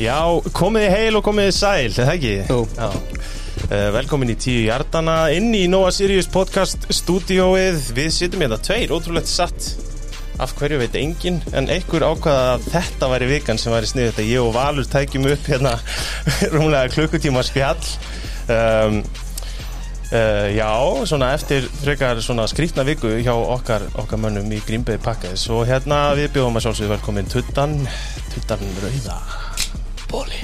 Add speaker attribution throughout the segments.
Speaker 1: Já, komiði heil og komiði sæl, er það ekki?
Speaker 2: Jú.
Speaker 1: Já. Uh, velkomin í tíu hjartana, inn í Nóa Sirius podcast stúdíóið. Við sittum hérna tveir, ótrúlegt satt. Af hverju veit enginn, en einhver ákvaða að þetta væri vikan sem væri sniðið þetta. Ég og Valur tækjum upp hérna rúmlega klukkutíma spjall. Um, uh, já, svona eftir frekar svona skrítna viku hjá okkar, okkar mönnum í Grímbeði pakkaðis. Og hérna við bjóðum að sjálfsögðu velkomin Tuttan, Tuttan Rauða.
Speaker 2: Bóli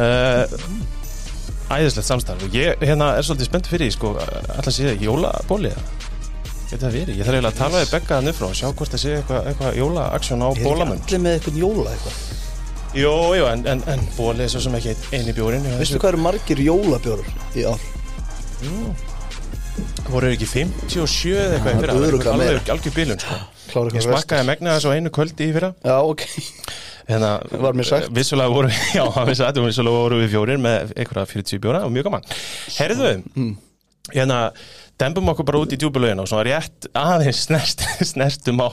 Speaker 1: Uh, æðislegt samstarf og ég hérna er svolítið spennt fyrir sko, alltaf sé það jólabóli Getur það verið? Ég þarf eiginlega að tala við Begga þannig frá og sjá hvort það sé eitthvað eitthva jólaaksjón á
Speaker 2: Er ekki allir með eitthvað jóla eitthvað
Speaker 1: Jú, jú, en, en, en bóli er svo sem ekki eini bjórin
Speaker 2: Veistu hvað eru margir jólabjórar í ár?
Speaker 1: Voru ekki 57 eða eitthvað Það
Speaker 2: meira.
Speaker 1: alveg algjör bílun sko. Ég
Speaker 2: eitthvað
Speaker 1: smakkaði megna þess á einu kvöldi í fyrra
Speaker 2: Já, ok
Speaker 1: hérna,
Speaker 2: Var mér sagt.
Speaker 1: Vissulega voru, já, að vissulega voru við fjórir með einhverja 40 bjóra og mjög gaman Herðu,
Speaker 2: Mm.
Speaker 1: hérna dembum okkur bara út í djúbulögin og svona rétt aðeins snert, snertum á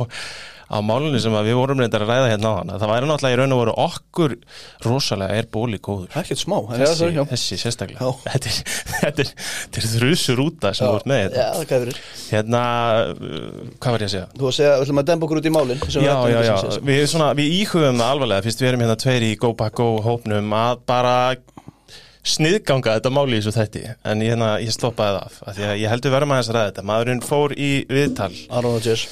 Speaker 1: á málunni sem við vorum reyndar að ræða hérna á hann það væri náttúrulega í raun og voru okkur rosalega er bóli góður.
Speaker 2: Ekkert smá en já,
Speaker 1: þessi,
Speaker 2: já.
Speaker 1: þessi sérstaklega.
Speaker 2: Já.
Speaker 1: þetta er, þetta er, þetta er þrjusur úta sem ert með
Speaker 2: Já,
Speaker 1: hérna,
Speaker 2: það gæfir
Speaker 1: hérna uh, hvað var ég að segja?
Speaker 2: Þú að segja, við ætlum að dempa okkur út í við
Speaker 1: Já, já, já, við, svona, við íhugum það alvarlega fyrst við erum hérna tveir í Go Back Go hópnum að bara sniðganga þetta máli í þessu þætti. En ég, hérna, ég stoppaði það af, af því að ég heldur verðum aðeins að ræða þetta. Maðurinn fór í viðtal.
Speaker 2: Aron Rodgers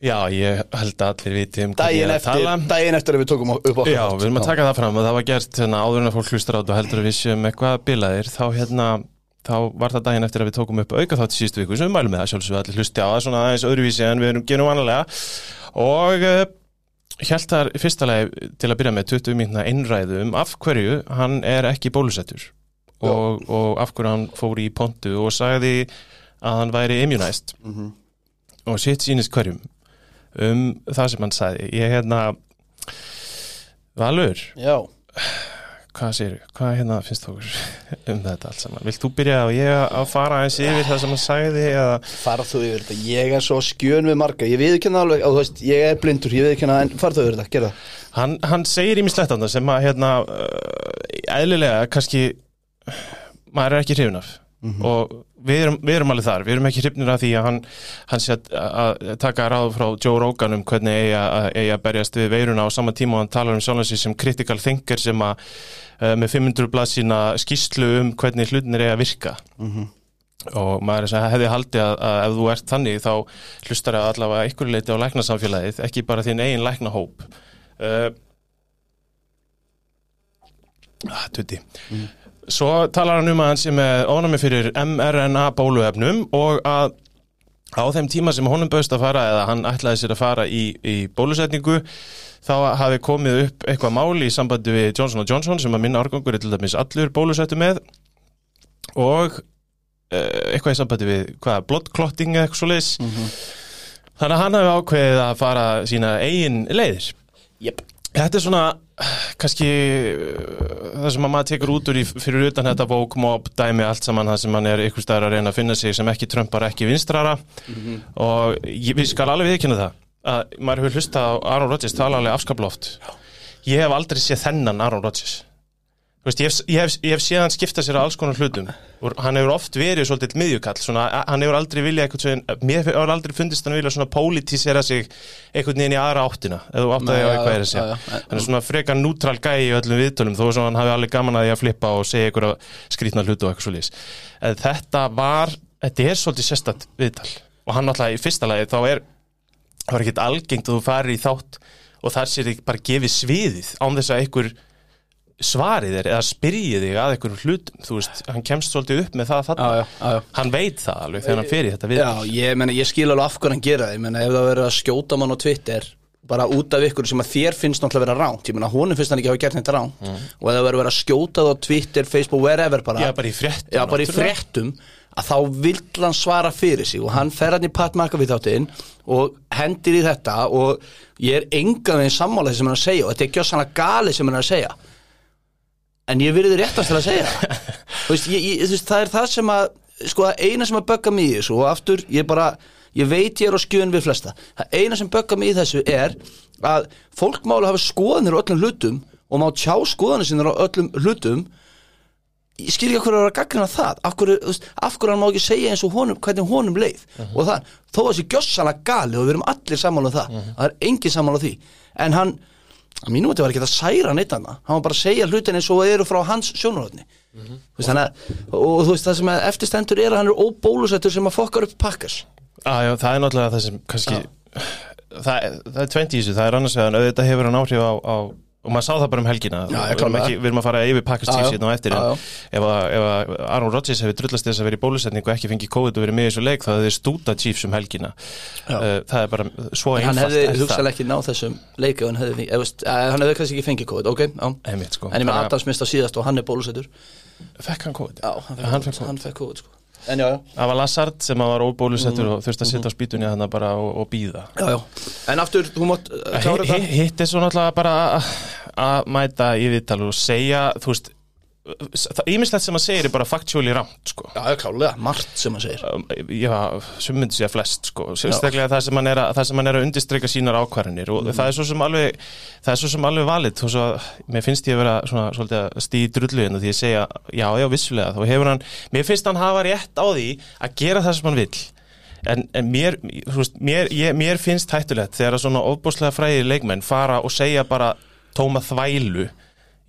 Speaker 1: Já, ég held að allir viti um hvernig ég er að
Speaker 2: eftir,
Speaker 1: tala.
Speaker 2: dæin eftir að við tókum upp okkur
Speaker 1: Já, við erum að taka það fram og það var gert hérna, áður en að fólk hlustar á þetta og heldur að við séum eitthvað bilaðir þá hérna þá var það daginn eftir að við tókum upp auka þátt í síðustu viku sem við mælum með það sjálfsögðu allir hlusti á það svona aðeins öðruvísi en við erum gerum vanalega. Og uh, held þar fyrsta lagi til að byrja með 20 mínuna einræðu um af hverju hann er ekki bólusettur og, og af hverju hann fór í pontu og sagði að hann væri immunized.
Speaker 2: Mhm.
Speaker 1: og sitt sínist hverjum um það sem hann sagði. Ég hérna Valur,
Speaker 2: Já,
Speaker 1: hvað segir hvað hérna finnst þú um þetta allt saman? Vilt þú byrja og ég að fara eins yfir það sem hann sagði eða?
Speaker 2: Fara þú yfir þetta. Ég er svo skjön við marga. Ég viðkynna alveg, þú veist, ég er blindur Ég viðkynna, en fara þú yfir þetta, gera
Speaker 1: hann, hann segir ímislegt annað sem að hérna eðlilega kannski maður er ekki hrifin af. Og við erum, við erum alveg þar. Við erum ekki hrifnir af því að hann, hann sé að, að taka ráð frá Joe Rogan um hvernig eigi að, eigi að berjast við veiruna á sama tíma og hann talar um sjálfan sig sem critical thinker sem að uh, með 500 blað sína skýslu um hvernig hlutinir eigi að virka. Og maður er sem hefði haldið að, að ef þú ert þannig þá hlustar að allavega einhverju leiti á læknasamfélagið ekki bara þín eigin læknahóp. Uh, Tutti Svo talar hann um að hann sé með ónami fyrir mRNA bóluefnum og að á þeim tíma sem honum bauðst að fara eða hann ætlaði sér að fara í, í bólusetningu þá hafi komið upp eitthvað máli í sambandi við Johnson Johnson sem að minna árgangur er til dæmis allur bólusettu með og uh, eitthvað í sambandi við hvað, bloodclotting eða eitthvað svo leis þannig að hann hafi ákveðið að fara sína eigin leiðir.
Speaker 2: Jep.
Speaker 1: Þetta er svona kannski uh, það sem að maður tekur út úr í fyrir utan þetta woke mob dæmi allt saman það sem hann er ykkur staðar að reyna að finna sig sem ekki trömpar ekki vinstrara. Og ég, við skal alveg viðkynna það að maður hefur hlustað á Aaron Rodgers tala alveg afskaploft ég hef aldrei séð þennan Aaron Rodgers veist, ég, hef, ég, hef, ég hef séð hann skipta sér á alls konar hlutum. Og hann hefur oft verið svolítið miðjukall svona, hann hefur aldrei viljað mér hefur aldrei fundist hann vilja svona pólitísera sig einhvern veginn í aðra áttina eða átt að á
Speaker 2: já,
Speaker 1: eitthvað er að segja. hann er svona frekar nútral gæi í öllum viðtölum þó að hann hafi alveg gaman að því að flippa og segja einhverja skrýtna hlutu og eitthvað svo lýs þetta var, þetta er svolítið sérstætt viðtal. Og hann náttúrulega í fyrsta lagi þá er það var ekkert algengt að þú farir í þátt og þar sér þig bara gefið sviðið án þess að einhver svarið er eða spyrjið þig að einhverjum hlutum þú veist, hann kemst svolítið upp með það þarna.
Speaker 2: Já, já, já,
Speaker 1: hann veit það alveg þegar hann í þetta við
Speaker 2: Já, ég, meni, ég skil alveg af hvernig hann gera Ég meina, ef það verður að skjóta mann á Twitter bara út af ykkur sem að þér finnst náttúrulega vera ránt Ég meina, honum finnst hann ekki hafa gert þetta ránt og ef það verður að skjóta það á Twitter, Facebook, wherever bara.
Speaker 1: Já, bara í fréttum
Speaker 2: Já, bara í fréttum að þá vill hann svara fyrir sig. Og hann fer hann í Pat McAfee þáttinn og hendir í þetta. Og ég er engan veginn sammála því sem hann að segja. Og þetta er ekki á sann gali sem hann að segja en ég virði réttast til að segja veist, ég, ég, veist, það er það sem að sko, það eina sem að bögga mig í þessu og aftur, ég bara ég veit ég er á skjön við flesta. Það eina sem böggar mig í þessu er að fólk máli hafa skoðanir á öllum hlutum og má tjá skoðanir sinna á öllum hlutum. Ég skil ekki hverju að vera gaggrina það. Af hverju, af hverju hann má ekki segja eins og honum hvernig honum leið. Og það, þó að þessi gjössalega gali og við erum allir sammála um það það er engin sammála því. En hann, að mínum þetta var ekki að særa neitt hana hann var bara að segja hlutin eins og það eru frá hans sjónarhóðni mm -hmm. og, og þú veist það sem að eftirstendur er að hann er óbólusettur sem að fokkar upp pakkas
Speaker 1: ah, það er náttúrulega það sem kannski það, það er 20 í þessu, það er annars vegan auðvitað hefur hann áhrif á, á og maður sá það bara um helgina
Speaker 2: Já,
Speaker 1: við, erum ekki, við erum að fara yfir
Speaker 2: já.
Speaker 1: hérna á eftir
Speaker 2: Já, já.
Speaker 1: ef, að, ef að Aaron Rodgers hefur drullast þess að vera í bólusetningu og ekki fengið COVID og verið með í þessu leik þá hefði þeir stúta Chiefs um helgina
Speaker 2: Já.
Speaker 1: uh, það er bara svo
Speaker 2: En hann
Speaker 1: einfalt
Speaker 2: hefði
Speaker 1: það.
Speaker 2: hugsaðlega ekki náð þessum leik ef hann hefði, fengið- eða, veist, eh, hann hefði kannski ekki fengið COVID, ok, já
Speaker 1: Einmitt, sko.
Speaker 2: En ég með Adams mist á síðast og hann er bólusettur
Speaker 1: fekk hann COVID
Speaker 2: Já, hann fekk,
Speaker 1: Hann
Speaker 2: COVID,
Speaker 1: fékk
Speaker 2: hann fekk COVID sko. En já, já,
Speaker 1: það var Lazard sem að var óbólusettur
Speaker 2: Mm.
Speaker 1: og þurfti að sitja á spýtunni þannig bara og, og býða
Speaker 2: já, já. En aftur, þú mátt uh, klára þetta
Speaker 1: hi- hitt er svo náttúrulega bara að- að mæta í viðtal og segja þú veist það ímislegt sem að segja er bara factually rámt sko.
Speaker 2: Já, klálega, margt sem hann segir.
Speaker 1: Um, já, sem myndi segja flest sko, sérstaklega það sem hann er að, það sem hann er að undirstreika sínar ákvarðinir og
Speaker 2: Mhm.
Speaker 1: það er svo sem alveg það er svo sem alveg valið þó svo að mér finnst ég að vera svona svolítið að stíði drullu hérna því ég segja, já, já, vissulega þá hefur hann, mér finnst hann hafa rétt á því að gera það sem hann vill. En, en mér, veist, mér, ég, mér finnst hættulegt þegar að svona ofbúslega fræði leikmenn fara og segja bara tóma þvælu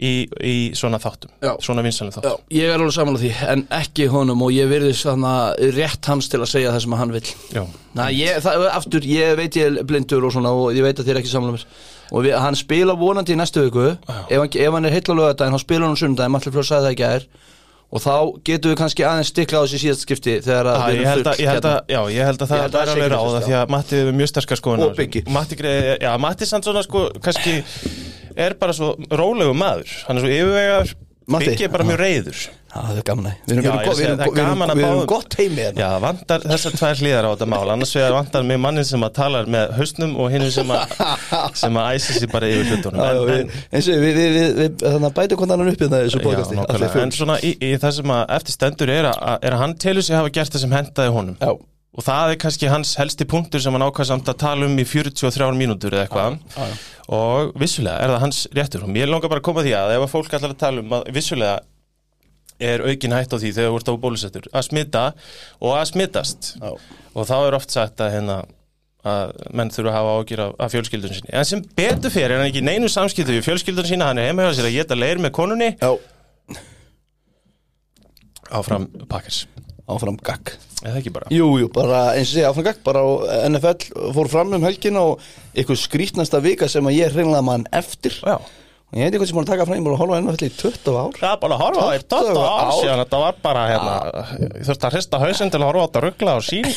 Speaker 1: í, í svona þáttum,
Speaker 2: Já.
Speaker 1: svona vinsalum
Speaker 2: Já,
Speaker 1: þáttum
Speaker 2: ég er alveg saman á því, en ekki honum og ég virði svona rétt hans til að segja það sem hann vill.
Speaker 1: Já,
Speaker 2: Næ, ég, það, aftur, ég veit ég er blindur og svona og ég veit að þið er ekki samlega mér. Og við, hann spila vonandi í næstu viku. Ef hann, ef hann er heill á lögadaginn, þá spila hann á sundaginn Matli Fljóð sagði það ekki að er og þá getum við kannski aðeins stikla á þessi síðast skipti þegar að við erum
Speaker 1: held að,
Speaker 2: full
Speaker 1: ég, held
Speaker 2: hérna.
Speaker 1: já, ég held að það
Speaker 2: held að
Speaker 1: er
Speaker 2: það sé
Speaker 1: alveg
Speaker 2: ekki
Speaker 1: ráð
Speaker 2: fyrst,
Speaker 1: því að Matti er mjög sterkar skoðun
Speaker 2: Og Biggi.
Speaker 1: Matti, já, Matti samt svona sko kannski er bara svo rólegu maður. Hann er svo yfirvegar er bara mjög reyður
Speaker 2: það er gaman að Við erum,
Speaker 1: er að
Speaker 2: gott heimi hérna.
Speaker 1: Já, það vantar þessar tvær hlýðar á þetta mál. Annars vegar vantar mig mannin sem að talar með hausnum og hinn sem að sem að æsi sér bara yfir hlutunum.
Speaker 2: Eins og við, við, við, þannig að bæta hvernig annan upp hérna í þessu full.
Speaker 1: en svona í, í það sem að eftir stendur er að, er að hann telur sig hafa gert það sem hendaði honum.
Speaker 2: Já,
Speaker 1: og það er kannski hans helsti punktur sem hann ákvað samt að tala um í 43 mínútur eða eitthvað. Og vissulega er það hans réttur. Og mér langar bara að koma því að ef að fólk ætlar að tala um að vissulega er aukin hætt á því þegar þú ert á bólusettur að smita og að smitast.
Speaker 2: Já.
Speaker 1: og þá er oft sagt að hérna að menn þurfa að hafa ágjur af, af fjölskyldun sinni. En sem betur fyrir er hann ekki neinu samskiptu við fjölskyldun sína, hann er heima hjá sér að geta leir með konunni.
Speaker 2: Já,
Speaker 1: áfram pakkars,
Speaker 2: áfram gagg.
Speaker 1: Eða ekki bara?
Speaker 2: Jú, jú, bara eins og segja áfram gagg. Bara á NFL fór fram um helgina og eitthvað skrítnasta vika sem að ég hreinlega mann eftir.
Speaker 1: Já.
Speaker 2: og ég veit ekki hvað sem að taka fram, ég að horfa NFL í 20 ár.
Speaker 1: Er bara horfa þér 20
Speaker 2: 20
Speaker 1: ár síðan Þetta var bara hérna Ég þurfti að hrista hausinn til að horfa á þetta ruggla á sín.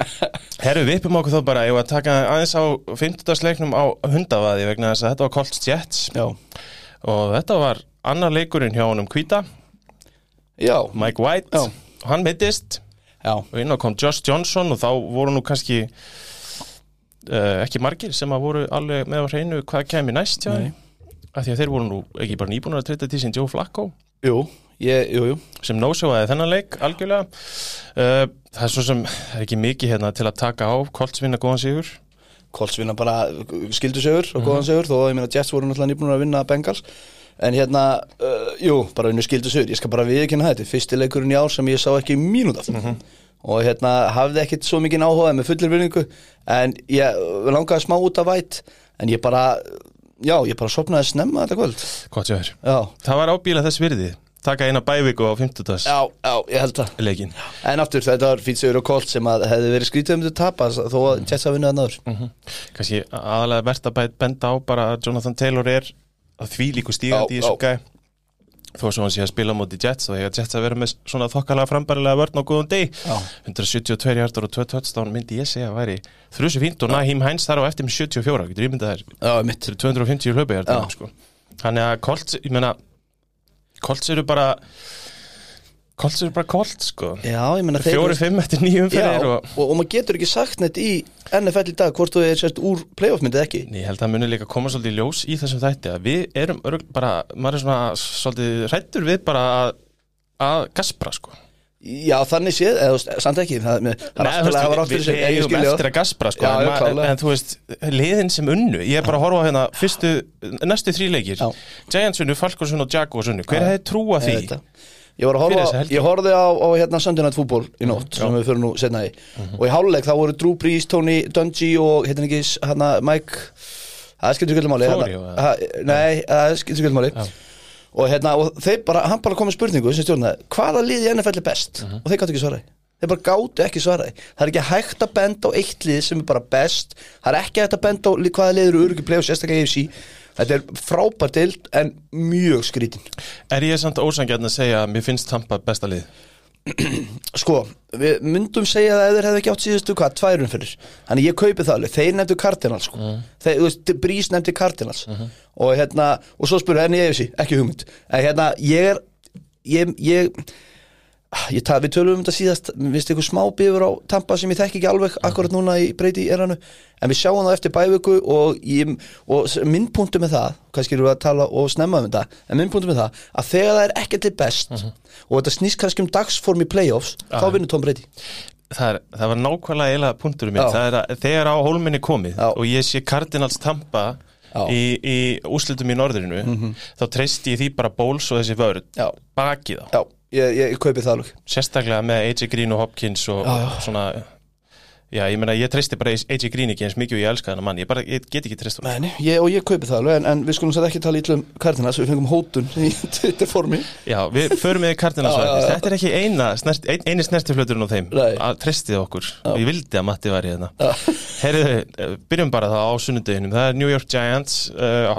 Speaker 1: Herru, við uppum okkur þó bara Ég var að taka aðeins á 50. leiknum á hundavaði vegna þess að þetta var Colts Jets.
Speaker 2: Já,
Speaker 1: og þetta var annar leikurinn hjá honum Kvíta
Speaker 2: já,
Speaker 1: Mike White.
Speaker 2: Já.
Speaker 1: Og hann mittist.
Speaker 2: Já,
Speaker 1: og inn á kom Josh Johnson og þá voru nú kannski uh, ekki margir sem að voru alveg með á hreinu hvað kemi næst hjá þeim. Af því að þeir voru nú ekki bara nýbúin að treyta til sín Joe Flacco.
Speaker 2: Jú, ég, jú, jú.
Speaker 1: Sem nósjóaði þennan leik algjörlega. Uh, það er svo sem er ekki mikið hérna til að taka á. Colts vinna góðan sigur.
Speaker 2: Colts vinna bara skildu sigur og góðan sigur þó að ég meina Jets voru náttúrulega nýbúin að vinna Bengals en hérna, uh, jú, bara vinnu skildu sigur ég skal bara viðkynna þetta, fyrsti leikurinn í ár sem ég sá ekki mínút af og hérna hafði ekkit svo mikið áhuga með fullir vinningu en ég langaði smá út af væt en ég bara, já, ég bara sopnaði snemma þetta kvöld.
Speaker 1: Hjá þér.
Speaker 2: Já,
Speaker 1: það var ábíla þess virði. Taka eina bæviku á 50.
Speaker 2: já, já, ég held það.
Speaker 1: Leikin
Speaker 2: En aftur, þetta var fýt sigur og Colts sem að hefði verið skrítið um þetta tapa þó að Jets að vinna það náður
Speaker 1: Mhm. kannski aðalega verðt að benda á bara að Jonathan Taylor er að því líku stígandi í þessu gæ. Þó svo hann sé að spila á móti Jets og ég að Jets að vera með svona þokkalega frambærilega vörn á góðum deg
Speaker 2: Já.
Speaker 1: 172 hjartar og 2 touchdown myndi ég segja að væri þrjusu fínt og Naheem Hines þar á eftir með 74 getur ég myndað þær
Speaker 2: Já, mitt
Speaker 1: til 250 hlaupa hjartar sko. þannig að Colts, ég meina Colts eru bara Colts eru bara Colts sko.
Speaker 2: Já, ég meina þeir
Speaker 1: fjóri fimm eftir nýjum fyrir
Speaker 2: og,
Speaker 1: og
Speaker 2: og maður getur ekki sagt neitt í NFL í dag hvort þú er sérst úr playoff-myndið ekki.
Speaker 1: Ég held að það muni líka koma svolítið ljós í þessum þætti að við erum örg bara, maður er svona svolítið hrættur við bara að, að gaspra sko.
Speaker 2: Já, þannig séð, eða samt ekki Það, er
Speaker 1: Nei, veist,
Speaker 2: að
Speaker 1: við, við
Speaker 2: ég
Speaker 1: eigum eftir að gaspra sko,
Speaker 2: Já,
Speaker 1: en,
Speaker 2: klárlega.
Speaker 1: en þú veist, liðin sem unnu ég er bara að horfa hérna fyrstu, næstu þrý leikir.
Speaker 2: Já.
Speaker 1: Giants unnu, Falcons unnu og Jaguars unnu hver hefði trúa því?
Speaker 2: Ég var að horfa, ég horfði á, á hérna Sunday Night Football í nótt sem við fyrir nú setna í. Og í háluleik þá voru Drew Brees, Tony Dungy og hérna ekki hérna Mike það skilur skilur máli
Speaker 1: Florio,
Speaker 2: hérna, ha, Nei, það skilur skilur máli. Og hérna, og þeir bara, hann bara kom með spurningu sem stjórnaði, hvaða lið í NFL er best? Og þeir gáttu ekki svaraði þeir bara gáttu ekki svaraði það er ekki hægt að benda á eitt lið sem er bara best. Það er ekki hægt að benda á hvaða lið eru öruggi play og sérstaklega AFC þetta er frábært dild en mjög skrítin
Speaker 1: Er ég samt ósangjarn að segja að mér finnst Tampa besta lið?
Speaker 2: Sko, við myndum segja að þeir hefði ekki átt síðustu hvað, tværum fyrir Þannig ég kaupi það alveg, þeir nefndu Cardinals sko. þeir, þú veist, Brís nefndi Cardinals. Og hérna, og svo spurðu henni ég þessi, ekki hugmynd. En hérna, ég er ég, ég, ég ta, við tölum um þetta síðast við veist eitthvað smá bifur á Tampa sem ég þekki ekki alveg akkurat núna í breyti eranu en við sjáum það eftir bævöku og, ég, og s- minn punktu með það kannski erum við að tala og snemma um þetta en minn punktu með það, að þegar það er ekkert til best og þetta snýst kannski um dagsform í playoffs, þá vinnur Tom Brady.
Speaker 1: Það, er, það var nákvæmlega eiginlega punkturum minn. Það er að þegar á hólminni komið
Speaker 2: Já.
Speaker 1: og ég sé Cardinals Tampa
Speaker 2: Já. Mhm.
Speaker 1: í, í úslitum í norðurinu þá treysti ég því bara bóls og þessi vörð bakið á
Speaker 2: ég, ég, ég kaupi það alveg
Speaker 1: sérstaklega með AJ Green og Hopkins og,
Speaker 2: Já, já.
Speaker 1: og svona já, ég meina, ég treysti bara AJ Green ekki eins mikið og ég elska þennan mann, ég bara, ég get ekki treyst honum.
Speaker 2: Nei, ég, og ég kaupi það alveg en, en við skulum sætt ekki tala ítlum Cardinals við fengum hótun í Twitter formi
Speaker 1: Já, við förum með Cardinals
Speaker 2: Já, já, já.
Speaker 1: þetta er ekki eina, snert, ein, eini snertiflöturinn á þeim
Speaker 2: Nei.
Speaker 1: að treystið okkur, ég vildi að Matti var í
Speaker 2: Já.
Speaker 1: Herriðu, byrjum bara það á sunnudeginum það er New York Giants uh,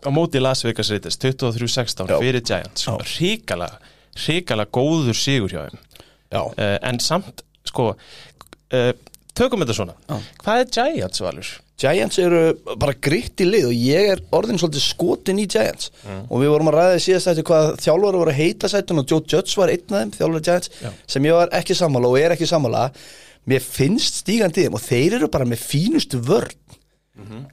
Speaker 1: á móti Las Vegas Raiders 23-16
Speaker 2: Já.
Speaker 1: fyrir Giants
Speaker 2: Já.
Speaker 1: ríkala, ríkala góður sigur hjá þeim. Uh, en samt, sko uh, tökum þetta svona.
Speaker 2: Já.
Speaker 1: hvað er Giants valur?
Speaker 2: Giants eru bara gritt í lið og ég er orðin svolítið skotin í Giants. Og við vorum að ræða í síðast eftir hvað þjálfur voru að heita sætun og Joe Judge var einn af þeim, þjálfur Giants
Speaker 1: Já.
Speaker 2: sem ég var ekki sammála og er ekki sammála. Mér finnst stígandi þeim og þeir eru bara með fínustu vörn.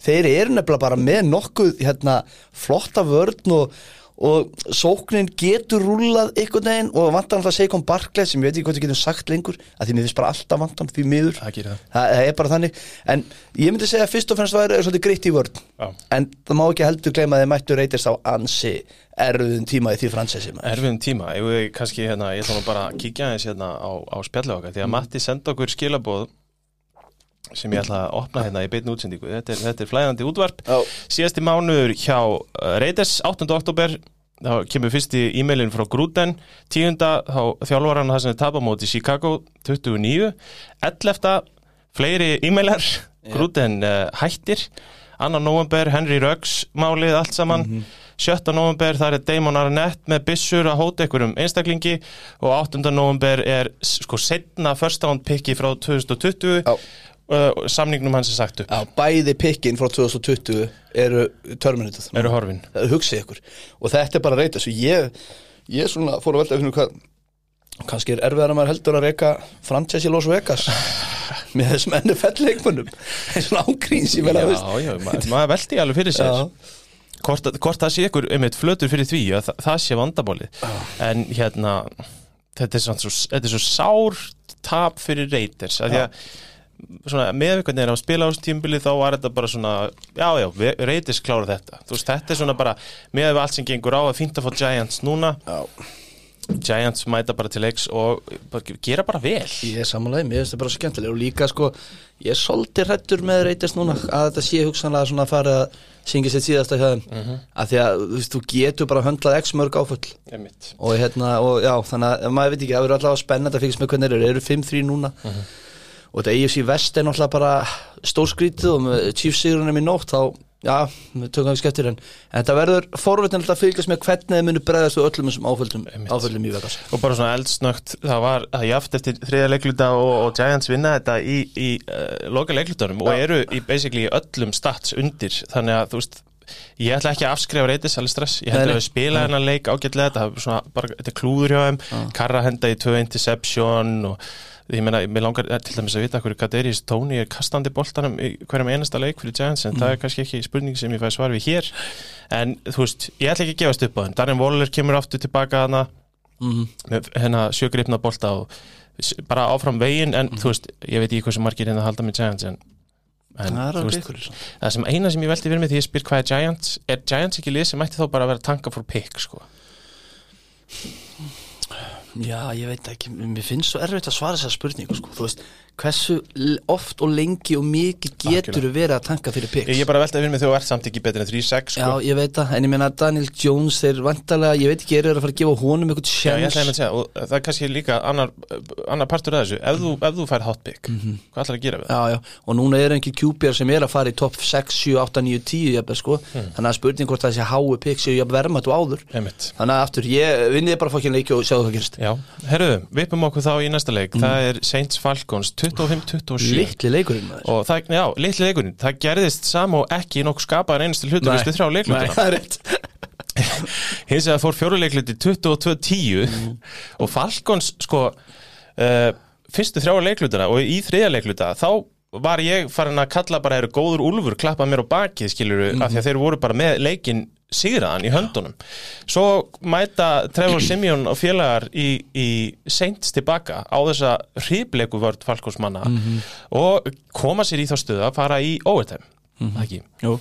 Speaker 2: Þeir eru nefnilega bara með nokkuð hérna, flotta vörn og, og sóknin getur rúlað einhvern veginn og vantar alltaf kom Barclay sem ég veit ekki hvað við getum sagt lengur að því mér finnst bara alltaf vantan því miður.
Speaker 1: Það það.
Speaker 2: það, það er bara þannig. En ég myndi segja að fyrst og fremst væri svolítið gritt í vörn.
Speaker 1: Já.
Speaker 2: en það má ekki heldur gleyma að þeir mættu reytist á ansi erfiðum tíma í því fransessi
Speaker 1: Erfiðum tíma, ég kannski hérna, ég ætla nú bara að kíkja aðeins hérna á, á spjallu okkar, því að Matti senda okkur skilaboð sem ég ætla að opna hérna í beinni útsendingu, þetta er, þetta er flæðandi útvarp
Speaker 2: Já.
Speaker 1: síðasti mánuður hjá uh, Raiders, 8. oktober þá kemur fyrst í e-mailin frá Gruden 10. þá þjálfar hann það sem er tapamóti Chicago 29 11. fleiri e-mailar Gruden uh, hættir 2. november Henry Ruggs málið allt saman 7. november þar er Damon Arnett með byssur að hóta einhverjum einstaklingi og 8. november er sko setna first round picki frá 2020
Speaker 2: Já.
Speaker 1: Uh, samningnum hans er sagt upp.
Speaker 2: Já, bæði pikkin frá 2020 eru terminated
Speaker 1: eru horfin.
Speaker 2: Það hugsið ykkur. Og þetta er bara reytist og ég, ég svona fór að velta að finna hvað kannski er erfiðar að maður heldur að reyka franchise í Las Vegas með þessum NFL leikmönnum. Eins og ángríns ég meina, þú veist.
Speaker 1: Já, já, maður, maður veldi alveg fyrir sér.
Speaker 2: Já.
Speaker 1: hvort, hvort það sé ykkur einmitt flötur fyrir því að það, það sé vandabólið en hérna þetta er, svona svo, þetta er svo sár tap fyrir Raiders að því að svona meðvíkvæmni er á spila ástímbili þá var þetta bara svona já já, Raiders klára þetta. Þú veist, þetta er svona bara með allt sem gengur á að fínt að fá Giants núna.
Speaker 2: Já.
Speaker 1: Giants mæta bara til leiks og gera bara vel.
Speaker 2: Ég er samanlega, mér finnst það bara skemmtilega og líka sko, ég er svolítið hrættur með reytist núna að þetta sé hugsanlega svona að fara að syngja sér síðasta hjá þeim.
Speaker 1: Mhm.
Speaker 2: að því að þú veist, þú getur bara höndlað x mörg áföll.
Speaker 1: Einmitt.
Speaker 2: og hérna, og já, þannig að maður veit ekki, það verður allavega spennandi að fylgjast með hvernig þeir eru, eru 5-3 núna og þetta AFC Vest er náttúrulega bara stórskrítið og með Chiefs sigurinn í nótt þá, já, við tökum ekki skeftir en, en þetta verður forvitin að fylgjast með hvernig þeir munu bregðast við öllum þessum áföllum,
Speaker 1: Einmitt.
Speaker 2: áföllum í Vegas
Speaker 1: og bara svona eldsnögt það var það jaft eftir þriða leikluta og, og Giants vinna þetta í, í uh, loka leiklutunum og eru í basically öllum stats undir þannig að þú veist ég ætla ekki að afskrifa reytis alveg stress ég
Speaker 2: nei.
Speaker 1: að við spila hennar leik ágætlega þetta er klúður hjá þeim Karra henda í tvö interception og ég meina, mér langar eh, til dæmis að vita hverju Kaderis Tóni er kastandi boltanum hverjum einasta leik fyrir Giants en það er kannski ekki spurning sem ég fæ svar við hér. En þú veist, ég ætla ekki að gefast upp á þeim. Darren Waller kemur aftur tilbaka hana
Speaker 2: Mhm.
Speaker 1: með hérna sjögripna bolta og bara áfram veginn en þú veist, ég veit ekki hversu margir hérna halda með Giants en, en
Speaker 2: Það
Speaker 1: veist, það sem eina sem ég velti fyrir mig því ég spyr hvað er Giants er Giants ekki lið sem mætti þá bara að vera tanka for pick sko
Speaker 2: Já, ég veit ekki, mér finnst svo erfitt að svara þessar spurningu sko. Þú veist, hversu oft og lengi og mikið getur verið að tanka fyrir picks
Speaker 1: ég er bara að velta fyrir mig þegar þú ert samt ekki betur en 3-6
Speaker 2: Já,
Speaker 1: sko.
Speaker 2: Ég veit það, en ég meina Daniel Jones þeir vantarlega, ég veit ekki, eru þeir að fara að gefa honum eitthvað
Speaker 1: Já, ég
Speaker 2: sjans
Speaker 1: og það er kannski líka annar, annar partur af þessu, ef þú, ef þú fær hot pick, hvað ætlar að gera við það?
Speaker 2: Já, já, og núna er ekki QBR sem er að fara í topp 6, 7, 8, 9, 10 jafnir, sko. þannig að spurning hvort það sé hái pick séu verðmætt og áður.
Speaker 1: Einmitt.
Speaker 2: þannig að aftur, ég vinnið bara fokkin leiki og sjáðu hvað gerist
Speaker 1: Já, herruðu, vippum okkur þá í næsta leik, það er Saints Falcons 25-27
Speaker 2: Littli leikurinn
Speaker 1: og það, já, litli leikurinn, það gerðist sam og ekki nokkuð skapaðar einustu hlutur
Speaker 2: Nei.
Speaker 1: viðstu þrjá
Speaker 2: Nei,
Speaker 1: leiklutuna
Speaker 2: það er rétt.
Speaker 1: Hins vegar fór fjóruleikluti 22-10 og Falcons sko uh, fyrstu þrjá leiklutuna og í þriðja leikluta þá var ég farin að kalla bara eru góður úlfur klappa mér á bakið skiluru af því að þeir voru bara með leikin sigraðan í höndunum. Svo mæta Trevor Simeon og félagar í, í Saints tilbaka á þessa hrífleiku vörd Falcons manna og koma sér í þá stöðu að fara í overtime ekki?
Speaker 2: Jú.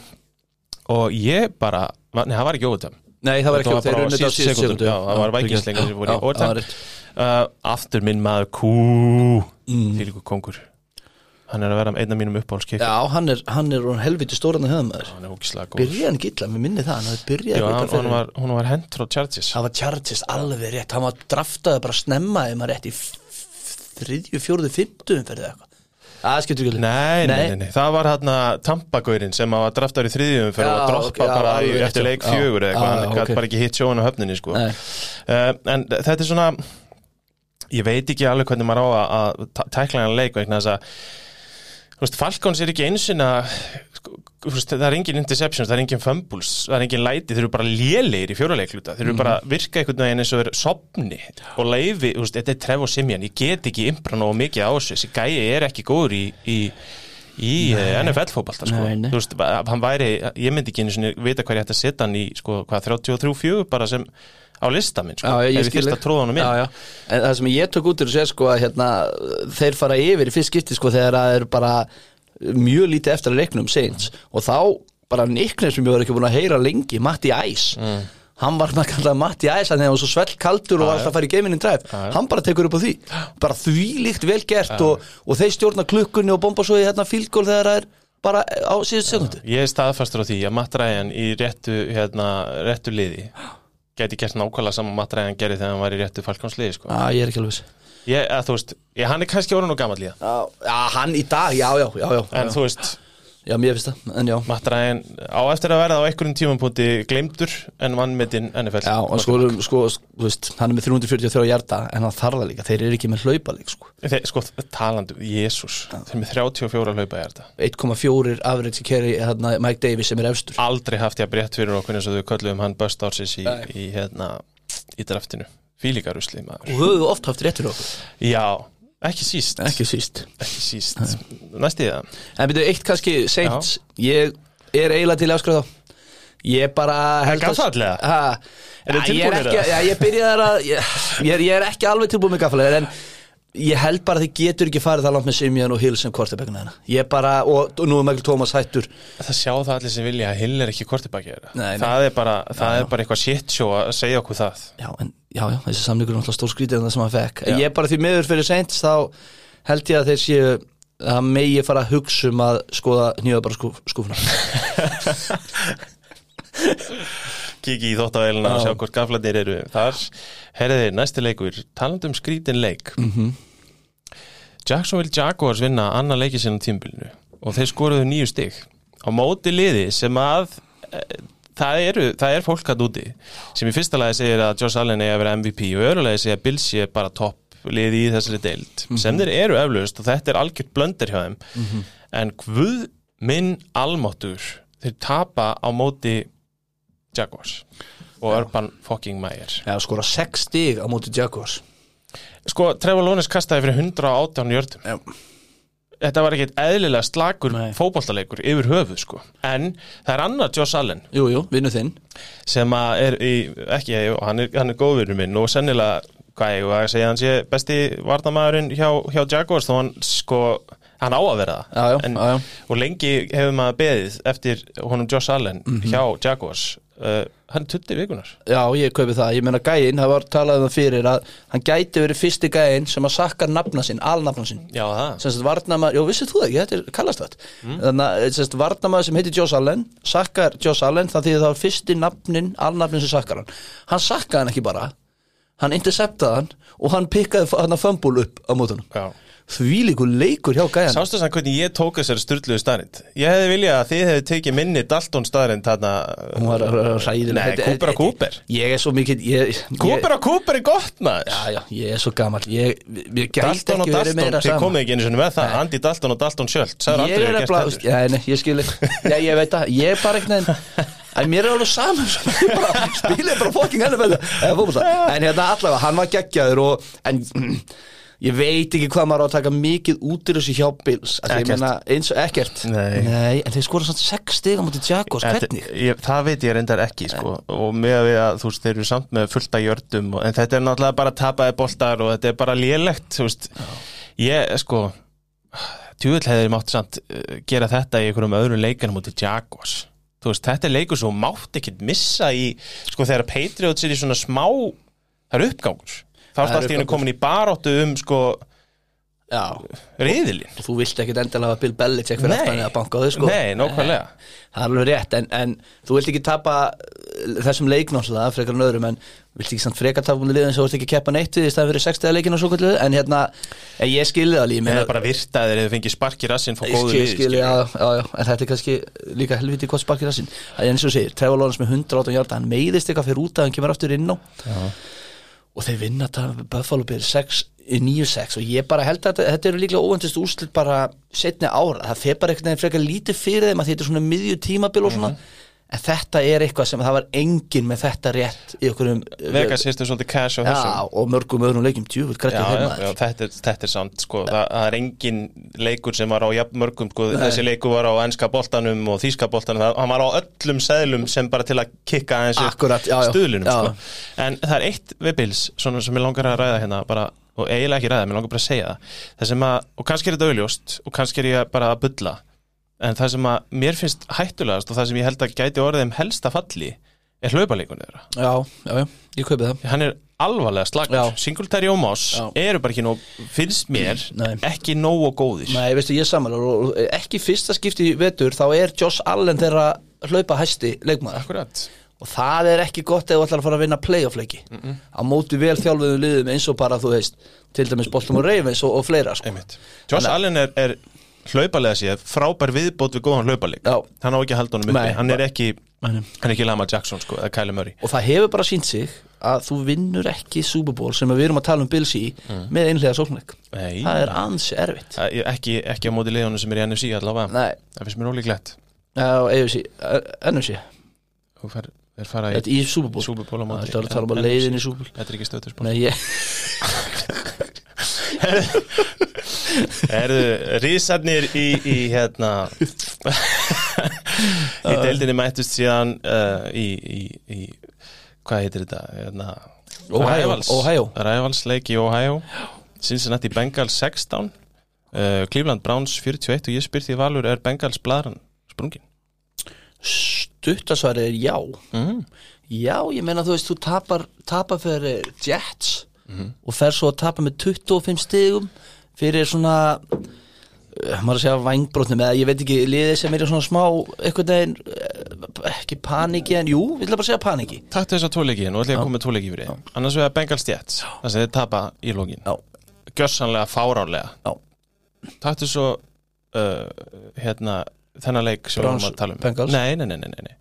Speaker 1: og ég bara, nei það var ekki overtime.
Speaker 2: Nei, það var ekki
Speaker 1: overtime.
Speaker 2: það var rétt.
Speaker 1: uh, aftur minn maður Kú
Speaker 2: Mm.
Speaker 1: því líku kongur hann er að vera einn af mínum uppáhaldskik
Speaker 2: Já, hann er, hann er helviti stóran að höfum
Speaker 1: hann er ógislega góð
Speaker 2: Byrjaði hann ekki illa, mér minni það, hann hafði byrjaði
Speaker 1: hann,
Speaker 2: ekki
Speaker 1: hann
Speaker 2: illa
Speaker 1: var, hún var hent frá Chargers.
Speaker 2: Það var Chargers alveg rétt, hann var draftaði bara snemma ef maður rétt í þriðju, fjóruðu, fymtu umferði eitthvað. Það skiptir ekki.
Speaker 1: Nei, nei, nei, nei, það var hérna Tampagaurin sem var draftar í þriðjum fyrir að droppa bara eftir leik fjögur hann gæti bara ekki hitt sjóin á höfninni sko.
Speaker 2: Nei.
Speaker 1: en þetta svona ég veit ekki alveg hvernig maður á að, að tækla hann leik vegna þess að þú veist, Falcons er ekki eins og þú veist, það er engin interceptions, það er engin fumbles það er engin læti, þeir eru bara lélegir í fjóraleiklúta þeir eru bara að virka einhvern veginn eins og verið sopni og leifi, þú veist, þetta er Trevor Simjan ég get ekki impran og mikið á þessu þessi gæi er ekki góður í, í í NFL-fótbalta sko.
Speaker 2: Nei, nei.
Speaker 1: Þú veist, hann væri, ég myndi ekki einu sinni vita hvað ég ætti að setja hann í sko, hvað, 33-4 bara sem á lista minn sko,
Speaker 2: Já,
Speaker 1: ef ég
Speaker 2: þig.
Speaker 1: að tróða inn.
Speaker 2: Já, já. En það sem ég tók út úr þessu er sko að hérna, þeir fara yfir í fyrst skipti sko þegar það er bara mjög lítið eftir að leiknum Saints. Og þá bara Nicknir sem ég var ekki búin að heyra lengi, Matti Ice.
Speaker 1: Mm.
Speaker 2: hann var með að kalla Matti Ice þannig að hann var svo svell kaldur og var alltaf að fara í geiminin dræf hann bara tekur upp á því. Bara því líkt vel gert og, og þeir stjórna klukkunni og bomba svo í hérna fílgól þegar það er bara á síðust sekundu
Speaker 1: Ég er staðfastur á því að Matt Ryan í réttu, hérna, réttu liði gæti gert nákvæmlega saman Matt Ryan gerði þegar hann var í réttu Falcons liði sko.
Speaker 2: Já, ég er ekki alveg viss
Speaker 1: ég, að, þú veist, ég, hann er kannski orðin og gammal líða
Speaker 2: Já, já, hann í dag, já, já, já, já,
Speaker 1: en
Speaker 2: já.
Speaker 1: þú veist,
Speaker 2: Já, mér finnst það, en já.
Speaker 1: Matt Ryan á eftir að verða á einhverjum tímapunkti gleymdur en vann með þinn NFL
Speaker 2: Já, og sko, sko, þú veist, hann er með 343 hjarta en hann þarf það líka, þeir eru ekki með hlaupa líka, sko.
Speaker 1: Þeir, sko, talandu, Jésús þeir eru með 34 hlaupa þetta
Speaker 2: 1,4 average carry, hérna, Mike Davis sem er efstur.
Speaker 1: Aldrei haft ég að breytt fyrir okkur eins og þau kölluðum hann Bust Orsis í, í, hérna, í draftinu. Fílíkarusli maður.
Speaker 2: Og höfðu oft haft rétt fyrir okkur,
Speaker 1: Já, ekki síst.
Speaker 2: Ekki síst.
Speaker 1: Ekki síst. Næst í það.
Speaker 2: En byrju, eitt kannski, Saints ég er eiginlega til að afskrifa þá. Ég bara held að
Speaker 1: Gaffallega?
Speaker 2: Ha,
Speaker 1: Eru
Speaker 2: já, ég er
Speaker 1: tilbúnir
Speaker 2: ekki,
Speaker 1: eða?
Speaker 2: já, ég byrjaði að ég, ég, er, ég er ekki alveg tilbúin með gaffalega en ég held bara að þið getur ekki farið það langt með Simeon og Hill sem kvartabækna hennar ég bara, og, og nú er Michael Thomas hættur.
Speaker 1: Það sjá það allir sem vilja að Hill er ekki kortibaki
Speaker 2: Nei, nei.
Speaker 1: Það er bara, það er bara eitthvað shit show að segja okkur það.
Speaker 2: Já, en, já, já, þessi samlingur er náttúrulega stór skrítið en það sem hann fekk
Speaker 1: Já.
Speaker 2: ég er bara því miður fyrir Saints þá held ég að þeir séu að megi fara að hugsa um að skoða nýja bara skúf, skúfuna
Speaker 1: Kiki í þóttavæluna og
Speaker 2: Já.
Speaker 1: sjá hvort gaflandir eru Þar, herriði, næsti leikur Talandi um skrítin leik
Speaker 2: Mhm.
Speaker 1: Jacksonville Jaguars vinna annan leiki sinna tímbilinu og þeir skoruðu nýju stig á móti liði sem að e, það, eru, það er fólk að úti sem í fyrsta lagi segir að Josh Allen er að vera MVP og öðru lagi segir að Bills sé bara topp liði í þessari deild. Sem þeir eru eflaust og þetta er algjört blöndir hjá þeim. En hvud minn almáttur þeir tapa á móti Jaguars og Urban fucking Meyer.
Speaker 2: Já, skora 6 stig á móti Jaguars.
Speaker 1: Sko, Trevor Lawrence kastaði fyrir 118 jördum
Speaker 2: Já.
Speaker 1: Þetta var ekkert eðlilega slakur
Speaker 2: Nei.
Speaker 1: fótboltaleikur yfir höfuð sko. en það er annar Josh Allen
Speaker 2: Jú, jú, vinnu þinn
Speaker 1: sem er í, ekki hann er, hann er góðvinur minn og sennilega, hvað ég var að segja hann sé besti varnamæðurinn hjá, hjá Jaguars þó hann sko hann á að vera það
Speaker 2: Já, já,
Speaker 1: en,
Speaker 2: já,
Speaker 1: og lengi hefur maður beðið eftir honum Josh Allen
Speaker 2: Mhm.
Speaker 1: hjá Jaguars uh, hann tutti vikunar
Speaker 2: Já, ég kaupi það, ég meina gæinn, það var talað um það fyrir að hann gæti verið fyrsti gæinn sem að sakka nafna sinn, alnafna sinn.
Speaker 1: Já það.
Speaker 2: Sagt varnamaður, já vissið þú það ekki, þetta er kallast það þannig að sagt varnamaður sem heitir Josh Allen sakkar Josh Allen það því það var fyrsti nafnin, alnafnin sem sakkar hann. Hann sakkaði hann ekki bara. Hann interceptaði hann og hann pikkaði hann að fumble upp á mótunum.
Speaker 1: Já.
Speaker 2: Því líkur leikur hjá gæjan
Speaker 1: Sástu þess að hvernig ég tók þessari styrluðu staðrind Ég hefði viljað að þið hefði tekið minni Dalton staðrind þarna.
Speaker 2: Hún var ræðileg
Speaker 1: Nei, Cooper og Cooper.
Speaker 2: ég er svo mikið ég,
Speaker 1: Cooper og Cooper er gott maður.
Speaker 2: Já, já, ég er svo gammal
Speaker 1: Dalton og Dalton, þið komið ekki einu sinni með það. Andy Dalton og Dalton Sæður
Speaker 2: ég er
Speaker 1: að gert
Speaker 2: já, nei, ég skil já, ég veit að, ég er bara einhvern veginn að mér er alveg saman spilið bara fokking henni það en hérna allavega, hann var geggjaður og, en ég veit ekki hvað maður á að taka mikið út í þessu hjá Bills Af því ég
Speaker 1: Ekkert.
Speaker 2: meina, eins og ekkert
Speaker 1: Nei.
Speaker 2: en þeir skora svona 6 stig á mútið Jaguars,
Speaker 1: Þetta-
Speaker 2: hvernig?
Speaker 1: ég, Það veit ég reyndar ekki sko. og með að að þú veist þeir eru samt með fullta jördum og, en þetta er náttúrulega bara tapaði boltar og þetta er bara lélegt ég sko tjúvill hefði mátt samt uh, gera þetta í einhverjum öðrum leikanum í Jaguars þú veist þetta er leikur sem mátt ekkert missa í sko þegar Patriots er í svona smá það er uppgangur þá er allt í henni
Speaker 2: uppgangur.
Speaker 1: komin í baróttu um sko
Speaker 2: Já,
Speaker 1: reyðilinn
Speaker 2: og þú vilt ekkit endilega að Bill Belichick fyrir aftan eða banka á þau sko.
Speaker 1: Nei, nákvæmlega.
Speaker 2: Það er alveg rétt, en, en þú vilt ekki tapa uh, þessum leik náttúrulega, frekar en öðrum en vilt ekki samt frekar tapa um liðin þú vilt ekki keppa neitt við í staðan fyrir 60 leikinu og svo kvöldu en hérna, en ég skilði það líf
Speaker 1: Það er bara virtaðir eða fengið spark í rassinn fá
Speaker 2: Ég
Speaker 1: góðu liði
Speaker 2: skil, já, já, já, en þetta er kannski líka helviti gott spark í rassin er eins og segir, Trevor Lawrence með 118 hjarta hann meiðist eitthvað fyrir út að hann kemur aftur inn á og þeir vinna þetta Buffalo Bills 6 í 9-6 og ég bara held að þetta, þetta eru líklega óvendist úrslit bara setni ára, það fer bara eitthvað frekar lítið fyrir þeim að þetta er svona miðju tímabil og svona, en þetta er eitthvað sem það var engin með þetta rétt í okkur um
Speaker 1: Vegas sýstu svolítið cash á
Speaker 2: Já,
Speaker 1: þessum
Speaker 2: og mörgum öðrum
Speaker 1: Já, já, já,
Speaker 2: maður
Speaker 1: þetta, þetta er samt sko, það, það er engin leikur sem var á jafn mörgum sko, þessi leikur var á enska boltanum og þýska boltanum, það, var á öllum seðlum sem bara til að kikka
Speaker 2: já, já.
Speaker 1: stuðlunum
Speaker 2: Já.
Speaker 1: sko. en það er eitt við Bills svona sem ég langar að ræða hérna bara, og eiginlega ekki ræða, mér langar bara að segja það það sem að, og kannski er þetta auðljóst og kannski er ég bara að bulla en það sem að mér finnst hættulegast og það sem ég held að gæti orðið um helsta falli er hlaupaleikun þeirra.
Speaker 2: Já, já, já, ég kaupi það.
Speaker 1: Hann er alvarlega slagur. Singletary og Moss eru bara ekki nóg finnst mér
Speaker 2: Nei.
Speaker 1: ekki nóg og góðir.
Speaker 2: Nei, veistu, ég saman og og ekki fyrsta skipti í vetur þá er Josh Allen þeirra hlaupa hæsti leikmaður.
Speaker 1: Akkurat.
Speaker 2: Og það er ekki gott ef þú ætlar að fara að vinna playoff leiki. Á móti vel þjálfuðum liðum eins og bara þú veist til dæmis Boltum og Ravens og, og fleira sko.
Speaker 1: Josh
Speaker 2: að-
Speaker 1: Allen er, er hlaupalega séð frábær viðbót við góðan hlaupaleik.
Speaker 2: Já.
Speaker 1: hann á ekki að halda honum uppi. Hann er ekki,
Speaker 2: Nei.
Speaker 1: hann er ekki Lama Jackson sko, eða Kyler Murray.
Speaker 2: Og það hefur bara sínt sig að þú vinnur ekki Super Bowl sem við erum að tala um Bills í með einhlega sóknleik
Speaker 1: Nei,
Speaker 2: það er ansi erfitt.
Speaker 1: Það er ekki, ekki á móti liðunum sem er í NFC allavega.
Speaker 2: Nei,
Speaker 1: það finnst mér ólíklegt.
Speaker 2: Á AFC, NFC
Speaker 1: þú fer, er fara í
Speaker 2: Þetta í Super Bowl.
Speaker 1: Super Bowl á móti.
Speaker 2: Þetta er að tala um að leiðin í Super Bowl.
Speaker 1: Þetta er ekki stöðturspól
Speaker 2: Nei, ég
Speaker 1: Erðu rísarnir í, í hérna í deildinni mættust síðan uh, í, í, í hvað heitir þetta hérna,
Speaker 2: Ohio,
Speaker 1: Rivals,
Speaker 2: Ohio.
Speaker 1: Rivals leik í Ohio. Cincinnati Bengals 16 uh, Cleveland Browns 41 og ég spyr því Valur er Bengals bladran sprungin?
Speaker 2: Stuttasværi er já.
Speaker 1: Mm.
Speaker 2: Já, ég meina þú veist, þú tapar, tapar fyrir Jets og fer svo að tapa með 25 stigum fyrir svona uh, maður að segja vængbrótnum eða ég veit ekki liðið sem er svona smá einhvern veginn, uh, ekki paniki en jú, við ætla bara að segja paniki.
Speaker 1: Takk til þess að tóleiki og ætla ég að koma með tóleiki fyrir. Þig. annars vegar Bengals Jets þess að þeir tapa í lógin
Speaker 2: Já,
Speaker 1: gjössanlega fáránlega.
Speaker 2: Já,
Speaker 1: Takk til svo uh, hérna þennan leik sem við vorum að tala um.
Speaker 2: Bengals?
Speaker 1: nei, nei, nei, nei, nei.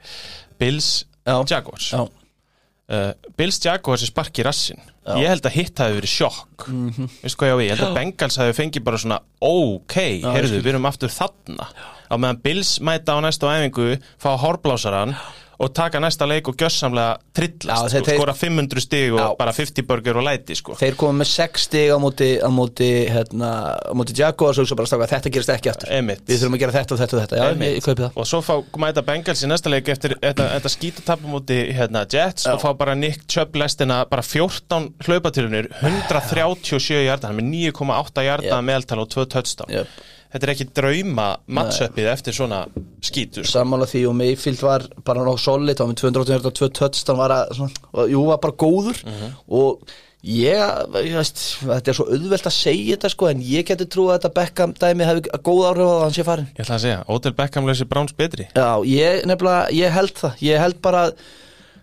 Speaker 1: Bills
Speaker 2: já,
Speaker 1: Jaguars.
Speaker 2: Já,
Speaker 1: uh, Bills Jaguars er spark í rassin
Speaker 2: Já.
Speaker 1: ég held að hitt hafi verið sjokk. Mm -hmm. veistu hvað ég á við, ég held að Bengals hafi fengið bara svona ok,
Speaker 2: ég
Speaker 1: heyrðu, við erum aftur þarna. Á meðan Bills mæta á næstu æfingu fá hárblásaran og taka næsta leik og gjössamlega trillast, sko, skora 500 stig og
Speaker 2: Já.
Speaker 1: bara 50 burger og læti sko.
Speaker 2: þeir koma með 6 stig á móti á móti, hérna, á móti Jaguars og svo bara stráka, þetta gerist ekki aftur
Speaker 1: Einmitt.
Speaker 2: við þurfum að gera þetta og þetta og þetta, já, ég,
Speaker 1: Einmitt.
Speaker 2: ég kaupi það
Speaker 1: og svo fá mæta Bengals í næsta leik eftir þetta, þetta skítatapum múti hérna, Jets
Speaker 2: Já.
Speaker 1: og fá bara Nick Chubb lestina bara 14 hlaupatilunir 137 hjarta, hann er með 9,8 hjarta
Speaker 2: Yep.
Speaker 1: meðaltal og 2 touchdown
Speaker 2: Yep.
Speaker 1: Þetta er ekki drauma matchupið eftir svona skítur.
Speaker 2: Sammála því og Mayfield var bara nokkuð solid, hann var með 280 og 2 touchdown var að, svona, og, jú, var bara góður.
Speaker 1: Mhm.
Speaker 2: og ég, ég veist, þetta er svo auðvelt að segja þetta sko, en ég geti trú að þetta Beckham dæmi hefði góð áhrif á að hann sé farin
Speaker 1: ég ætla að segja, Odell Beckham leysi Browns betri.
Speaker 2: Já, ég nefnilega, ég held það. Ég held bara,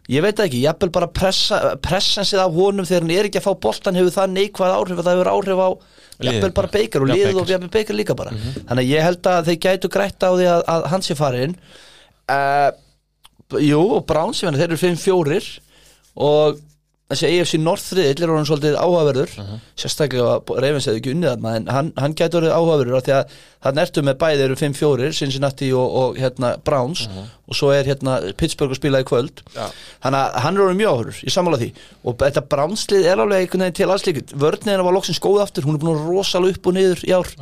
Speaker 2: ég veit það ekki Ég held bara pressa, pressensið af honum þegar hann er ekki að fá boltan hefur það neikvæð áhrif að það hefur áhrif á jafnvel bara beikar og liðið
Speaker 1: Baker.
Speaker 2: og jafnvel beikar líka bara. Þannig að ég held að þeir gætu grætt á því að, að hann sé farin uh, Jú, og Browns, þeir eru 5-4 og þessi AFC Northriðil er orðin svolítið áhugaverður sérstaklega að Ravens hefði ekki unnið þarna en hann, hann gæti orðið áhugaverður því að það nertu með bæði eru 5-4 Cincinnati og, og hérna Browns og svo er hérna Pittsburgh að spila í kvöld.
Speaker 1: Já.
Speaker 2: þannig að hann er orðin mjög áhugaverður í sammála því. Og þetta Brownslið er alveg einhvern veginn til aðslíkut vörnina var loksins góð aftur, hún er búin að rosalega upp og niður í ár.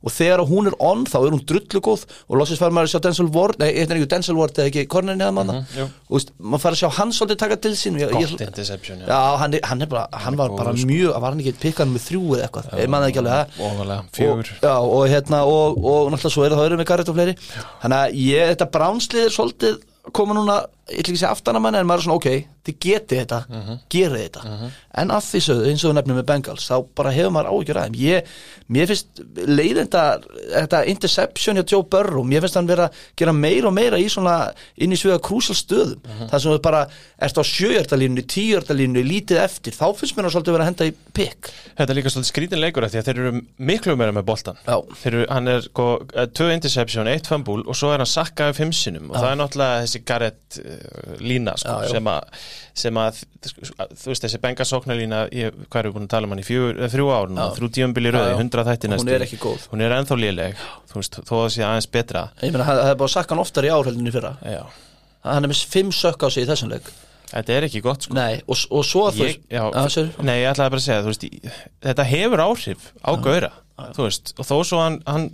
Speaker 2: Og þegar hún er on þá er hún drullu góð og loksins fær maður að sjá Denzel Ward nei, þetta er ekki Denzel Ward eða ekki Cornerin eða manna? Og veist, maður fær að sjá hann svolítið taka til sín. Ég, ég,
Speaker 1: gott interception
Speaker 2: Já, hann, hann, er bara, hann var bara mjög, var hann ekki pikkan með þrjú eða eitthvað, ég manna ekki alveg það
Speaker 1: ofalega,
Speaker 2: og,
Speaker 1: fjögur
Speaker 2: já, og hérna og, og náttúrulega svo er það öðru með Garrett og fleiri. Þannig að ég, þetta bránslið er svolítið koma núna, ég ætla ekki að segja aftanamann en maður er svona, ok, þið getið þetta
Speaker 1: Mhm.
Speaker 2: gerið þetta, en að því sögðu eins og nefnum með Bengals, þá bara hefur maður áhyggjur aðeim, ég, mér finnst leiðenda, þetta interception hjá Joe Burrow, mér finnst hann vera að gera meira og meira í svona, inn í svega krúsal stöðum,
Speaker 1: Mhm.
Speaker 2: það sem þú bara ert á sjöjartalínu, tíjartalínu, lítið eftir, þá finnst mér að svolítið vera að henda í pikk
Speaker 1: Þetta er líka svolítið skrítin leikur af því að þeir eru miklu meira með boltan
Speaker 2: Já.
Speaker 1: þeir eru, lína sko,
Speaker 2: Já, já.
Speaker 1: sem að sem að, þú veist, þessi benga sóknarlína ég, hvað við búin að tala um hann í fjögur, eh, þrjú ár núna,
Speaker 2: Já.
Speaker 1: þrjú tíumbili
Speaker 2: Já,
Speaker 1: röði, hundra þætti
Speaker 2: Hún
Speaker 1: næstu.
Speaker 2: er ekki góð.
Speaker 1: hún er ennþá léleg, þú veist, þó að það sé aðeins betra.
Speaker 2: Ég meina, það er bara að sakka hann oftar í árheldinu í fyrra.
Speaker 1: Já,
Speaker 2: hann er með fimm sökk á sig í þessum leik.
Speaker 1: Þetta er ekki gott sko.
Speaker 2: Nei, og, og svo að þú sorry.
Speaker 1: Nei, ég ætlaði bara að segja veist, þetta hefur áhrif á Gaura þú veist, og þó svo hann, hann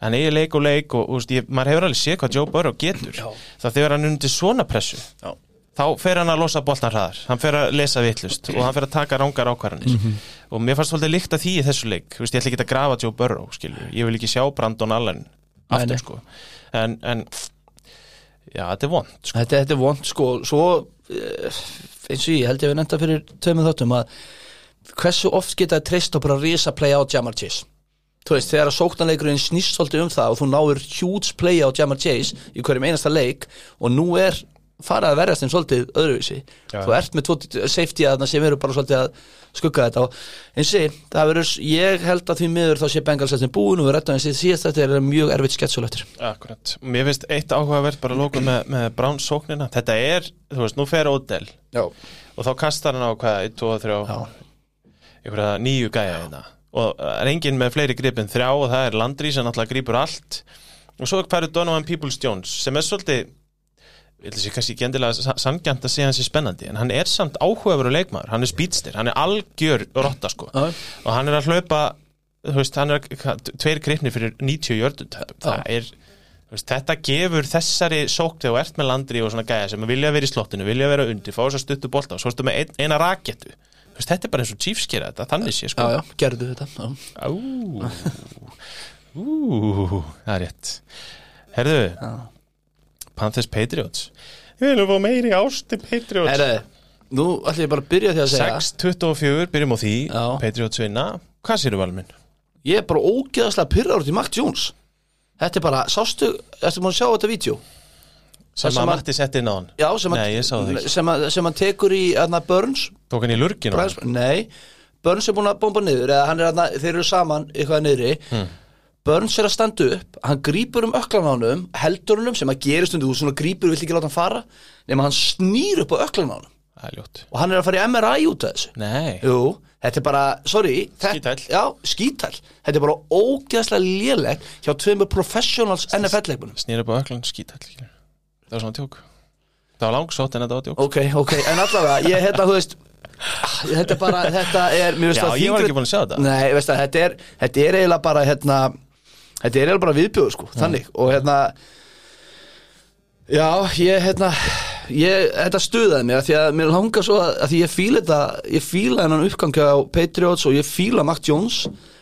Speaker 1: hann eigi leik og leik og, og veist, ég, maður hefur alveg séð hvað Joe Burrow getur
Speaker 2: Já.
Speaker 1: það þegar hann er undir svona pressu
Speaker 2: Já.
Speaker 1: þá fer hann að losa boltan hraðar hann fer að lesa vitlust og hann fer að taka rángar ákvarðanir
Speaker 2: Mhm.
Speaker 1: og mér fannst svolítið líkt að því í þessu leik þú veist, ég ætla ekki að grafa Joe Burrow skilju. ég vil ekki sjá Brandon Allen aftur
Speaker 2: nei.
Speaker 1: sko en, en já, þetta er vond sko.
Speaker 2: Þetta, þetta er vond sko Svo eh, eins og ég held ég að við nefnda fyrir tveimur þáttum að hversu oft geta að treysta á bara risa play á Jamar Chase Þú veist, þegar að sóknarleikurinn snýst svolítið um það og þú náir huge play á Jamar Chase í hverjum einasta leik og nú er farað að verjast þeim svolítið öðruvísi.
Speaker 1: Já.
Speaker 2: þú ert með tvo safety aðna sem eru bara svolítið að skugga þetta og eins og það verður, ég held að því miður þá sé Bengals eftir búin og við rettum eins og síðast þetta er mjög erfitt sketsul eftir.
Speaker 1: Akkurat, mér finnst eitt áhugavert bara að lóka með, með Brown sóknina. Þetta er, þú veist, nú fer Odell.
Speaker 2: Já,
Speaker 1: og þá kastar hann á hvað, 1, 2, 3
Speaker 2: Já.
Speaker 1: einhverja nýju gæja hérna og það er enginn með fleiri grip en þrjá og það er Landry sem náttúrulega gripur allt. Og svo færðu Donovan Peoples-Jones sem er svolítið ég ætla sér kannski ekki endilega sangjant að segja hans er spennandi en hann er samt áhugaveru leikmaður. Hann er speedster, hann er algjör rotta sko.
Speaker 2: Já.
Speaker 1: og hann er að hlaupa þú veist, hann er tveir gripni fyrir 90 jördun það er veist, þetta gefur þessari sók þegar þú ert með landri og svona gæja sem vilja vera í slottinu, vilja vera undir, fá þess að stuttu bolta og svo ertu með ein, eina rakettu Þú veist, þetta er bara eins og Chiefs gera þetta, þannig sé sko.
Speaker 2: Já, já, gerðu þetta já.
Speaker 1: Ú, ú, það er rétt. Herðu Panthers Patriots. Við viljum fá meiri ásti Patriots.
Speaker 2: Herre, nú ætlum ég bara að byrja því að segja.
Speaker 1: 6-24, byrjum á því.
Speaker 2: Já.
Speaker 1: Patriots vinna, hvað séru valminn?
Speaker 2: Ég er bara ógeðaslega pyrrar út í Mac Jones. Þetta er bara, sástu, ertu múin að sjá þetta vídeo?
Speaker 1: Sem að
Speaker 2: að-
Speaker 1: Matti setti inn á hann.
Speaker 2: Já, sem,
Speaker 1: Nei, ekki.
Speaker 2: sem, að, sem hann tekur í aðna Burns.
Speaker 1: Tók hann í lurginu á hann?
Speaker 2: Nei, Burns er búin að bomba niður eða hann er aðna, þeir eru saman eitthvað niðri.
Speaker 1: Hmm.
Speaker 2: Burns er að standa upp hann grípur um öklan á honum heldur honum sem að gerist undir þú svona grípur vill ekki láta hann fara nema hann snýr upp á öklan á
Speaker 1: ljótt.
Speaker 2: Og hann er að fara í MRI út af þessu.
Speaker 1: Nei,
Speaker 2: Jú, þetta er bara, sorry skítæll. Þetta er bara ógeðslega lélegt hjá tveimur professionals NFL-leikmunum
Speaker 1: snýra upp á öklan skítall Það var svona tjók það var langsótt en þetta var djók.
Speaker 2: Ok, ok, en allavega, ég hérna, þú veist Þetta er bara, þetta er mér
Speaker 1: Já, ég var ekki búin að sjá þetta.
Speaker 2: Nei, veist það, þetta er, þetta er eiginlega bara, hérna Þetta er eiginlega bara viðbjóður, sko, þannig. Og hérna Já, ég, hérna ég, Þetta stuðaði mig, af því að mér langar svo að, að því ég fíla þetta Ég fíla hennan uppgangi á Patriots og ég fíla Mac Jones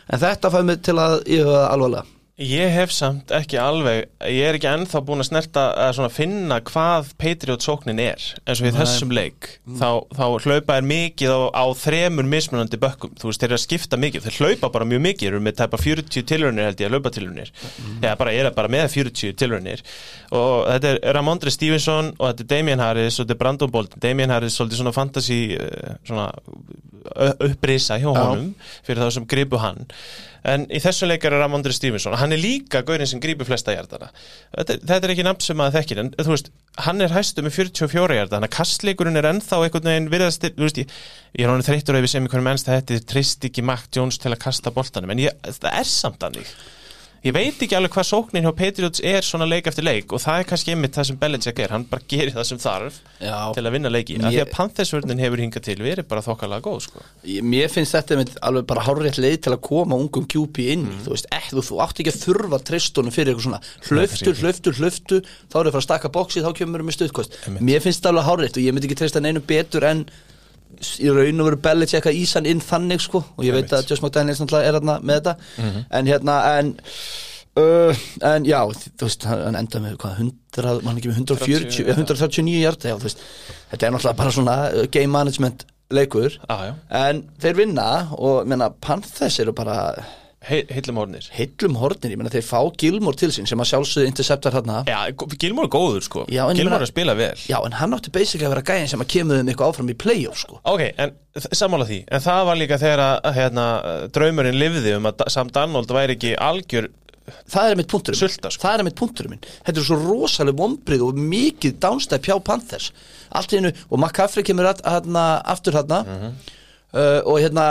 Speaker 2: En þetta fæði mig til að ég höfða alvarlega
Speaker 1: Ég hef samt ekki alveg, ég er ekki ennþá búin að snerta að finna hvað Patriot sóknin er. Eins og í þessum leik þá, þá hlaupa er mikið á, á þremur mismunandi bökkum, þú veist, þeir eru að skipta mikið þeir hlaupa bara mjög mikið, eru með tæpa 40 tilraunir held ég að hlaupa tilraunir. Eða bara er bara með 40 tilraunir. Og þetta er Ramondre Stevenson og þetta er Damian Harris og þetta er Brandon Bolton. Damian Harris, svolítið svona fantasy uh, svona upprisa hjá honum fyrir þá sem gripu hann en í þessum leikar er Ramondre Stevenson hann er líka gaurin sem grípur flesta hjartana þetta, þetta er ekki nafn sem maður þekkir en þú veist, hann er hæstu með 44 hjarta þannig að kastleikurinn er ennþá einhvern veginn virðast, þú veist, ég, ég er honum þreyttur ef ég sem einhvern mennst að þetta trist ekki Mac Jones til að kasta boltanum en ég, það er samt hannig ég veit ekki alveg hvað sóknin hjá Patriots er svona leik eftir leik og það er kannski einmitt það sem Belichick er, hann bara gerir það sem þarf
Speaker 2: Já.
Speaker 1: til að vinna leiki, af því að Panthersvörnin hefur hingað til verið bara þokkalega góð sko.
Speaker 2: Ég- Mér finnst þetta með alveg bara hárrétt leið til að koma ungum QP inn í, þú veist, ekki, þú, þú átt ekki að þurfa tristunum fyrir eitthvað svona hlöftu, hlöftu, hlöftu, þá er það að fara að stakka bóksi þá kemur við með stuðkost. Mér finnst þetta alveg hárrétt og ég myndi ekki trista neinu betur en í raun og veru Belichick að ísa hann inn þannig sko. Og ég veit að Josh McDaniels náttúrulega er hérna með þetta. En hérna en Uh, en já, þú veist, hann enda með hvað, 100, mann ekki með 140
Speaker 1: 30,
Speaker 2: eða 139 hjarta, já, þú veist. Þetta er náttúrulega bara svona uh, game management leikur,
Speaker 1: ah,
Speaker 2: en þeir vinna og, menna, Panthers eru bara
Speaker 1: He heillum orðnir
Speaker 2: heillum hornir, ég menna, þeir fá Gilmore til sín sem að sjálfsögðu interceptar hérna
Speaker 1: Já, Gilmore er góður sko.
Speaker 2: Já, meina-
Speaker 1: er að spila vel.
Speaker 2: Já, en hann átti basically að vera gæðin sem að kemur þeim eitthvað áfram í playoff, sko.
Speaker 1: Ok, en sammála því. En það var líka þegar að hérna, draumurinn lifði um að Sam Darnold væri ekki algjör
Speaker 2: það er mitt punkturinn minn.
Speaker 1: Sulta, sko.
Speaker 2: það er mitt punkturinn minn. Þetta er svo rosaleg vombrið og mikið downstep hjá Panthers. Allt í hennu og McCaffrey kemur að, hérna, aftur hérna
Speaker 1: Mhm.
Speaker 2: uh, og hérna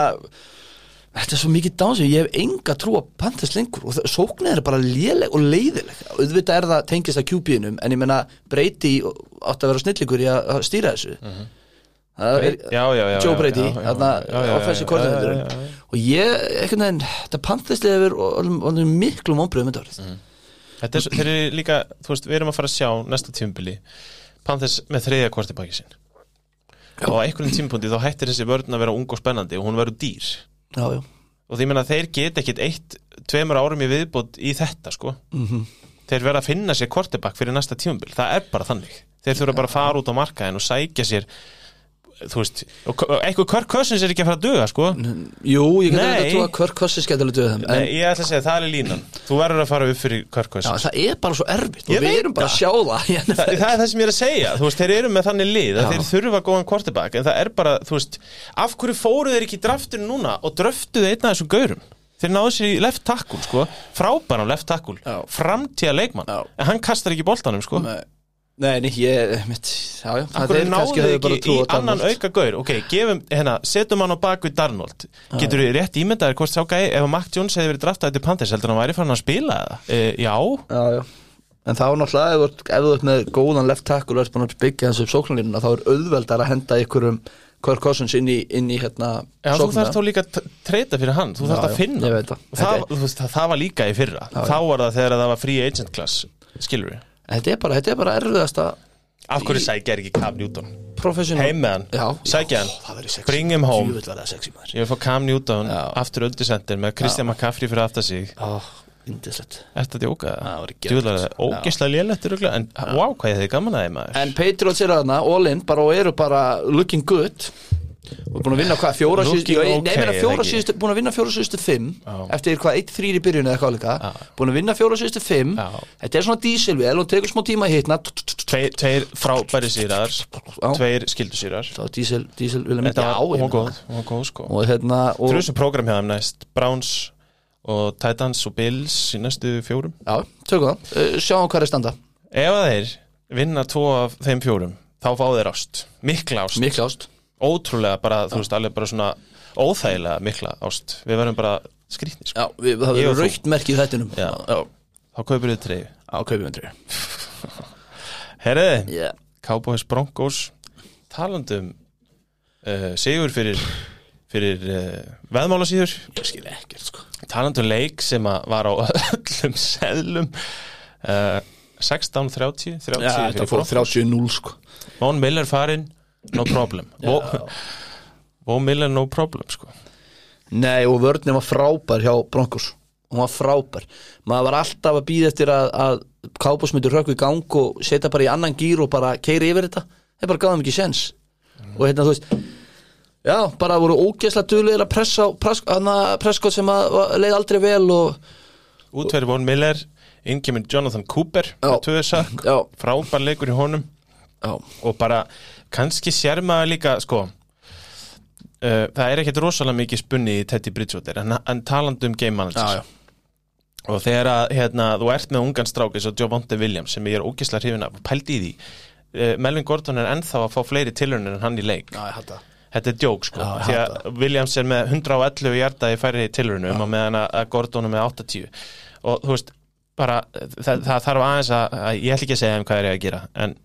Speaker 2: þetta er svo mikið downstep ég hef enga trú á Panthers lengur og það- sóknin er bara léleg og leiðileg. Auðvitað er það tengist að QB-inum en ég menna Brady átti að vera snillingur í að að stýra þessu. Það er
Speaker 1: Mhm. Já, já, já,
Speaker 2: Joe
Speaker 1: já,
Speaker 2: Brady
Speaker 1: já, já, já, já,
Speaker 2: offensive
Speaker 1: já.
Speaker 2: og ég, einhvern veginn þetta Panthers lefur og miklu vombrið um þetta árið
Speaker 1: Þetta er, þeir eru líka, þú veist, við erum að fara að sjá næsta tímubili Panthers með þriðja kvarti baki sinn og á einhverjum tímapunkti þá hættir þessi vörn að vera ung og spennandi og hún verður dýr
Speaker 2: já, já.
Speaker 1: Og því menna þeir get ekkit eitt, tveimur árum í viðbót í þetta sko.
Speaker 2: Mhm.
Speaker 1: þeir verða að finna sér kortebakk fyrir næsta tímabil. Það er bara þannig, þeir þurfa bara að fara út á markaðin og sækja sér þú veist, eitthvað Kirk Cousins er ekki að fara að duga sko.
Speaker 2: Jú, ég get
Speaker 1: Nei.
Speaker 2: ekki að trúa að Kirk Cousins geti alveg döða en,
Speaker 1: Nei, ég ætla að segja, það er línan. Þú verður að fara upp fyrir Kirk
Speaker 2: Já,
Speaker 1: Cousins
Speaker 2: það er bara svo erfitt og við erum bara að sjá það.
Speaker 1: Þa, það er það sem ég er að segja, þú veist, þeir eru með þannig lið að
Speaker 2: Já.
Speaker 1: þeir þurfa góðan quarterback en það er bara, þú veist, af hverju fóru þeir ekki í draftinu núna og dröftuðu einn af þessum gaurum? Þeir náðu sér í left tackle, sko. Frábæran left tackle,
Speaker 2: Já.
Speaker 1: framtíða leikmann
Speaker 2: Já.
Speaker 1: en hann kastar ekki boltanum, sko.
Speaker 2: Nei, Nei, nei, ég, mitt, já, já það er
Speaker 1: náðu
Speaker 2: kannski
Speaker 1: þeir
Speaker 2: hefur bara
Speaker 1: ekki
Speaker 2: trú
Speaker 1: í
Speaker 2: á
Speaker 1: annan
Speaker 2: Darnold.
Speaker 1: auka gaur? Ok, gefum, hérna, setjum hann á bak við Darnold. Getur þið rétt ímyndaðir hvort sá gæi ef að Mac Jones hefði verið draftað til Panthers heldur hann væri fann að spila það, e, já.
Speaker 2: Já, já. En þá náttúrulega, ef þú ert- þú með góðan left tackle og ert búin að byggja þessu sóknarlínuna þá er auðveldar að henda ykkurum Kirk Cousins inn í, inn í hérna
Speaker 1: Já, þú
Speaker 2: sóknina.
Speaker 1: þarf þá líka að treyta fyrir hann, þú þarf
Speaker 2: Já,
Speaker 1: að
Speaker 2: já,
Speaker 1: finna
Speaker 2: það.
Speaker 1: Það, þú það, var líka í fyrra. Þá var það þegar það var free agent class skilur við,
Speaker 2: Þetta er bara, þetta er bara erfiðasta
Speaker 1: af hverju sækja er ekki Cam Newton,
Speaker 2: professional.
Speaker 1: Heim með hann. Sækja
Speaker 2: það
Speaker 1: hann, bring him home.
Speaker 2: Það
Speaker 1: ég vil fá Cam Newton
Speaker 2: Já.
Speaker 1: aftur öldusender með Christian McCaffrey fyrir aftar sig.
Speaker 2: Indislegt það var ekki
Speaker 1: Djúðlega það, lélettur örugglega, en wow, hvað ég þið gaman að þeim maður.
Speaker 2: En Patriots eru þarna, all in, bara og eru bara looking good og búin að vinna hvað, fjóra síðustu
Speaker 1: okay,
Speaker 2: meina
Speaker 1: eða
Speaker 2: fjóra síðustu, búin að vinna fjóra síðustu fimm
Speaker 1: Já.
Speaker 2: eftir hvað, eitt þrýr í byrjun eða hvað líka. Búin að vinna fjóra síðustu fimm. Þetta er svona dísilvél og tekur smá tíma að hitna
Speaker 1: Tveir, frábæri sýrar
Speaker 2: Já.
Speaker 1: Tveir
Speaker 2: dísil, dísilvél
Speaker 1: sko.
Speaker 2: Og hérna
Speaker 1: Þú
Speaker 2: og,
Speaker 1: eru þessu prógram hjá þeim næst Browns og Titans og Bills í næstu fjórum.
Speaker 2: Já, tökum það, uh, sjáum hvað er standa.
Speaker 1: Ef að þeir vinna tvo af þeim fjórum þá fá þeir ást, mikla ást.
Speaker 2: Mikla ást
Speaker 1: ótrúlega bara, þú veist, alveg bara svona óþægilega mikla ást. Við verðum bara skrýtni, sko.
Speaker 2: já, við, það verður raukt merki í þættinum.
Speaker 1: Já.
Speaker 2: já,
Speaker 1: þá kaupir þið treyju
Speaker 2: á kaupið myndri
Speaker 1: Herriði,
Speaker 2: yeah.
Speaker 1: Cowboys Broncos. Talandum uh, sigur fyrir fyrir uh, veðmálasíður.
Speaker 2: Ég skil ekkert sko.
Speaker 1: Talandum leik sem var á öllum seðlum uh, 16-30 30
Speaker 2: Já, þetta
Speaker 1: fyrir
Speaker 2: fór
Speaker 1: Broncos.
Speaker 2: 30-0 sko.
Speaker 1: Von Miller farinn, no problem. Miller no problem sko.
Speaker 2: Nei, og vörnum var frábær hjá Broncos. Hún var frábær. Maður var alltaf að býða eftir að, að Kábos myndi rökku í gang og setja bara í annan gýr og bara keiri yfir þetta. Þeir bara gáðum ekki sens Og hérna, þú veist Já, bara voru ógeðslega duglegir að pressa á Prescott sem að, leið aldrei vel og
Speaker 1: Útverði Von Miller, inn kemur Jonathan Cooper
Speaker 2: Já. Já,
Speaker 1: frábær leikur í honum.
Speaker 2: Já,
Speaker 1: og bara kannski sér maður líka sko uh, það er ekkert rosalega mikið spunni í Teddy Bridgewater en, en talandi um game managers.
Speaker 2: Já, já.
Speaker 1: og þegar að hérna, þú ert með ungan strák eins og Javonte Williams sem ég er ógislega hrifin af pældi í því. Uh, Melvin Gordon er ennþá að fá fleiri tilhörnir en hann í leik.
Speaker 2: Já,
Speaker 1: þetta er djók sko því að Williams er með 111 hjarta í færri tilhörnum og meðan að Gordon er með 80 og þú veist bara það, það þarf aðeins að, að ég ætla ekki að segja um hvað er ég að gera en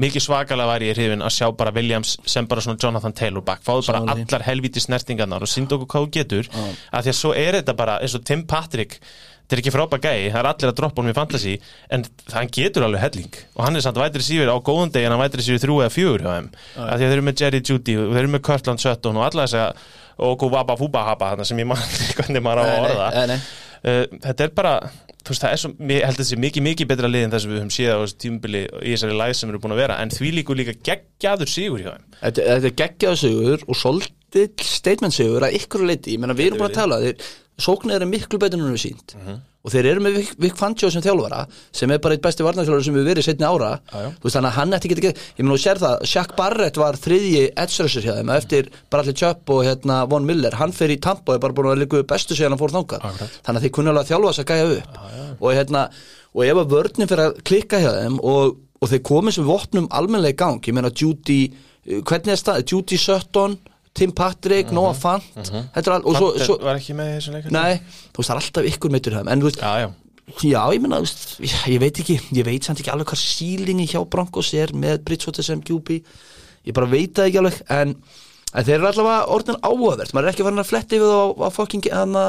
Speaker 1: mikið svakalega var ég hrifin að sjá bara Williams sem bara svona Jonathan Taylor back. Fáðu bara
Speaker 2: því.
Speaker 1: allar helvíti snertingarnar og síndu okkur hvað þú getur. Að því að svo er þetta bara eins og Tim Patrick þetta er ekki frábær gæi, það er allir að droppa honum í fantasy en hann getur alveg helling. Og hann er samt vætri sífur á góðum degi en hann vætri sífur þrjú eða fjögur hjá þeim. Að því að þeir eru með Jerry Judy og þeir eru með Kurtland Sutton og alla þess að og Wabba Fuba Haba þarna sem ég man ekki hvernig maður á að orða uh, þetta er bara þú veist það er svo, ég held að þetta sé mikið mikið betra lið en þess að við höfum séð á þessu tímubili í þessari læð sem eru búin að vera. En því líku líka geggjaður sigur hjá þeim.
Speaker 2: Þetta, þetta er geggjaðu sigur og svolítið statement sigur að ykkur leiti, ég meina við erum bara að tala sóknir eru miklu betur en við sínt og þeir eru með Vic, Fangio sem þjálfara sem er bara eitt besti varnarþjálfara sem við verið setni ára.
Speaker 1: Já, já.
Speaker 2: þú veist þannig að hann ætti ekki ekki ég meina og sér það, Shaq Barrett var þriðji edge-rusher hjá þeim eftir Bradley Chubb og hérna, Von Miller, hann fer í Tampa og er bara búin að líka bestu síðan hann fór
Speaker 1: Akkurat.
Speaker 2: þannig að þeir kunni alveg að þjálfa þess að gæja upp. Og hérna, og ef að vörnin fyrir að klikka hjá þeim og, og þeir komið sem vopnum almennlega í gang, ég meina Judy eh, hvernig er stað, Judy Sutton Tim Patrick, Noah Fant. Þetta er all, og svo,
Speaker 1: Fanter
Speaker 2: svo
Speaker 1: var ekki með þessu leikar
Speaker 2: nei, þú veist, það er alltaf ykkur meitur en þú veist,
Speaker 1: já, já,
Speaker 2: já, ég veist, ég, ég veit ekki ég veit samt ekki alveg hvað sílingi hjá Broncos er með Bridgewater sem QB ég bara veit það ekki alveg en, en þeir eru allavega orðin áhugavert. Maður er ekki farin að fletti það á, á fucking hana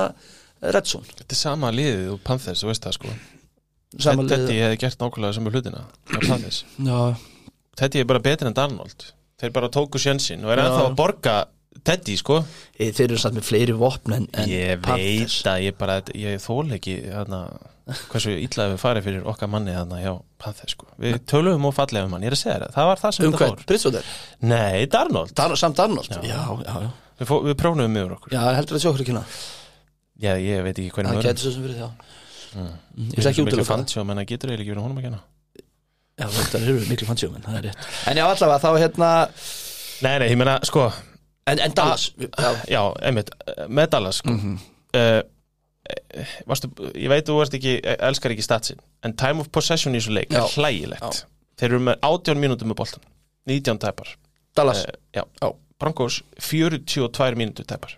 Speaker 2: Redzone
Speaker 1: þetta er sama liðið og Panthers, þú veist það sko.
Speaker 2: Sama
Speaker 1: Teddy
Speaker 2: liðið.
Speaker 1: hefði gert nákvæmlega hlutina með Panthers.
Speaker 2: Já,
Speaker 1: Teddy er bara betur en Darnold. Þeir bara tóku sjönsinn og er ennþá að borga Teddy sko.
Speaker 2: E, þeir eru samt með fleiri vopn en, en
Speaker 1: ég
Speaker 2: Panthers.
Speaker 1: veit að ég bara ég þól ekki þarna, hversu illa við farið fyrir okkar manni þarna hjá Panthers sko. við tölum og fallega um hann, ég er að segja það það var það sem
Speaker 2: um
Speaker 1: þetta fór.
Speaker 2: Bridgewater,
Speaker 1: nei, Darnold,
Speaker 2: Dar samt Darnold já, já, já, já,
Speaker 1: við, við prófum yfir okkur.
Speaker 2: Heldur að sjá okkur ekki hana
Speaker 1: já, ég veit ekki hvernig
Speaker 2: það getur svo sem fyrir þá
Speaker 1: Mm.
Speaker 2: Mm, ég vil ekki útiloka það.
Speaker 1: það getur eiginlega ekki verið honum að kenna.
Speaker 2: Já, þetta eru miklu fansjómen, það er rétt. En já, allavega, þá hérna
Speaker 1: nei, nei, ég meina, sko
Speaker 2: en, en Dallas, já,
Speaker 1: já, einmitt, með Dallas sko.
Speaker 2: Mhm.
Speaker 1: uh, varstu, ég veit þú ekki elskar ekki statsin, en time of possession í þessu leik
Speaker 2: Já.
Speaker 1: er hlægilegt þeir eru með 18 mínútur með boltan 19 tæpar.
Speaker 2: Dallas,
Speaker 1: uh, já, já, Broncos 42 mínútur tæpar.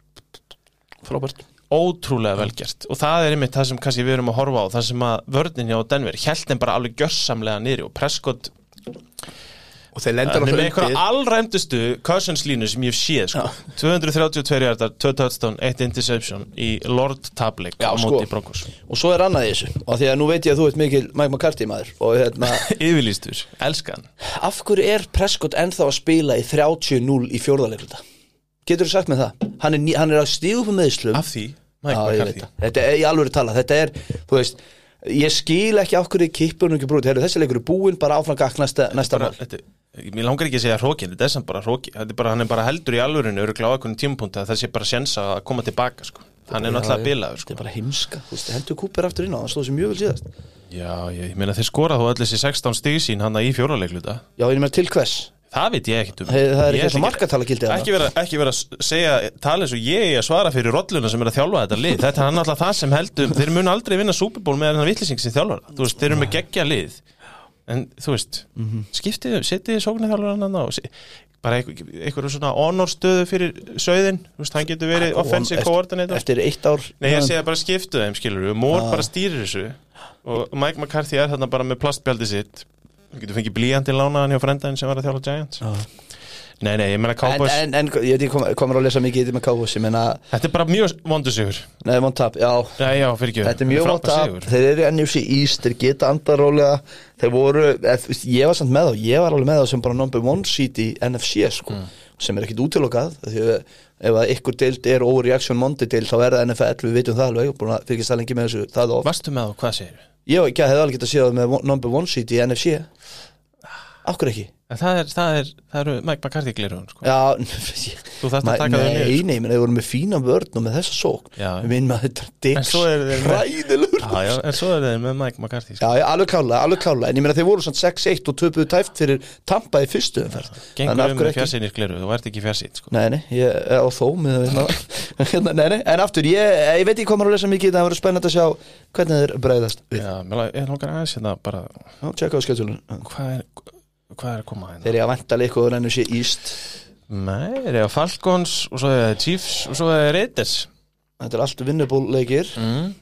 Speaker 2: Frábært.
Speaker 1: Ótrúlega velgjert og það er einmitt það sem kannski við erum að horfa á það sem að vörnin hjá Denver held þeim bara alveg gjörsamlega niður og Prescott
Speaker 2: og þeir lendar
Speaker 1: með
Speaker 2: alltaf undir.
Speaker 1: allrændustu Cousins línu sem ég hef séð sko. 232 hjartar, 2 touchdown 1 interception í Lord Tablik á
Speaker 2: sko.
Speaker 1: móti Broncos.
Speaker 2: Og svo er annað í þessu og því að nú veit ég að þú ert mikil Mike McCarthy maður hérna,
Speaker 1: yfirlýstur, elskan
Speaker 2: af hverju er Prescott ennþá að spila í 30-0 í fjórðaleglunda getur þú sagt með það? Hann er, hann er að stíða upp með meðslum
Speaker 1: af því, Mike McCarthy.
Speaker 2: þetta er í alvöru tala þetta er, þú veist ég skil ekki af hverju kippurinn ekki brúið þessi leikur er búinn, bara áfram gakk næsta, næsta
Speaker 1: bara,
Speaker 2: mál.
Speaker 1: þetta, mér langar ekki að segja hrókin þetta er sem bara hróki, þetta er bara, hann er bara heldur í alvörinu öruglega á einhvern tímapunkti að það sé bara sjensa að koma tilbaka sko. hann er
Speaker 2: Já,
Speaker 1: náttúrulega bilaður
Speaker 2: þetta
Speaker 1: sko.
Speaker 2: er bara heimska, þú hendur Cooper aftur inn á hann stóð sér mjög vel síðast.
Speaker 1: Já, ég, ég meina þeir skora þó allir sér 16 stig sín hann í fjóralegluta
Speaker 2: já, ég meina til hvers,
Speaker 1: það veit ég ekkert um.
Speaker 2: Það er ekki
Speaker 1: ætla
Speaker 2: svona markatala gildið
Speaker 1: ekki vera, ekki vera að segja tala eins og ég að svara fyrir rolluna sem er að þjálfa þetta lið. Þetta er náttúrulega það sem heldur þeir mun aldrei vinna Super Bowl með þennan vitlising sem þjálfar það. þú veist, þeir eru með geggja lið. En þú veist, mm -hmm. skiptið setið sóknir þjálfar hann á se- bara einhver, einhver svona honorstöðu fyrir sögðin, þú veist, hann getur verið offensive coordinator.
Speaker 2: eftir eitt ár
Speaker 1: Nei, ég segja bara skiptu þeim, skilur Þú getur fengið blíjandi lánaðan hjá frendaðin sem var að þjála Giants. Nei, nei, ég meina
Speaker 2: en,
Speaker 1: Cowboys
Speaker 2: en, en ég veit ekki kom, komur að lesa mikið í þetta með Cowboys ég
Speaker 1: Þetta er bara mjög vondu sigur.
Speaker 2: Neða, vont tap, já.
Speaker 1: Já,
Speaker 2: Þetta er mjög vont tap, þeir eru NFC East þeir geta andarólega þeir voru, þú ég var samt með þá ég var alveg með þá sem bara number one seed í NFC sko, sem er ekkit útilokað því að ef að ykkur deild er overreaction Monday deild þá er það NFL, við veitum það alveg búin að fylgjast það lengi með þessu,
Speaker 1: Varstu með þá, hvað segir
Speaker 2: ég að hefði alveg getað séð það með number one seed í NFC Akkur ekki
Speaker 1: Það er, það er, það eru Mike McCarthy glirun sko.
Speaker 2: Já,
Speaker 1: Þú þarft að taka þau
Speaker 2: Nei,
Speaker 1: niður
Speaker 2: nei, menn þeir voru með fína vörn og með þessa sók. Við minn maður þetta
Speaker 1: En þeir með-
Speaker 2: Ræðilegur
Speaker 1: Já, já, en svo er þeir með Mike McCarthy sko.
Speaker 2: Já, já, alveg klálega, alveg klálega En ég meina þeir voru svona 6-1 og töpuðu tæft fyrir Tampa í fyrstu umferð.
Speaker 1: Gengur um með fjarsinir gliru, þú ert ekki fjarsinn sko.
Speaker 2: Nei, nei, ég er á þó með hérna, nei, nei, En aftur, ég, ég veit hvað maður að lesa mikið Það verður spennandi að
Speaker 1: ég Hvað er, er að koma hérna?
Speaker 2: Þeir eru að vanta líka og rennur sér íst
Speaker 1: Nei, þeir eru Falcons og svo er það Chiefs og svo er það Raiders.
Speaker 2: Þetta er allt vinnubúleikir
Speaker 1: mm.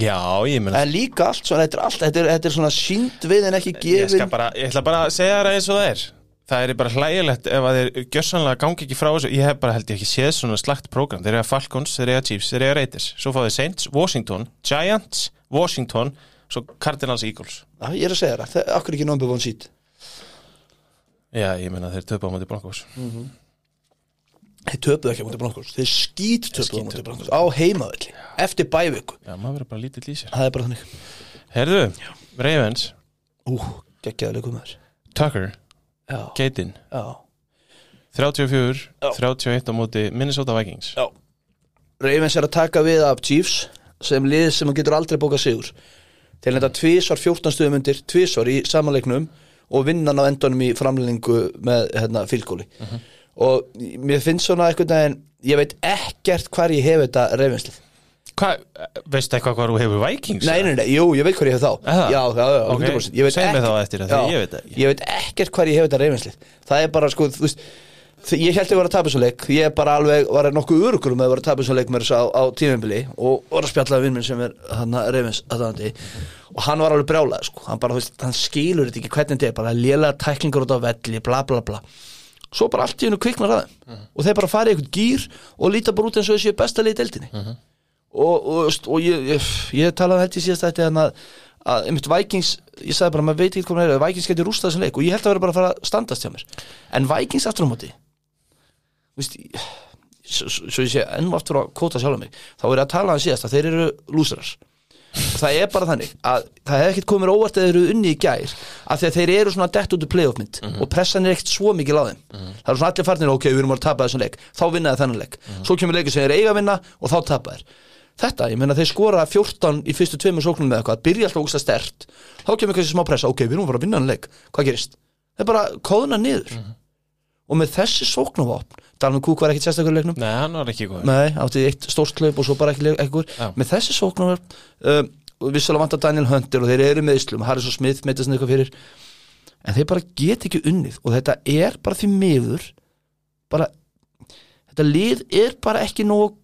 Speaker 1: Já, ég meina
Speaker 2: En líka allt, svona, þetta er allt Þetta er, þetta er svona sínd við en ekki
Speaker 1: ég,
Speaker 2: gefin
Speaker 1: bara, ég ætla bara að segja það eins og það er. Það er bara hlægilegt ef að þeir gjössanlega gangi ekki frá þessu. Ég hef bara held ég ekki séð svona slagt prógram. Þeir eru að Falcons, þeir eru að Chiefs, þeir eru að Raiders. Svo fá þeir Saints, Washington, Giants, Washington Svo Cardinals, Eagles.
Speaker 2: Já, ég er að segja það, það Akkur ekki number one seat
Speaker 1: Já, ég meina þeir töpa á móti Broncos.
Speaker 2: Þeir töpuðu ekki móti Broncos. Þeir skýt móti
Speaker 1: töpuðu.
Speaker 2: Broncos Á heimavelli Eftir bæviku.
Speaker 1: Já, maður verður bara lítill í sér.
Speaker 2: Það er bara þannig.
Speaker 1: Herðu, Ravens,
Speaker 2: Ú, geggjaði leikum þar
Speaker 1: Tucker,
Speaker 2: Já,
Speaker 1: Gaten
Speaker 2: já.
Speaker 1: 34,
Speaker 2: Já.
Speaker 1: 31 á móti Minnesota Vikings.
Speaker 2: Já. Ravens er að taka við af Chiefs sem lið sem hann getur aldrei bókað sigur. Til þetta tvísvar 14 stuðum undir tvísvar í samanleiknum og vinnan á endunum í framlýningu með hérna, fylgóli og mér finnst svona eitthvað en ég veit ekkert hvar ég hef þetta
Speaker 1: Hvað, veistu eitthvað hvað þú hefur Vikings?
Speaker 2: Nei, nei, nei, jú, ég veit hvar ég hef þá
Speaker 1: það?
Speaker 2: Já, já, já,
Speaker 1: Ok,
Speaker 2: 100% Ég veit
Speaker 1: segðu mér þá eftir það, ég veit ekki.
Speaker 2: Ég veit ekkert hvar ég hef þetta Ravenslið Það er bara, sko, þú veist Ég held að ég var að tapa svo leik. Ég bara alveg, var nokkuð örugur með að vera að tapa svo leik með þess á, á tímembili og var að spjalla vinn minn sem er hann Ravens aðdæðandi og hann var alveg brjálað, sko. Hann bara, veist, hann skilur þetta ekki hvernig þetta er bara lélega tæklingur út á velli, bla bla bla. Svo bara allt í hennu kviknar að þeim. Og þeir bara fara í eitthvað gýr og líta bara út eins og þessi besta liði í deildinni. Og, og, veist, og ég, ég, ég talaði held í síðast þetta en að, að einmitt Vikings, ég sagði bara, maður veit ekki hvað maður er Vikings getur rústað þessum leik og ég held að vera bara að fara að standast hjá mér. En Vikings aftur á móti veist, svo, ég sé enn og aftur að kóta sjálf mig þá er að tala um síðast að þeir eru lúsarar. Og það er bara þannig að það hefði ekkert komið óvart að þeir eru unni í gær af því að þeir eru svona dett út í playoff mynd og pressan er ekkert svo mikil á þeim. Það eru svona allir farnir, ok, við erum að tapa þessum leik þá vinna þeir þennan leik, svo kemur leikur sem þeir eiga að vinna og þá tapa þeir. Þetta, ég meina þeir skora 14 í fyrstu tveimur sóknum með eitthvað, byrja alltaf ógsta stert þá kemur eitthvað smá pressa, ok, við erum að að vinna þennan leik hvað gerist? Það er bara kóðuna niður og með þessi sóknuvopn Dalvin Cook var ekkit sérstakur í leiknum.
Speaker 1: Nei, hann var ekki góð
Speaker 2: Nei, átti eitt stórt klaup og svo bara ekki ekkur
Speaker 1: Já.
Speaker 2: með þessi sóknar um, og vissulega vantar Daniel Hunter og þeir eru með Íslum Harrison Smith meitast eitthvað fyrir. En þeir bara get ekki unnið og þetta er bara því miður bara þetta lið er bara ekki nóg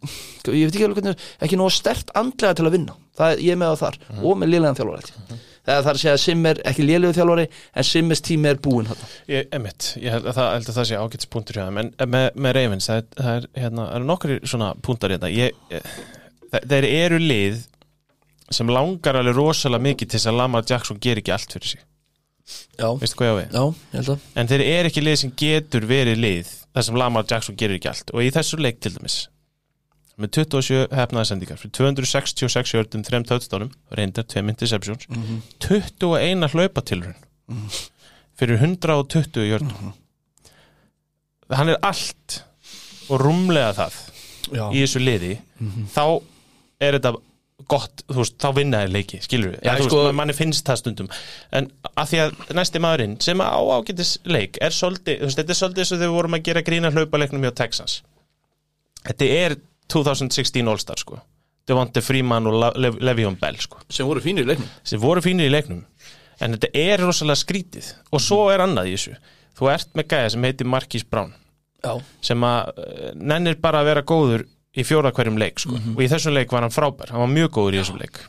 Speaker 2: ég veit ekki alveg hvernig ekki nóg stert andlega til að vinna. Það er ég er með það þar og með lélegan þjálfari mm það er að segja að Sim er ekki lélegu þjálfari en Simmes tími er búinn þarna.
Speaker 1: Ég, emitt, ég held að það, held að það sé ágætis punktur hjá þeim. En með, með Ravens, það, er- það er, hérna, það eru nokkri svona punktar hérna ég, þe- þeir eru lið sem langar alveg rosalega mikið til þess að Lamar Jackson ger ekki allt fyrir sig.
Speaker 2: Já, já, ég held að
Speaker 1: En þeir eru ekki lið sem getur verið lið þar sem Lamar Jackson gerir ekki allt. Og í þessu leik til dæmis með 27 hefnaða sendingar fyrir 266 jördum, 3 tötstánum reyndar, 2 interceptions 21 hlaupatilrun fyrir 120 jördum hann er allt og rúmlega það
Speaker 2: Já,
Speaker 1: í þessu liði. Þá er þetta gott, þú veist, þá vinna þér leiki skilur við, þú
Speaker 2: sko-
Speaker 1: manni finnst það stundum. En að því að næsti maðurinn sem á ágætis leik er svolítið, þú veist, þetta er svolítið sem þau vorum að gera grína hlaupaleiknum hjá Texas þetta er 2016 All-Star sko. Devonte Freeman og Le Le'Veon Bell sko.
Speaker 2: Sem voru fínir í leiknum.
Speaker 1: Sem voru fínir í leiknum. En þetta er rosalega skrítið. Og svo er annað í þessu. Þú ert með gæja sem heitir Marquis Brown
Speaker 2: Já,
Speaker 1: sem að eh, nennir bara að vera góður í fjóra hverjum leik sko. og í þessum leik var hann frábær, hann var mjög góður í þessum leik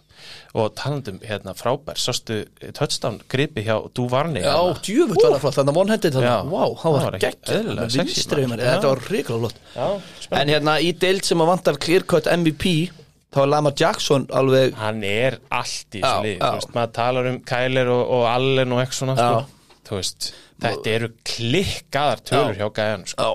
Speaker 1: og talandum hérna frábær sástu touchdown gripi hjá Duvarni
Speaker 2: Já, djöfull var það flott, þannig að þannig, wow, það var gegn þetta var ríkilega flott. En hérna í deild sem að vantar clear cut MVP þá er Lamar Jackson alveg
Speaker 1: hann er allt í
Speaker 2: Já,
Speaker 1: þessu lið
Speaker 2: já.
Speaker 1: þú veist, maður talar um Kyler og, og Allen og eitthvað svona sko. þú veist, þetta eru klikkaðar tölur
Speaker 2: Já.
Speaker 1: hjá gæjan sko.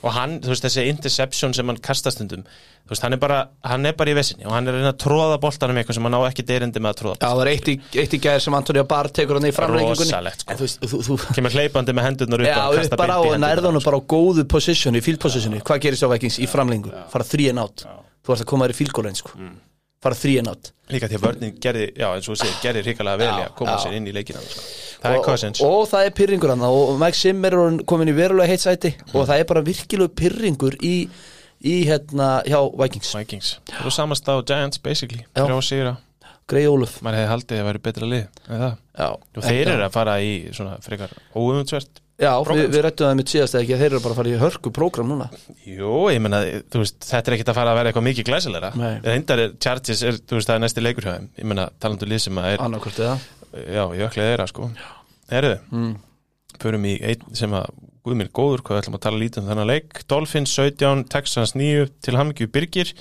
Speaker 1: Og hann, þú veist, þessi interception sem hann kastast stundum, þú veist, hann er bara hann er bara í vesinni og hann er að reyna að tróða boltanum eitthvað sem hann á ekki deyrindi með að tróða
Speaker 2: Já, það var eitt í, eitt í gæðir sem Antonio Barr tekur hann í framlengingunni.
Speaker 1: Rosalegt, sko.
Speaker 2: En þú veist, þú, þú
Speaker 1: kemur hleypandi með hendurnar upp
Speaker 2: Já,
Speaker 1: og
Speaker 2: upp
Speaker 1: kastar
Speaker 2: bara á
Speaker 1: beint í
Speaker 2: og
Speaker 1: hendurnar,
Speaker 2: nærðanum bara á góðu positioni, field positioni. Hvað gerist á Vikings í framlengu? Fara 3 and out. Þú varst að koma þér í field goal line, sko. Fara 3 and out.
Speaker 1: Líka því að vörnin gerði, já, eins og þú segir, gerði hrikalega vel í
Speaker 2: Já,
Speaker 1: að koma
Speaker 2: já.
Speaker 1: sér inn í leikina sko. það er
Speaker 2: og,
Speaker 1: Cousins
Speaker 2: og það er pyrringur hann og Mike Zimmer er komin í verulega heitt sæti og það er bara virkilega pyrringur í, í hérna hjá Vikings.
Speaker 1: Vikings, það eru samast á Giants basically, þrjá sigra.
Speaker 2: Grey Óluf
Speaker 1: maður hefði haldið að það væri betra lið það.
Speaker 2: Já,
Speaker 1: og þeir eru að fara í svona frekar óumsvert
Speaker 2: Já, við, við rættum það með síðast eða ekki að þeir eru bara að fara í hörku prógram núna.
Speaker 1: Jú, ég menna, þú veist, þetta er ekkit að fara að vera eitthvað mikið glæsilegra. Reyndar er Chargers, er, þú veist, það er næsti leikur hjá þeim. Ég menna, talandu lið sem að er
Speaker 2: annarkvort eða?
Speaker 1: Já, jöklið þeirra, sko. Herðu,
Speaker 2: mm.
Speaker 1: Förum í einn sem að Guð mér góður, hvað ætlum að tala lítið um þennan leik. Dolphins 17, Texans 9 til Hamingju Birgir.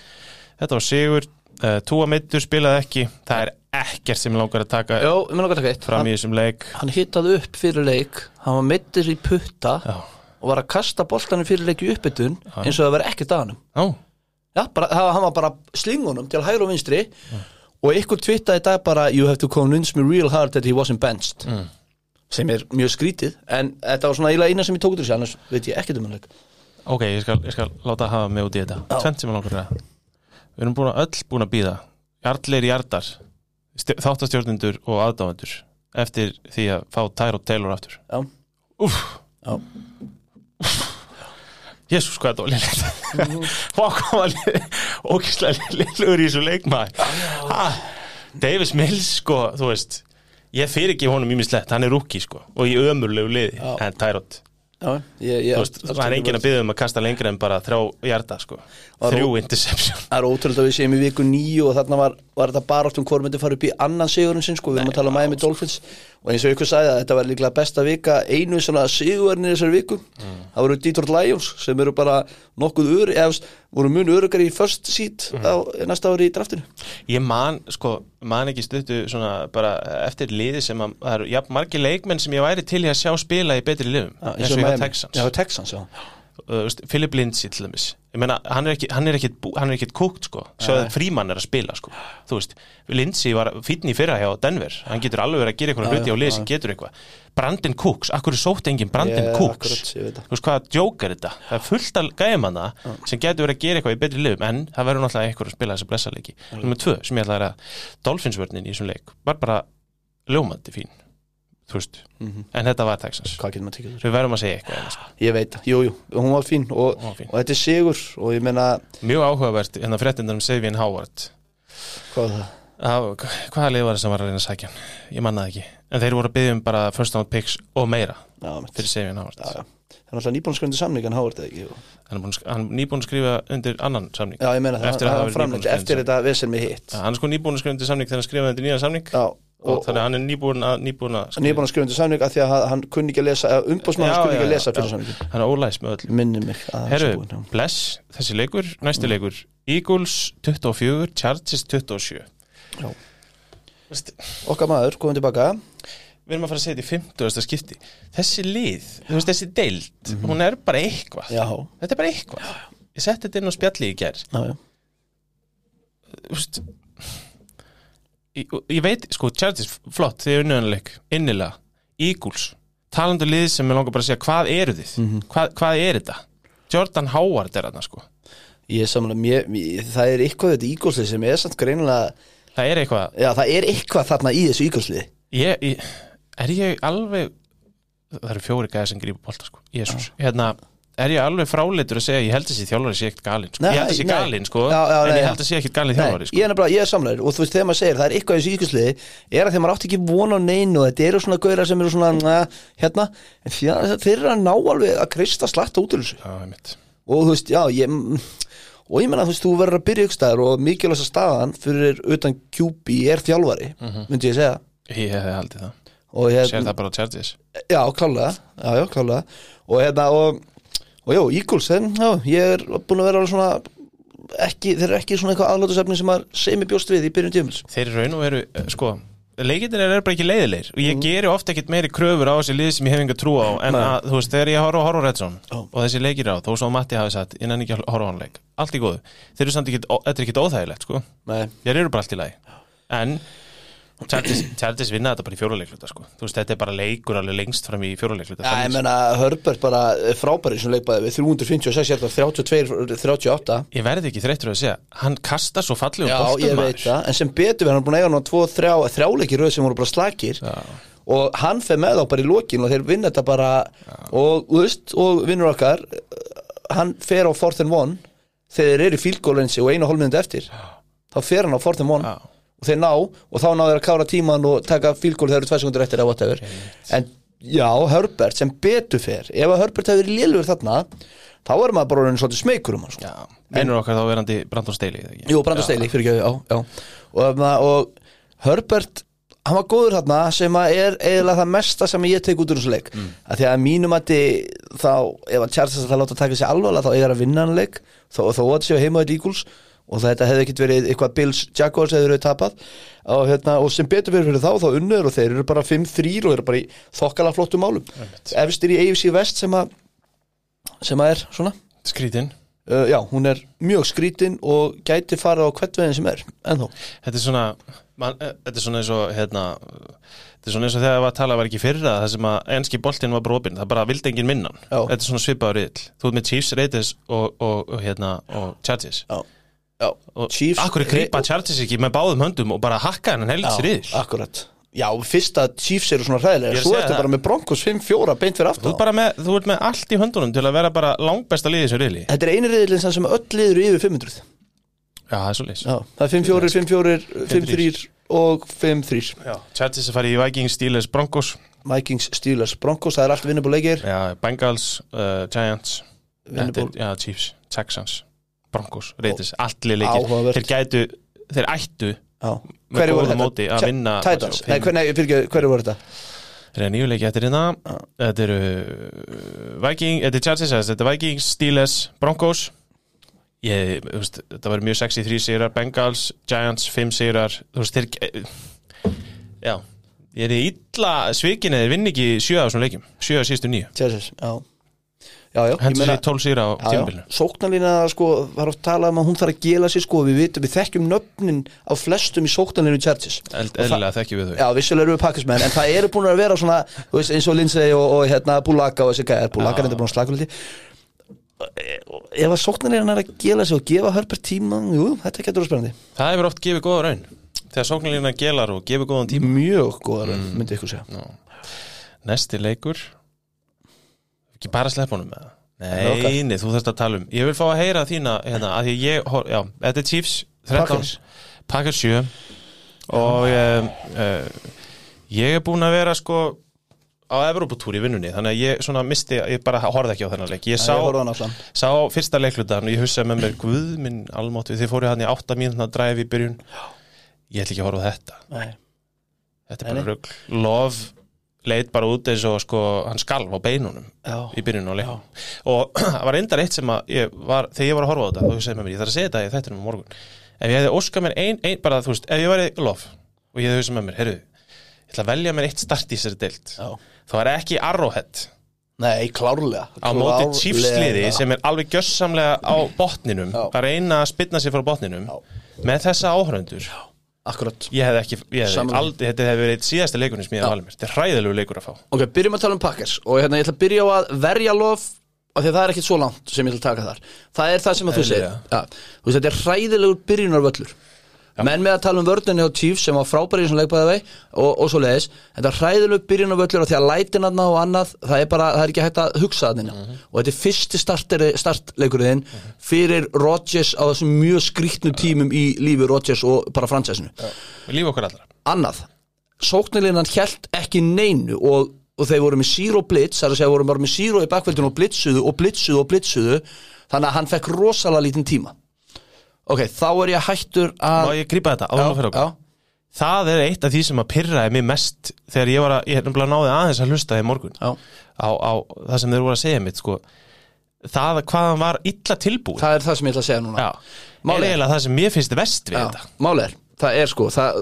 Speaker 1: Þetta var sigur, uh, Túa meittur spilaði ekki. Það er ekkert sem mig langar að taka
Speaker 2: Jó, ég gott að
Speaker 1: fram
Speaker 2: hann,
Speaker 1: í þessum leik.
Speaker 2: hann hittaði upp fyrir leik. Hann var meittir í putta
Speaker 1: Já,
Speaker 2: og var að kasta boltanum fyrir leik í uppbytun eins og það var ekkert að hann
Speaker 1: já,
Speaker 2: Já, bara, það- hann var bara slingunum til hægri og vinstri. Og ykkur twittaði í dag bara you have to convince me real hard that he wasn't benched sem er mjög skrítið en þetta var svona eina sem ég tók út úr sér annars veit ég ekkert um hann
Speaker 1: ok, ég skal, ég skal láta hafa mig út í þetta. Tvent sem mig langar að Við erum búin að öll búin að býða Jarlir Jardar þáttastjórnendur og aðdáendur eftir því að fá Tyrod Taylor aftur.
Speaker 2: Já.
Speaker 1: Úff.
Speaker 2: Já.
Speaker 1: Jésús, hvað þetta var liðlegt Fá hvað var ókislega liðlegur í þessu leikmaði Ha, Davis Mills, sko, þú veist ég fyrir ekki honum ímislegt, hann er rúki sko, og í ömurlegu liði
Speaker 2: Já.
Speaker 1: en Tyrod,
Speaker 2: Já, ég, ég,
Speaker 1: þú veist, það er enginn að byggja um að kasta lengra en bara þrjá hjarta sko.
Speaker 2: Var
Speaker 1: þrjú interception.
Speaker 2: Það er ótrúlega að við séum í viku nýju og þarna var, var þetta bara átt um hvort myndi fara upp í annan sigurinn sinn sko, við erum að tala um Miami Dolphins. Og eins og ykkur sagði að þetta var líklega besta vika einu svona sigurinn í þessari viku það voru Detroit Lions sem eru bara nokkuð ör, eða voru mun örugar í first seat á næsta ári í draftinu.
Speaker 1: Ég man, sko, man ekki stuttu svona bara eftir liði sem að það eru jafn margir leikmenn sem ég væri til í að sjá spila í betri liðum,
Speaker 2: Já,
Speaker 1: eins og hjá
Speaker 2: Miami.
Speaker 1: Texans.
Speaker 2: Já, Texans, já
Speaker 1: uh, veist, Philip Lindsay til dæmis. Meina, hann er er er ekkit kúkt sko, svo að Fríman er að spila sko, Lindsay var í fyrra hjá Denver, hann getur alveg verið að gera eitthvað hluti á sem getur eitthvað. Brandon Cooks, akkur er sótt enginn Brandon
Speaker 2: Ég-
Speaker 1: Cooks, þú veist hvaða djók er þetta, það er fullt af gæmanna sem getur verið að gera eitthvað í betri liðum en það verður náttúrulega eitthvað að spila þessa blessaleiki Númer tvö, sem ég ætla að Dolphinsvörnin í þessum leik, var bara ljómandi fín, þú veist. En þetta var Texas, við verðum að segja eitthvað sko.
Speaker 2: Ég veit, það. jú, hún var fín og,
Speaker 1: var fín.
Speaker 2: og þetta er sigur og ég meina,
Speaker 1: Mjög áhugavert, hérna fréttindar um Savin Howard.
Speaker 2: Hvað það?
Speaker 1: Hvaða lið var það sem var að reyna að sækja hann? Ég manna það ekki. En þeir voru að byggja um bara first round picks og meira
Speaker 2: Já,
Speaker 1: fyrir Savin Howard.
Speaker 2: Já, já. Það er náttúrulega nýbúin skröndi samning en Howard eða ekki.
Speaker 1: Hann er að hann nýbúin að skrifa undir annan samning.
Speaker 2: Já, ég meina það,
Speaker 1: að
Speaker 2: var
Speaker 1: verið
Speaker 2: framlengt
Speaker 1: nýbúinn að
Speaker 2: eftir
Speaker 1: skrifa
Speaker 2: þetta vesen með hitt.
Speaker 1: Hann er sko nýbúin að skrifa undir samning þegar hann skrifaði undir nýjan samning og,
Speaker 2: og,
Speaker 1: þannig að hann er nýbúin að, nýbúin að
Speaker 2: að skröndi samning að því að hann kunni ekki að lesa umbóðsmann
Speaker 1: Já,
Speaker 2: kunni ekki að lesa fyrir
Speaker 1: já.
Speaker 2: samningin
Speaker 1: Hann er ólæs með öll
Speaker 2: er
Speaker 1: Herru, bless, þessi leikur, næsti
Speaker 2: Mm.
Speaker 1: leikur. Eagles 24, Chargers 27
Speaker 2: Já.
Speaker 1: Veist,
Speaker 2: Okkar maður, komum tilbaka.
Speaker 1: Við erum að fara að segja þetta í 50. skipti. Þessi lið, þú veist þessi deild Hún er bara eitthvað.
Speaker 2: Já,
Speaker 1: Þetta er bara eitthvað. Ég setti þetta inn á spjalli í ger
Speaker 2: já, já.
Speaker 1: Úst, ég, ég veit, sko, Chargers flott, þið er unnöðanleik, innilega Eagles, talandu lið sem ég langar bara að segja, hvað eru þið?
Speaker 2: Mhm.
Speaker 1: hvað, hvað er þetta? Jordan Howard er þarna, sko
Speaker 2: Ég samanlega, mér, mér, það er eitthvað þetta ígólslið sem er samt greinilega
Speaker 1: Það er eitthvað,
Speaker 2: Já, það er eitthvað þarna í þessu ígólsliði
Speaker 1: ég, ég, er ég alveg það eru fjóri gæðir sem grípa bolta, sko Jésús, hérna er ég alveg fráleitur að segja, ég held að þessi þjálfari sé ekkert galinn, sko, ég held að
Speaker 2: nei.
Speaker 1: galinn, sko
Speaker 2: Já, já,
Speaker 1: en ég held að sé ekkert galinn þjálfari, sko.
Speaker 2: ég ég er samlegur og þú veist þegar maður segir það er eitthvað í ígjóðsliði er að þegar maður átti ekki von á neinu og þetta eru svona gauðra sem eru svona na, hérna, en að þeir eru að ná alveg að kreista slatta út úr þessu. Og þú veist, já, ég mm, og ég menna þú veist, þú verður að byrja ykkur staðar og mikilvægsta staðan fyrir utan QB er þjálfari,
Speaker 1: haldið það.
Speaker 2: Og hérna, og hérna, og, og já, Eagles, þeim, já, ég er búin að vera alveg svona ekki, þeir eru ekki svona eitthvað aðlátusefni sem að semi bjóst við í byrjun tímils
Speaker 1: Þeir eru raun og veru, eh, sko Leikindir eru bara ekki leiðilegir. Og ég geri ofta ekkit meiri kröfur á þessi lið sem ég hef enga trú á en
Speaker 2: Nei.
Speaker 1: að, þú veist, þegar ég horfa á horfa Redson
Speaker 2: Já.
Speaker 1: og þessi leikir á, þó svo Matti hafi sagt ég nenni ekki að horfa á hann leik, allt í góðu. Þeir eru samt ekki, þetta er ekki óþægilegt, sko.
Speaker 2: Nei,
Speaker 1: þeir eru bara allt í lagi. En Chargers, Chargers vinna þetta bara í fjóruleikluta, sko. Þú veist, þetta er bara leikur alveg lengst fram í fjóruleikluta
Speaker 2: Já, ég menna Herbert bara er frábæri sem leikbaði við 356 hjarta 32, 38
Speaker 1: ég verði ekki þreyttur að segja, hann kastar svo fallið
Speaker 2: Já, ég veit það, en sem betur við hann er búin að eiga nú tvo, þrjá, þrjáleiki röð sem voru bara slakir.
Speaker 1: Já.
Speaker 2: og hann fer með þá bara í lokin og þeir vinna þetta bara og, þú veist, og vinnur okkar hann fer á fourth and one. Þegar þeir eru í einsi og einu hólmiðund eftir þá fer hann á fourth and one.
Speaker 1: Já.
Speaker 2: Og þeir ná, og þá ná þeir að kára tíman og taka goal þegar þeir eru tvær sekundur eftir eða whatever en já, Herbert sem betur fer ef að Herbert hefur verið lélugur þarna þá er maður bara orðinn svolítið smeykur um hann sko.
Speaker 1: einur okkar þá verandi Brandon Staley?
Speaker 2: Jú, Brandon Staley, fyrir ekki, já, já. Og, þarna, og Herbert hann var góður hérna sem að er eiginlega það mesta sem ég tek út úr þessu leik mm. að því að mínum að þá ef að Charles það láta taka sig alvarlega þá er að vinna hann leik þó, þó að séu heima á Eagles og þetta hefði ekkit verið eitthvað Bills Jaguars þeir eru tapað. Og, hérna, og sem betur verið fyrir þá þá unnur og þeir eru bara 5-3 og eru bara í þokkala flottum málum. Efstir í AFC West sem að sem að er svona.
Speaker 1: Skrítin.
Speaker 2: Uh, já, hún er mjög skrítin og gæti fara á hvert veginn sem er ennþá.
Speaker 1: Þetta er svona man, eh, Þetta er svona eins og hérna, Þetta er svona eins og þegar var að tala var ekki fyrra það sem að enski boltinn var brópin það bara vildi enginn minnan
Speaker 2: Já.
Speaker 1: Þetta er svona svipaður riðl Þú ert með Chiefs, Raiders og, og, og, hérna, og Chargers.
Speaker 2: Já, Chiefs-
Speaker 1: Akkur er grípa Chargers ekki með báðum höndum og bara hakka hennan helds riðl
Speaker 2: akkurat. Já, fyrst að Chiefs eru svona hræðilega Svo ertu bara með Broncos 5-4 beint fyrir
Speaker 1: Þú
Speaker 2: aftan
Speaker 1: ert, bara með, þú ert með allt í höndunum til að vera bara langbesta liðið þessu riðli.
Speaker 2: Þetta er eini riðilinn sem öll liður yfir 500 Já,
Speaker 1: það er svo leys
Speaker 2: það er 5-4, 5-4, 5-3 og 5-3
Speaker 1: Chargers er farið í Vikings, Steelers, Broncos.
Speaker 2: Vikings, Steelers, Broncos, það er allt vinnable leikir.
Speaker 1: Já, Bengals, uh, Giants. Chiefs, Texans Broncos, Raiders, allt lið leikir. Þeir gætu, þeir ættu með
Speaker 2: þetta?
Speaker 1: móti að vinna
Speaker 2: Titans, nei, hverju voru þetta?
Speaker 1: Þeir eru nýjuleiki eftir hérna. Þetta eru uh, Viking, þetta er Chargers Þetta er Vikings, Steelers, Broncos. Ég, þú veist, þetta var mjög sexy þrý sigrar, Bengals, Giants, fimm sigrar. Þú veist, þeir Já, ég er í illa svikin eða vinn ekki sjö af þessum leikjum Sjö af síðustu nýju
Speaker 2: Tjæsis, já
Speaker 1: Hendur sér tól sigra á tímabilinu?
Speaker 2: Sóknarlína sko, var oft talað um að hún þarf að gela sér sko, við vitum, við þekkjum nöfnin á flestum í sóknarlínu Chargers
Speaker 1: Eld, Eðlilega þekkjum við þau.
Speaker 2: Já, vissulega eru við pakkismenn, en það eru búin að vera svona, veist, eins og Lindsay og, og hérna, Bulaka og þessi gæðar, Bulaka er enda búin að slaka liti Ef að sóknarlínan er að gela sig og gefa Herbert tíma, jú, þetta getur að spennandi.
Speaker 1: Það hefur oft gefið góða raun. Þegar sóknarlína gelar og gefið góðan tíma.
Speaker 2: Mjög góðar,
Speaker 1: Mm.
Speaker 2: myndi ykkur segja.
Speaker 1: Næsti leikur Ekki bara sleppa honum með það. Nei, nei, þú þarfst að tala um Ég vil fá að heyra þína hérna, að ég, já, þetta er Chiefs 13,
Speaker 2: Packers.
Speaker 1: Packers 7 og um, uh, ég er búinn að vera sko á Evropatúr í vinnunni þannig að ég svona misti, ég bara horfði ekki á þennan leik. Ég sá,
Speaker 2: Ég horfði á hann allan.
Speaker 1: sá fyrsta leiklutan og ég hugsaði með mér Guð minn almátt þið fóruð hann í 8 mínúna dræfi í byrjun. Ég ætla ekki að horfa á þetta.
Speaker 2: Nei.
Speaker 1: þetta er bara rugl. Love leit bara út eins og sko hann skalf á beinunum
Speaker 2: Já,
Speaker 1: í byrjun á leik. Og það var reyndar eitt sem að ég var, þegar ég var að horfa á þetta hugsaði ég með mér, ég þarf að segja þetta í þættinum á morgun. Ef ég hefði óskað mér ein, ein bara þú veist, ef ég væri lof og ég hefði hugsað með mér, heyrðu ég ætla að velja mér eitt start í deild
Speaker 2: já.
Speaker 1: þá er ekki Arrowhead.
Speaker 2: Nei, klárlega.
Speaker 1: Á móti
Speaker 2: Klárlega.
Speaker 1: Chiefs-liði sem er alveg gjössamlega á botninum
Speaker 2: Já.
Speaker 1: að reyna að spynna sér frá botninum
Speaker 2: Já.
Speaker 1: með þessa áhöröndur
Speaker 2: Akkurat.
Speaker 1: Ég hefði ekki, ég hefði
Speaker 2: Sammála.
Speaker 1: aldrei þetta hefði verið eitt síðasta leikunum sem ég hefði valið mér. Þetta er hræðilegu leikur að fá.
Speaker 2: Ok, byrjum að tala um Packers. Og hérna ég ætla að byrja á að verja lof af því að það er ekkit svo langt sem ég ætla að taka þar. Það er það sem að þú segir.
Speaker 1: Eðlilega.
Speaker 2: ja, þú veist, þetta er hræðilegur byrjunarvöllur menn með að tala um vörðinni á Chiefs sem var frábæri sem leikbæði vei og, og svo leiðis þetta er hræðilegur byrjunarvöllur af því að lætinarna og annað það er bara, það er ekki hægt að hugsa þannig og þetta er fyrsti startleikurinn fyrir Rodgers á þessum mjög skrýtnu tímum í lífi Rodgers og bara fransæsinu
Speaker 1: líf okkar allra.
Speaker 2: Annað sóknarlinnan hjælt ekki neinu og, og þeir voru með zero blitz það er að segja voru bara með zero í bakveldinu og blitzuðu og blitzuðu og blitzuðu þannig að hann fekk rosalega lítinn tíma ok, þá er ég hættur að
Speaker 1: Má ég grípa þetta? Áður fyrir okkur.
Speaker 2: já,
Speaker 1: Það er eitt af því sem að pyrraði mig mest þegar ég var að, ég náttúrulega náði aðeins að hlusta í morgun.
Speaker 2: Já.
Speaker 1: á, á það sem þeir voru að segja mitt sko. Það hvað hann var illa tilbúið?
Speaker 2: Það er það sem ég ætla að segja núna.
Speaker 1: Já,
Speaker 2: Málið er-
Speaker 1: eiginlega það sem mér finnst vest við þetta.
Speaker 2: mál er, það er sko það,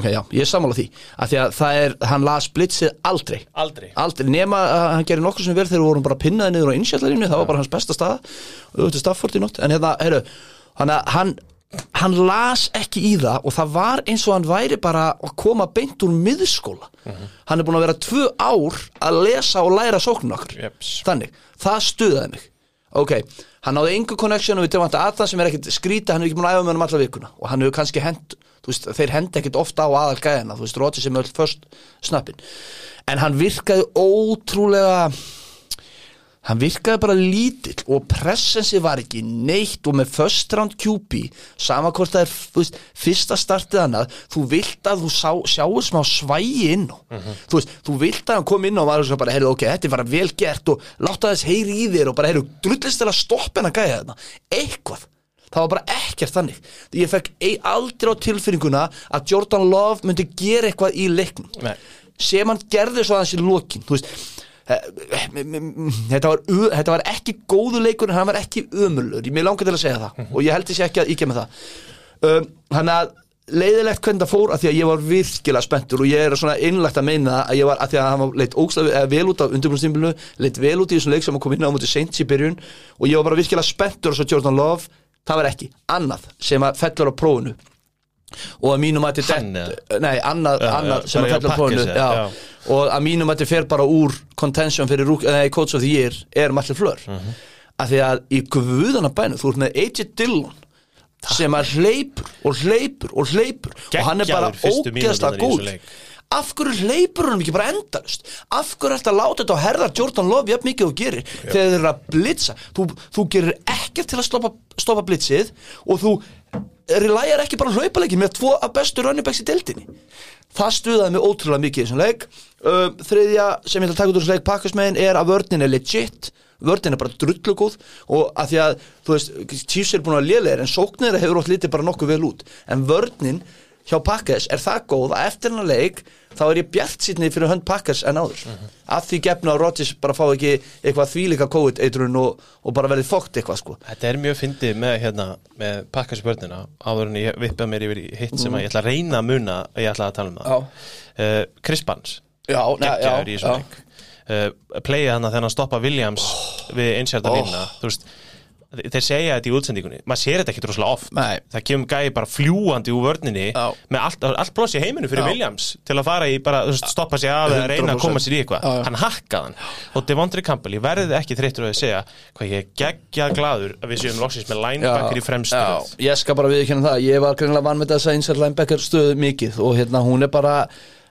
Speaker 2: ok, já, ég er sammála því. Að því að það er, hann las blitzið aldrei.
Speaker 1: Aldrei.
Speaker 2: Aldrei, nema að hann gerir nokkuð sem vel þegar við vorum bara pinnaði niður á innsjallarinu, það var bara hans besta staða og auðvitað Stafford í nótt, en hérna, heyrðu hann, hann, hann las ekki í það og það var eins og hann væri bara að koma beint úr miðskóla. Hann er búin að vera tvö ár að lesa og læra sóknun okkur
Speaker 1: Jeps.
Speaker 2: þannig, það stuðaði mig. Ok, hann náði engu connection við Devante Adams sem er ekkit skrýta hann er ekki búin að æfa með hann alla vikuna. Og hann hefur kannski hend veist, þeir hendi ekkit ofta á aðal gæðina þú veist, Rodgers sem er öll först snappin. En hann virkaði ótrúlega hann virkaði bara lítill og pressensi var ekki neitt og með first round QB sama hvort það er þú fyrsta startið annað þú vilt að þú sá, sjáu smá svægi inn á. Þú, veist, þú vilt að hann kom inn og var svo bara, heyrðu, ok, þetta er bara vel gert og láta þess heyri í þér og bara, heyrðu, drullist til að stoppa henn að gæja þarna. Eitthvað. Það var bara ekkert þannig. Ég fekk ei- aldrei á tilfinninguna að Jordan Love myndi gera eitthvað í leiknum.
Speaker 1: Nei.
Speaker 2: sem hann gerði svo aðeins í lokin þú veist þetta var, þetta var ekki góðu leikur en hann var ekki ömurlur ég langar til að segja það. Og ég held þessi ekki að íkja með það. Um, hann að leiðilegt hvernig það fór að því að ég var virkilega spenntur og ég er svona einlægt að meina að ég var að því að hann var leitt ógstlega vel út af undirbúinnstímbilinu, leitt vel út í þessum leik sem kom inn á mútið seint í byrjun og ég var bara virkilega spenntur og svo Jordan Love. Það var ekki, annað sem að fellur á prófinu og að mínum að þetta nei, annað,
Speaker 1: Já,
Speaker 2: annað
Speaker 1: já,
Speaker 2: sem að fellur já,
Speaker 1: já.
Speaker 2: og að mínum að þetta fer bara úr contention fyrir coach of the year er Martin Fleur. Uh
Speaker 1: Mhm.
Speaker 2: að því að í guðana bænu þú ert með AJ Dillon sem að hleypur og hleypur og hleypur og hann er bara ógeðslega góð af hverju hleypur hann ekki bara endalust af hverju ertu að láta þetta á herðar Jordan Love jafn mikið og þú gerir þegar þeir eru að blitza? Þú, þú gerir ekkert til að stoppa, stoppa blitzið og þú relæjar ekki bara hlaupaleiki með tvo af bestu running backs í deildinni? Það stuðaði mig ótrúlega mikið í þessum leik. Um, þriðja sem ég ætla að taka út úr þessum leik pakkasmegin er að vörnin er legit. Vörnin er bara drullugóð og að því að þú veist, Chiefs er búin að lélegir en sóknir hefur ótt litið bara nokkuð vel út. En vörnin hjá Packers er það góð að eftir hennar leik þá er ég bjart sýtni fyrir hönd Packers en áður. Að því gefna að Rodgers bara fá ekki eitthvað þvílíka COVID-eitrun og, og bara verið þótt eitthvað sko.
Speaker 1: Þetta er mjög fyndið með, hérna, með pakkasbörnina áður en ég vippa mér yfir hitt sem að ég ætla að reyna að muna að ég ætla að tala um það. Uh, Chris Barnes.
Speaker 2: Já,
Speaker 1: geggjaður í leik. Uh, playið hann að hann stoppa Williams við einsjarta
Speaker 2: Oh.
Speaker 1: línuna þú veist, þeir segja þetta í útsendingunni maður sér þetta ekki droslega oft
Speaker 2: Nei.
Speaker 1: það kemur gæði bara fljúandi úr vörninni
Speaker 2: Já.
Speaker 1: með allt, allt ploss í heiminu fyrir
Speaker 2: Já.
Speaker 1: Williams til að fara í bara stoppa sig af eða reyna að
Speaker 2: 100%.
Speaker 1: koma sér í eitthvað hann hakkaði hann og Devondre Campbell, ég verði ekki þreyttur að segja hvað ég er geggjað gladur að við séum loksins með linebacker í röð.
Speaker 2: ég skal bara viðkynna það ég var greinlega vann með þess að insert linebacker stöðu mikið og hérna hún er bara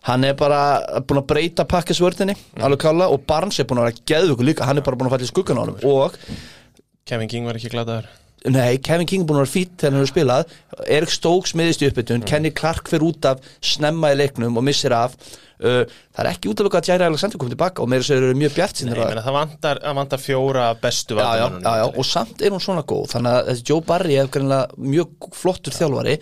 Speaker 2: hann er bara búin að breyta pakkisvörðinni
Speaker 1: Mm.
Speaker 2: alveg kalla og Barnes er búin að vera geðvöku líka hann er bara búin að falla í skuggan á honum og
Speaker 1: Kevin King var ekki gladaður
Speaker 2: Nei, Kevin King búin að vera fýtt þegar hann hefur spilað. Erik Stokes miðist í uppbytun. Kenny Clark fyrir út af snemma í leiknum og missir af. Uh, Það er ekki útlöku að Jair Alexander komið tilbaka og meira sér eru mjög bjart
Speaker 1: Nei, meina, það vantar, vantar fjóra bestu
Speaker 2: já, já, já, og samt er hún svona góð. Þannig að Joe Barry er mjög flottur þjálfari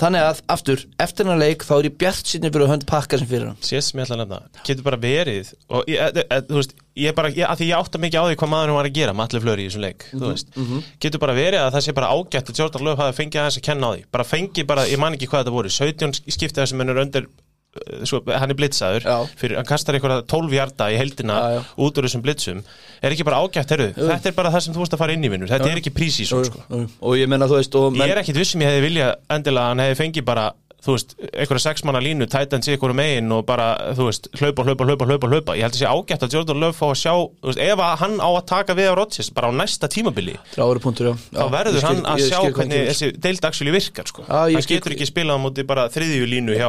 Speaker 2: þannig að aftur, eftir hennar leik þá er ég bjart sinni fyrir hönd pakka sem fyrir hann.
Speaker 1: Sést sem ég ætla að nefna. Getur bara verið og ég, e, e, þú veist, ég bara, ég, að því ég átta mikið á því hvað maður var að gera með allir flöri í þessum leik þú veist, getur bara verið að það sé bara ágætt að Jordan Love hafi fengið aðeins að kenna á því. Bara fengið bara, ég man ekki hvað þetta voru 17 skiptið sem hann er undir svo, hann er blitzaður,
Speaker 2: Já.
Speaker 1: fyrir, hann kastar einhverja 12 hjarta í heldina
Speaker 2: Já, já.
Speaker 1: út úr þessum blitzum, er ekki bara ágætt heru, þetta er bara það sem þú veist að fara inn í vinnur þetta er ekki prísísón sko.
Speaker 2: og ég menna þú veist og
Speaker 1: Ég er ekkit vissum ég hefði vilja endilega hann hefði fengið bara þú veist, einhverja sex manna línu tætan sig einhverju megin og bara, þú veist, hlaupa, hlaupa, hlaupa, hlaupa, hlaupa, ég held að sé ágætt að Jordan Love fá að sjá, þú veist, ef að hann á að taka við á Rodgers bara á næsta tímabili
Speaker 2: punktur, já, já
Speaker 1: þá verður
Speaker 2: skil-
Speaker 1: hann að sjá hvernig þessi deild actually virkar, sko.
Speaker 2: Já,
Speaker 1: hann getur ekki spilað á móti bara þriðju línu hjá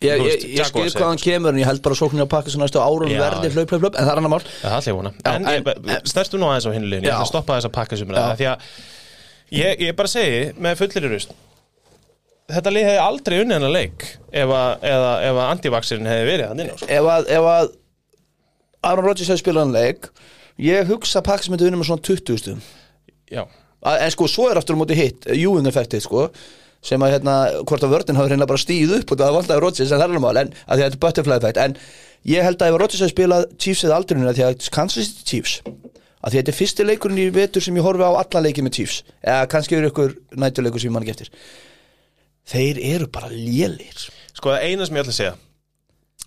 Speaker 2: Ég, ég, ég skil hvað hann kemur en ég held bara sóknir á pakka sem næstu árum
Speaker 1: Já.
Speaker 2: verði hlaup, hlaup, hlaup en það er annar mál.
Speaker 1: Það er allir vona. En,
Speaker 2: en-
Speaker 1: en snerstu nú aðeins á hinnu liðinu. Ég ætla að stoppa þess að pakka sem
Speaker 2: Já.
Speaker 1: Því að ég, ég bara segi með fullir í rust Þetta lið hefði aldrei unnið leik ef að, eða, ef að antivaxirinn hefði verið hann inn á sko.
Speaker 2: ef að, ef að Aaron Rodgers hefði spilað hann leik ég hugsa að pakka sem myndi unni með svona 20 stum
Speaker 1: Já,
Speaker 2: en sko, svo er aftur á móti hitt sko sem að hérna, hvort að vörðin hafi reyna bara stíð upp og það vantaði Rodgers en það er alveg mál en að þetta er butterfly effect en ég held að ef Rodgers hefði spilað Chiefs eða aldrinuna því að Kansas City Chiefs að þetta er fyrsti leikurinn í vetur sem ég horfi á alla leiki með Chiefs eða kannski eru ykkur nætuleikur sem ég man ekki eftir. Þeir eru bara lélir.
Speaker 1: Sko það eina sem ég ætla að segja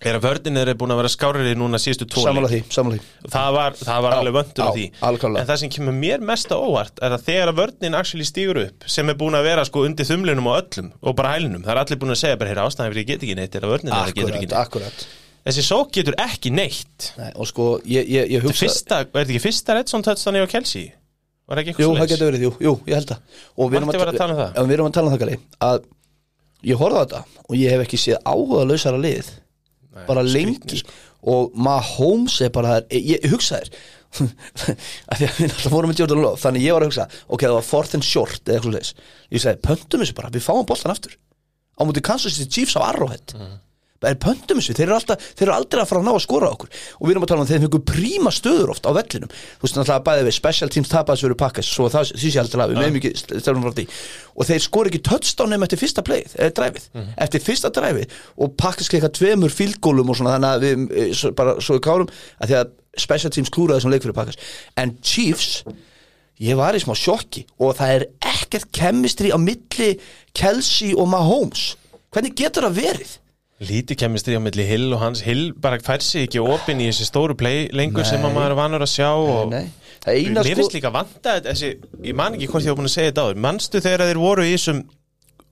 Speaker 1: er að vördin er búin að vera skárið núna síðustu
Speaker 2: Sammála
Speaker 1: leiki.
Speaker 2: því, sammála því.
Speaker 1: Það var, það var
Speaker 2: Já,
Speaker 1: alveg vöndur á
Speaker 2: já,
Speaker 1: því.
Speaker 2: algjörlega.
Speaker 1: en það sem kemur mér mest á óvart er að þegar að vörnin actually stígur upp sem er búin að vera sko undir þumlinum og öllum og bara hælinum, það er allir búin að segja bara heyra ástæðan fyrir ég get ekki neitt er að vörnin er að getur ekki neitt.
Speaker 2: akkurat.
Speaker 1: Þessi sók getur ekki neitt.
Speaker 2: Nei, og sko, ég, ég, ég hugsa
Speaker 1: fyrsta, er þetta ekki fyrsta Redson touchdown á Kelsey var ekki
Speaker 2: Jú, það getur verið, jú, jú, ég held það Og við erum
Speaker 1: að
Speaker 2: ég horfði á þetta og ég hef ekki séð áhuga lausara lið
Speaker 1: Nei,
Speaker 2: bara lengi.
Speaker 1: sko.
Speaker 2: og Mahomes er bara þar ég, hugsa þér. Að því að við alltaf vorum með Jordan Love þannig ég var að hugsa, ok, það var fourth and short eða eitthvað leis, ég segi, pöntum þessu bara við fáum boltan aftur. Á múti Kansas City Chiefs á Arrowhead.
Speaker 1: Mhm.
Speaker 2: Er pöntum þessu, þeir eru, alltaf, þeir eru aldrei að fara að ná að skora okkur. Og við erum að tala um þeir fengur príma stöður oft á vellinum. Þú veist náttúrulega bæði við special teams tapaðs fyrir pakkas svo það því sé alltaf við meðum ekki stefnum frá því. Og þeir skora ekki touchdown nefn eftir fyrsta playið, eða dræfið eftir fyrsta dræfið og pakkas klikka tveimur fílgólum og svona þannig að við eh, svo, bara svo við kárum að því að special teams klúraði þessum leik fyrir pakkas en Chiefs ég var í smá sjokki. Og það er ekkert kemistri á milli Kelsey og Mahomes. Hvernig getur það verið?
Speaker 1: Lítið kemistri á milli Hill og hans. Hill bara fær sig ekki opinn í þessi stóru play lengur
Speaker 2: Nei.
Speaker 1: sem að maður er vanur að sjá og
Speaker 2: Nei, það eina
Speaker 1: Mér
Speaker 2: sko
Speaker 1: finnst líka vanta þessi, ég man ekki hvort ég var búin að segja þetta áður. Manstu þegar þeir voru í þessum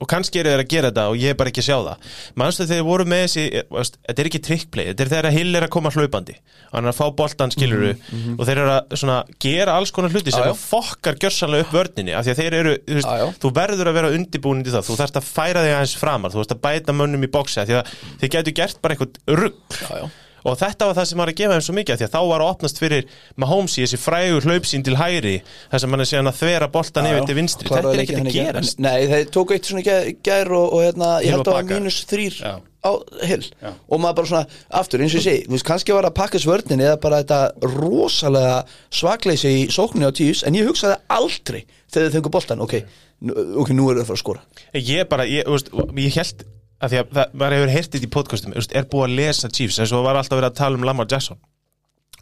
Speaker 1: og kannski eru þeir að gera þetta og ég er bara ekki að sjá það. Manstu þegar þeir voru með þessi eh, þetta er ekki trickplay, þetta er þegar að Hill er að koma hlaupandi. Og hann er að fá boltan skiluru og þeir eru að svona, gera alls konar hluti sem fokkar gjörsanlega upp vörninni af því að þeir eru, þú, veist,
Speaker 2: já.
Speaker 1: þú verður að vera undibúin í það, þú þarfst að færa þig aðeins framar, þú þarfst að bæta mönnum í bóksi af því að þeir getur gert bara eitthvað rugg
Speaker 2: Já, já.
Speaker 1: Og þetta var það sem var að gefa þeim svo mikið af því að þá var að opnast fyrir Mahomes í þessi frægur hlaupsín til hægri þar sem hann er síðan að þvera boltan yfir til vinstri. þetta er ekki að gerast.
Speaker 2: Nei, þeir tóku eitt svona í gær, og, og hérna, ég held að það var mínus þrýr
Speaker 1: Já.
Speaker 2: á hill. Og maður bara svona, aftur, eins og ég segi þú veist, kannski var það pakkas vörnin eða bara þetta rosalega svakleysi í sókninni á tíus, en ég hugsaði aldrei þegar þau fengu boltan, ok ok, nú eru þau að fara að skora.
Speaker 1: Ég bara, ég, þú veist, ég held að því að það, maður hefur heyrt þetta í podcastum er búið að lesa Chiefs eins og var alltaf verið að tala um Lamar Jackson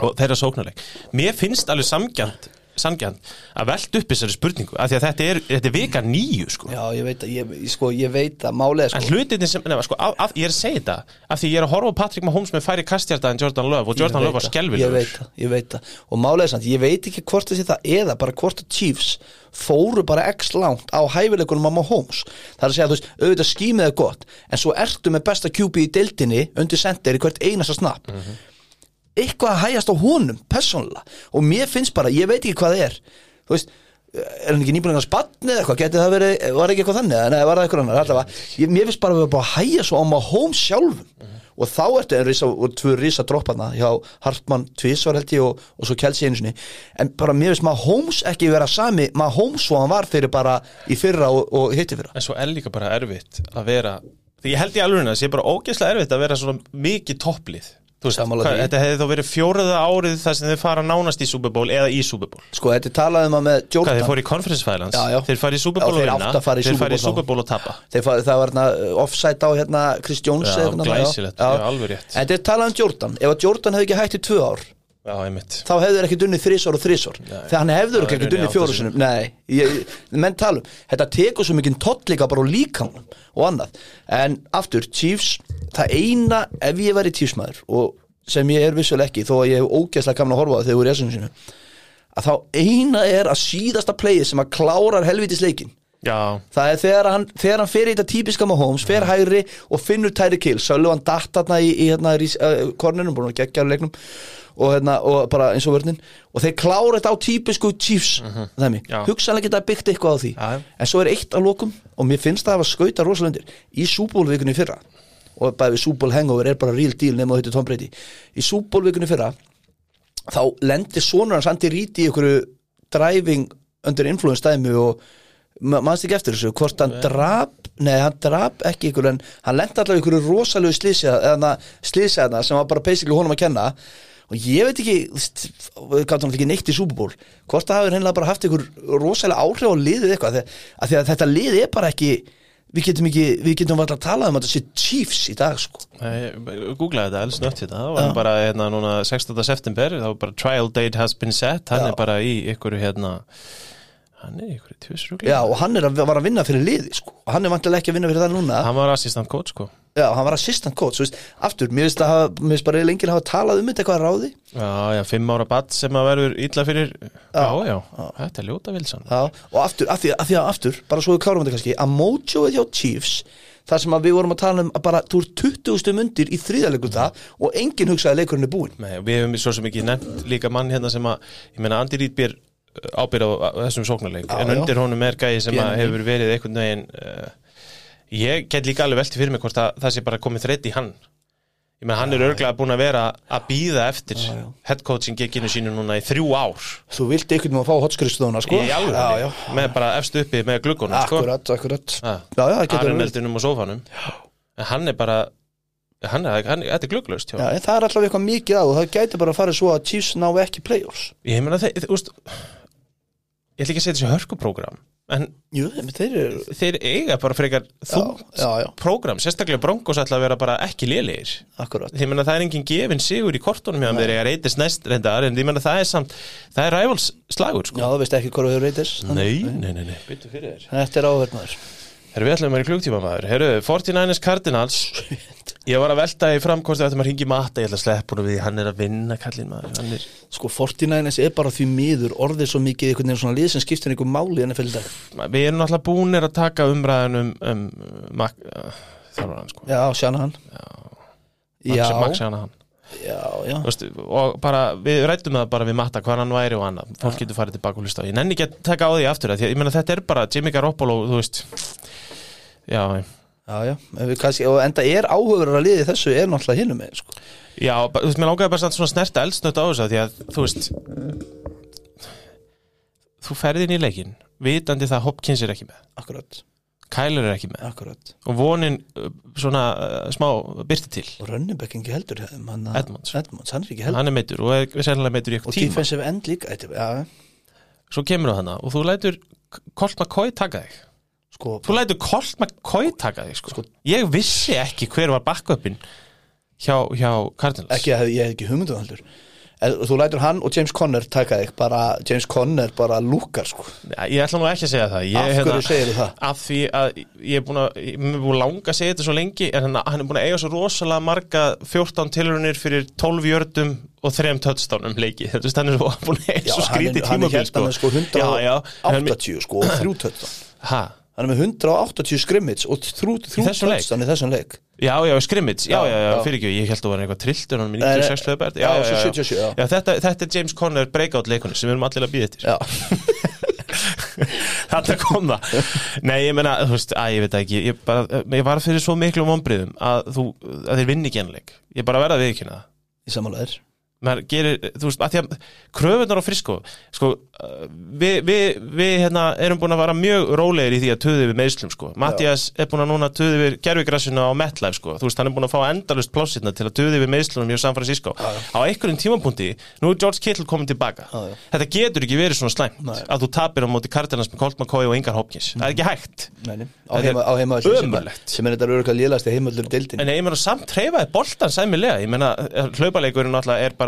Speaker 1: og þeirra sóknarleik. Mér finnst alveg samgjant sangjant að velta upp þessari spurningu af því að þetta er, þetta er vika nýju sko.
Speaker 2: Já, ég veit að, ég, sko, ég veit að málið er
Speaker 1: En
Speaker 2: sko,
Speaker 1: hlutinni sem, nefna, sko, af, af, ég er að segja þetta af því ég er að horfa á Patrick Mahomes með færi kastjarta en Jordan Love og Jordan Love var skelvilegur
Speaker 2: Ég veit það, ég veit það. Og er samt, ég veit ekki hvort þessi það eða bara hvort að Chiefs fóru bara x langt á hæfileikunum á Mahomes. Það er að segja, þú veist, auðvitað skýmið er gott en svo ertu með besta QB í deildinni undir center í hvert einasta snapp eitthvað að hægjast á honum persónulega. Og mér finnst bara, ég veit ekki hvað það er. Þú veist, er hann ekki nýbúin að spanna eða eitthvað, geti það verið, var ekki eitthvað þannig? Eða var það eitthvað annar, allavega ég, mér finnst bara að við bara að hægja svo á Mahomes sjálfum. Og þá ertu en risa, og tvö risa dropparna hjá Hartmann tvísvar held ég og, og svo Kelsey einu sinni. En bara mér finnst Mahomes ekki vera sami Mahomes svo hann var fyrir bara í fyrra og, og hitti fyrra.
Speaker 1: En svo er líka bara erfitt að vera Því ég held í alveg að það sé bara ógeðslega erfitt að vera svona mikið topplið veist, hvað, þetta hefði þá verið fjóraða árið þar sem þeir fara nánast í Super Bowl eða í Super Bowl?
Speaker 2: Sko þetta er talað um að með
Speaker 1: Hvað,
Speaker 2: Jordan
Speaker 1: þeir fóru í Conference Finals,
Speaker 2: Já, já.
Speaker 1: þeir fara í Super
Speaker 2: Já,
Speaker 1: Bowl og
Speaker 2: þeir
Speaker 1: vinna.
Speaker 2: áttu að fara í
Speaker 1: þeir
Speaker 2: Super Bowl.
Speaker 1: Super Bowl og tapa.
Speaker 2: Þeir fa- það var uh, offside á hérna Chris Jones
Speaker 1: Já,
Speaker 2: eða
Speaker 1: glæsilegt,
Speaker 2: já.
Speaker 1: já, alveg rétt.
Speaker 2: En þetta er talað um Jordan. Ef að Jordan hefði ekki hægt í tvö ár
Speaker 1: Já, einmitt.
Speaker 2: þá hefði þeir ekki dunnið þrísvar og þrísvar þegar hann hefður ekki dunnið
Speaker 1: rauninni
Speaker 2: fjóru
Speaker 1: átta
Speaker 2: sinum Nei, menn talum Þetta tekur svo mikið toll líka bara úr líkamnum og annað. En aftur, Chiefs, það eina ef ég væri Chiefs-maður og sem ég er vissulega ekki þó að ég hef ógæslega gamla að horfa á það þegar ég voru í essinu sinu að þá eina er að síðasta playið sem að klárar helvitis leikin
Speaker 1: Já,
Speaker 2: Það er þegar hann, þegar hann fer í þetta típiska með Holmes, fer hægri og finnur tæri kill Söllu hann datt þarna í, í hérna, uh, kornunum, búin að gegja leiknum og, hérna, og bara eins og vörnin. Og þeir klára þetta á típisku Chiefs dæmi,
Speaker 1: Já.
Speaker 2: hugsanlega geta byggt eitthvað á því.
Speaker 1: Já.
Speaker 2: en svo er eitt að lokum og mér finnst það að skauta rosalundir í súbólvikunni fyrra og bæði súból hangover er bara real deal nema þetta Tom Brady. Í súbólvikunni fyrra þá lendir sonur hans Andy Reid í einhverju driving undir influence dæmi og ma- manst ekki eftir þessu, hvort hann drap nei, hann drap ekki ykkur en hann lendi allavega ykkur rosalegu slísjaðna sem var bara basically honum að kenna. Og ég veit ekki við náttúrulega ekki neitt í Super Bowl. Hvort það hafi reynilega bara haft einhver rosalega áhrif á liðið eitthvað af því að, að, að þetta liðið er bara ekki við getum ekki, við getum alltaf að tala um að þetta sé Chiefs í dag sko
Speaker 1: googlaði þetta, alls nött þetta það var bara hérna núna 16. september þá var bara trial date has been set hann
Speaker 2: Já.
Speaker 1: er bara í ykkur hérna hann er í ykkur tvisrugli
Speaker 2: Já, og hann er að, var að vinna fyrir liði sko. og hann er vantilega ekki að vinna fyrir það núna.
Speaker 1: Hann var assistant coach sko.
Speaker 2: Já, hann var assistant coach, veist, aftur mér finnst að mér finnst bara lengið að hafa talað um þetta eitthvað að ráði.
Speaker 1: Já, já, fimm ára badd sem að verður illa fyrir já, já, þetta er ljóta vilsan.
Speaker 2: Já, og aftur, af því, af því að aftur, bara svo við klárum þetta kannski, að mojoið hjá Chiefs þar sem við vorum að tala um að bara þú ert 20 mundir í þriðalegur það og enginn hugsaði að leikurinn er búinn.
Speaker 1: Nei, við hefum svo sem ekki nefnt líka mann hérna sem að, ég meina Andi Rít býr ábyrð á, þessum sóknarleik.
Speaker 2: Já,
Speaker 1: en
Speaker 2: já.
Speaker 1: undir honum er gæði sem hefur verið einhvern veginn uh, ég get líka alveg velti fyrir mig hvort að það sé bara komið þreitt í hann. Ég meina hann er örglega búin að vera að býða eftir
Speaker 2: Já, já.
Speaker 1: headcoaching geginu sínu núna í þrjú ár.
Speaker 2: Þú vildi einhvern veginn að fá hotskristóna, sko. Já, já,
Speaker 1: með bara efst uppi með sko.
Speaker 2: akkurat, akkurat. Já, já, getur verið.
Speaker 1: Aruneldinum og sófanum. En hann er bara hann er, hann, þetta er glugglust
Speaker 2: Já, það er alltaf eitthvað mikið á og það gæti bara að fara svo að Chiefs ná ekki playoffs.
Speaker 1: Ég meina þú veist ég ætla ekki að setja þessi hörkuprógram en
Speaker 2: Jú, en þeir eru
Speaker 1: þeir eiga bara frekar þú
Speaker 2: Já, já, já,
Speaker 1: prógram, sérstaklega Broncos ætla að vera bara ekki
Speaker 2: akkurat.
Speaker 1: Ég meina það er engin gefin sigur í kortunum hjá þeir eiga reytist næst reyndar en ég meina það er samt það er rivals slagur
Speaker 2: Já,
Speaker 1: sko
Speaker 2: þú veist ekki hvað þú hefur reytis
Speaker 1: nei, nei, nei, nei.
Speaker 2: Þetta er áverðnaður
Speaker 1: Herru, við ætlum að vera í klugtíma maður. Herru, 49ers Cardinals. Ég var að velta í framkosti að þetta maður ringi matta Ég ætla að sleppa hún við, hann er að vinna kallinn maður. Hann er,
Speaker 2: Sko, 49ers er bara því miður orðið svo mikið einhvern veginn svona lið sem skiptir einhver máli en að fylgja dag.
Speaker 1: Við erum náttúrulega búinir að taka umræðan um, um Mac, uh, þjálfarann sko.
Speaker 2: Já, sjana hann Já,
Speaker 1: Max, Max hann
Speaker 2: já, já.
Speaker 1: Veist, og bara, við rættum það bara við matta hvað hann væri og annað, fólk getur farið tilbaka og hlusta. Ég nenni ekki að taka á því aftur því meina þetta er bara Jimmy Garoppolo, þú veist. Já,
Speaker 2: Já, já, kannski, og enda er áhugur að liði þessu er náttúrulega hinum með, sko.
Speaker 1: Já, þú veist, mér langaði bara svona snerta eldsnött á þessu því að, þú veist þú ferði inn í leikinn vitandi það að Hopkins er ekki með.
Speaker 2: Akkurat,
Speaker 1: Kyler er ekki með.
Speaker 2: Akkurat.
Speaker 1: Og vonin uh, svona uh, smá byrti til.
Speaker 2: Og Rönnibek ekki heldur hefðum hann að-
Speaker 1: Edmonds.
Speaker 2: Edmonds, hann er ekki heldur.
Speaker 1: Hann er meittur og er sennilega meittur í
Speaker 2: Og
Speaker 1: eitthvað tíma.
Speaker 2: defensive end líka, þetta, já,
Speaker 1: svo kemur það hana og þú lætur Colt McCoy taka þig.
Speaker 2: Sko
Speaker 1: Þú lætur Colt McCoy taka þig sko. Ég vissi ekki hver var backupin hjá, hjá Cardinals.
Speaker 2: Ekki að ég hef ekki hugmyndu heldur. En Þú lætur hann og James Conner taka þig. Bara, James Conner bara lúkar, sko.
Speaker 1: Ja, Ég ætla nú ekki að segja það. Ég,
Speaker 2: Af hverju segirðu það?
Speaker 1: Af því að ég er búin að ég er búin að langa að segja þetta svo lengi en hann, hann er búin að eiga svo rosalega marga 14 tilrunir fyrir 12 jördum og 3 touchdownum leiki þetta er svo búin að eiga svo
Speaker 2: hann er,
Speaker 1: skrítið
Speaker 2: hann er hérna sko.
Speaker 1: Já, já, hann er-
Speaker 2: 180 sko og þrjú töttan
Speaker 1: Ha?
Speaker 2: Hann er með 180 skrimmits og
Speaker 1: leik?
Speaker 2: touchdown í þessum leik.
Speaker 1: Já, já, skrimmits, já,
Speaker 2: Já,
Speaker 1: já, fyrir ekki, ég held að það var eitthvað trilltur hann með
Speaker 2: Nei, nei.
Speaker 1: 96 hlöðbært
Speaker 2: Já, svo 77, já.
Speaker 1: já. þetta, þetta er James Conner breakout leikunni sem við erum allir að býða eftir. Þetta kom það. Nei, ég meina, þú veist, að ég veit ekki. Ég, bara, ég var fyrir svo miklu vonbriðum að, þú, að þeir vinni ekki ennleik Ég bara verða að viðkynna það.
Speaker 2: Í samanlegar
Speaker 1: maður gerir, þú veist, að því að kröfunar á frisko, sko uh, við, við, við hérna erum búin að vara mjög rólegir í því að töðu við meðslum, sko. Mattias er búin að núna töðu við gerfigrassinu á MetLife, sko, þú veist, hann er búin að fá endalust plássirna til að töðu við meðslunum hjá San Francisco. Á einhverjum tímapunkti, nú er George Kittle komin tilbaka,
Speaker 2: Já, já.
Speaker 1: þetta getur ekki verið svona slæmt,
Speaker 2: Nei.
Speaker 1: að þú tapir á móti Cardinals með Colt McCoy og Ingar Hopkins. Það er ekki hægt,
Speaker 2: Nei, á heima, á heima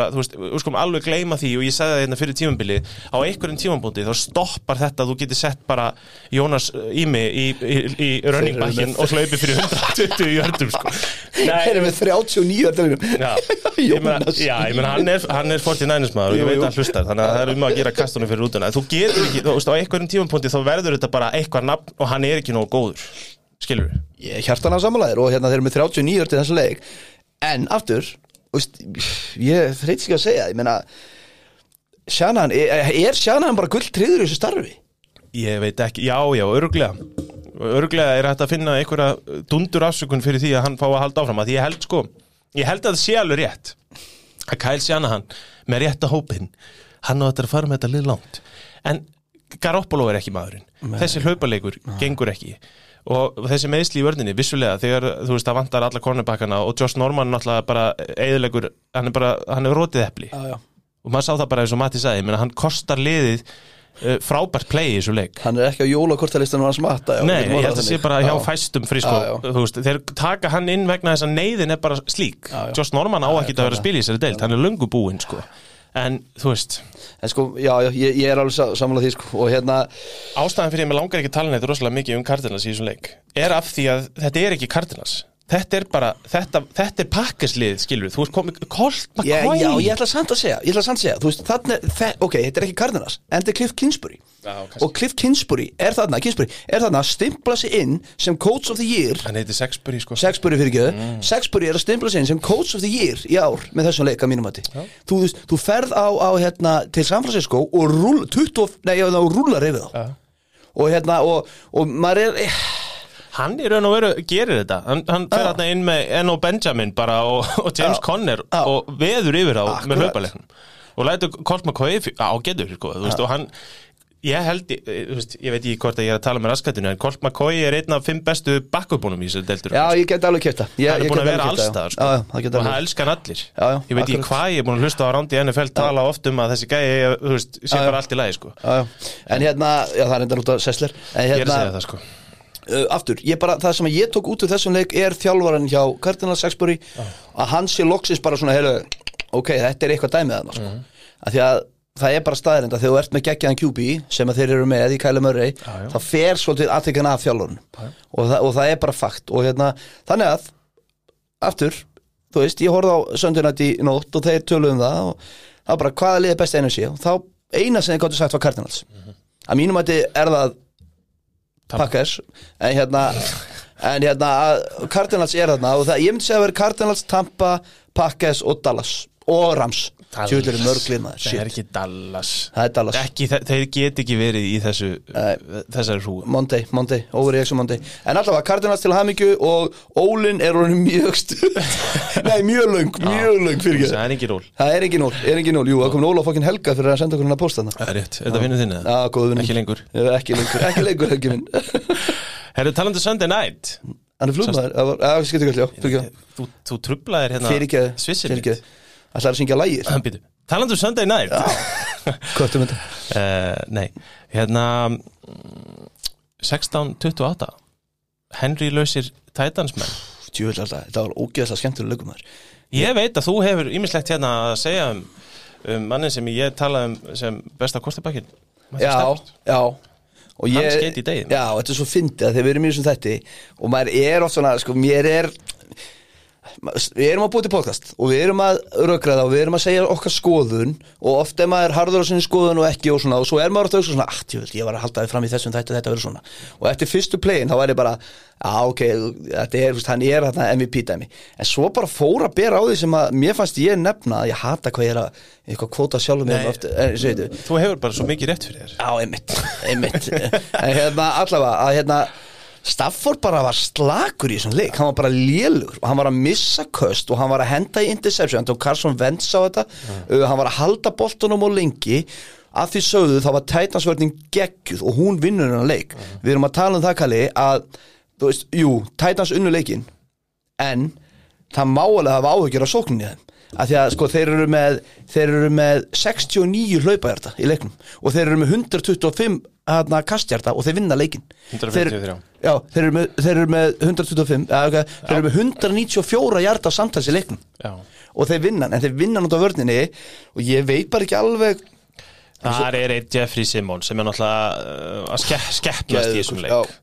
Speaker 2: í
Speaker 1: bara Þú veist, við skulum alveg gleyma því og ég sagði það hérna fyrir tímambili Á einhverjum tímambúndi þá stoppar þetta Þú getur sett bara Jónas Ími í, í, í running
Speaker 2: Þeir eru
Speaker 1: backin Og hlaupi fyrir 120 í jördum sko.
Speaker 2: Þeir eru með 39 að deildin
Speaker 1: Já, ég meina,
Speaker 2: Jónas.
Speaker 1: já, ég meina hann er, hann er 49ers maður og ég veit að hann hlustar þannig að það er um að gera kastunum fyrir útuna þú getur ekki, þú veist, á einhverjum tímapunkti þá verður þetta bara eitthvað nafn og hann er ekki nógu góður skilur við?
Speaker 2: Ég hjartan af samanlegar og hérna þeir eru með 39 til þessu leik. En aftur, veist, ég þreit ekki að segja Ég meina Shannon, er, er Shannon bara gull tríður í þessu starfi?
Speaker 1: Ég veit ekki, já, já, örglega Örglega er hægt að finna einhverja dundur afsökun fyrir því að hann fá að halda áfram að ég held sko, ég held að það sé alveg rétt að Kyle Shanahan með rétta hópin, hann á þetta að fara með þetta lið langt, en Garoppolo er ekki maðurinn, þessi hlaupaleikur gengur ekki og þessi meðsli í vörninni, vissulega þegar þú veist, það vantar alla kornebakkana og Josh Norman náttúrulega bara eðilegur hann er bara, hann er rótið
Speaker 2: já, já.
Speaker 1: og maður sá það bara eins og Matti sagði, menn hann kostar liðið uh, frábært play í þessu leik
Speaker 2: Hann er ekki á jólakortalistanum hans matta já,
Speaker 1: Nei, ég held að sé
Speaker 2: þannig.
Speaker 1: bara hjá
Speaker 2: Já.
Speaker 1: fæstum frísko,
Speaker 2: Já,
Speaker 1: þú veist, þeir taka hann inn vegna þess að neyðin er bara slík. Josh Norman á ekki að vera að spila í þessari deild, hann er löngu búinn sko. En þú veist.
Speaker 2: En sko, já, ég, ég er alveg sa- sammála því sko Og hérna,
Speaker 1: ástæðan fyrir að mér langar ekki tala neitt rosalega mikið um Cardinals í þessum leik er af því að þetta er ekki Cardinals þetta er bara, þetta, þetta er pakkeslið skilur, þú ert komið,
Speaker 2: ég,
Speaker 1: McCoy
Speaker 2: já, ég ætla samt að segja Ég ætla samt að segja, þú veist, þannig þe Ok, þetta er ekki Cardinals, en þetta er Cliff Kingsbury.
Speaker 1: Já, kannski.
Speaker 2: Og Cliff Kingsbury er þarna, Kingsbury Er þarna að stimpla sig inn sem Coach of the Year.
Speaker 1: Hann heiti Sexbury sko.
Speaker 2: Sexbury fyrir ekki.
Speaker 1: Mm.
Speaker 2: Sexbury er að stimpla sig inn sem Coach of the Year í ár með þessum leik að mínum mati. Þú, veist, þú ferð á, á hérna, til San Francisco og rúl, 20, nei, já, og rúlar yfir þá.
Speaker 1: Já.
Speaker 2: og hérna, og, og maður er eh,
Speaker 1: hann í raun og veru gerir þetta hann, hann fer
Speaker 2: Já.
Speaker 1: þarna inn með Enno Benjamin bara og, og James
Speaker 2: Já.
Speaker 1: Conner
Speaker 2: Já.
Speaker 1: og veður yfir á
Speaker 2: Akkurat.
Speaker 1: með hlaupaleiknum og lætur Colt McCoy f- á getur sko, þú veist, og hann ég held, ég, þú veist, ég veit ekki hvort að ég er að tala með raskatinu en Colt McCoy er einn af fimm bestu backupbúnum í þessu deltur
Speaker 2: Já, ég get alveg kæft það
Speaker 1: er búin að vera
Speaker 2: já.
Speaker 1: sko.
Speaker 2: Já, já,
Speaker 1: og það elskan allir
Speaker 2: Já, já,
Speaker 1: ég veit ekki hvað ég er búin að hlusta á Rándi NFL tala oft um að þessi gæi þú veist, sé
Speaker 2: Já, já.
Speaker 1: bara allt í lagi sko.
Speaker 2: Já, já. En hérna, já það er enda út af Sessler
Speaker 1: ég er að
Speaker 2: hérna,
Speaker 1: segja það sko
Speaker 2: uh, aftur, ég bara, það sem ég tók út úr þessum leik er þjálfaran hjá Cardinal Sexbury að hann sé loksins bara svona heilu, ok, þetta er eitthvað dæmið þarna sko. Að því að það er bara staðarind að þegar þú ert með geggjaðan QB sem að þeir eru með í Kæle Murray
Speaker 1: já.
Speaker 2: þá fer svolítið aðtekjan af þjálfarun og, það- og það er bara fakt. Og hérna, þannig að aftur, þú veist, ég horfði á söndunat í nótt og þeir töluðu um það og það var bara hvaða liðið best einu sé og þá eina sem þeir gáttu sagt var Cardinals. Að mínum að þetta er það Packers en hérna en hérna Cardinals er þarna og það, ég myndi segja að vera Cardinals, Tampa Packers og Dallas og Rams mörglið maður,
Speaker 1: það er ekki Dallas.
Speaker 2: Það er Dallas.
Speaker 1: Ekki, þe- þeir get ekki verið í þessu þessari hrú.
Speaker 2: Monday, Monday, overreaction Monday. En allavega Cardinals til hamingju og Ólin er honum mjög stuð Nei, mjög löng, mjög löng fyrir
Speaker 1: það er ekki ról.
Speaker 2: Það er ekki nól, er ekki nól, jú, það kom Óla fokkin Helga fyrir að senda okkur hann að posta þarna.
Speaker 1: Það er rétt, er þetta vinnu þinni?
Speaker 2: Já, góð vinur.
Speaker 1: Ekki lengur.
Speaker 2: Ekki lengur, ekki lengur Helgi minn.
Speaker 1: Herru, talandi um Sunday Night.
Speaker 2: Hann er flugmaður, það var- já, skilti ekki alltaf, fyrir
Speaker 1: þú, þú trublaðir hérna
Speaker 2: ekki
Speaker 1: Svissir
Speaker 2: Fyrir ekki Það er að syngja lægir
Speaker 1: um Sunday Night.
Speaker 2: Köttum þetta.
Speaker 1: Uh, Nei, hérna mm, 16.28 Henry lausir Titansmenn.
Speaker 2: Tjóðil alltaf, þetta var ógeðslega skemmtilega lögumæður
Speaker 1: Ég veit að þú hefur ýmislegt hérna að segja um, um mannin sem ég talaði um sem besta kostibakkin
Speaker 2: Já, já. Og
Speaker 1: Hann
Speaker 2: ég,
Speaker 1: skeit í deginum.
Speaker 2: Já, þetta er svo fyndið að þegar við erum í þessum þætti og maður er oft svona, sko, mér er við erum að búið til podcast og við erum að rökraða og við erum að segja okkar skoðun og oft er maður harður á sinni skoðun og ekki og svona og svo er maður alltaf svona, ah, tjóðil, ég var að halda þið fram í þessum þætti þetta verður svona. Og eftir fyrstu playin þá væri bara, já, ok, þetta er, hann er þarna MVP dæmi. En svo bara fór að bera á því sem að mér fannst ég nefna að ég hata hvað ég er að eitthvað kvóta sjálfum
Speaker 1: Nei.
Speaker 2: ofta, en, sveitu,
Speaker 1: Þú hefur bara svo mikið rétt fyrir þér.
Speaker 2: Já, einmitt, einmitt. En hérna, allavega, að hérna Stafford bara var slakur í þessum leik. Hann var bara lélugur. Og hann var að missa köst og hann var að henda í interception. Hann tók Carson Wentz á þetta. Uh, Hann var að halda boltunum og lengi. Að því sögðu þá var Titansvörning geggjuð og hún vinnur hennar leik. Við erum að tala um það, Kalli, að þú veist, jú, Titans unnu leikin en það má alveg hafa áhyggjur á sókninni þeim. Að því að sko þeir eru með þeir eru með 69 hlaupahjarta í leiknum og þeir eru með 125 hérna kasthjarta og þeir vinna leikin
Speaker 1: 153.
Speaker 2: þeir, já, þeir eru með, þeir eru með 125 ja, okay, þeir eru með 194 hjarta samtals í leiknum.
Speaker 1: Já.
Speaker 2: og þeir vinna en þeir vinna á vörninni og ég veit bara ekki alveg
Speaker 1: Það er eitt Jeffrey Simmons sem er náttúrulega uh, að ske skeppnast í þessum leik.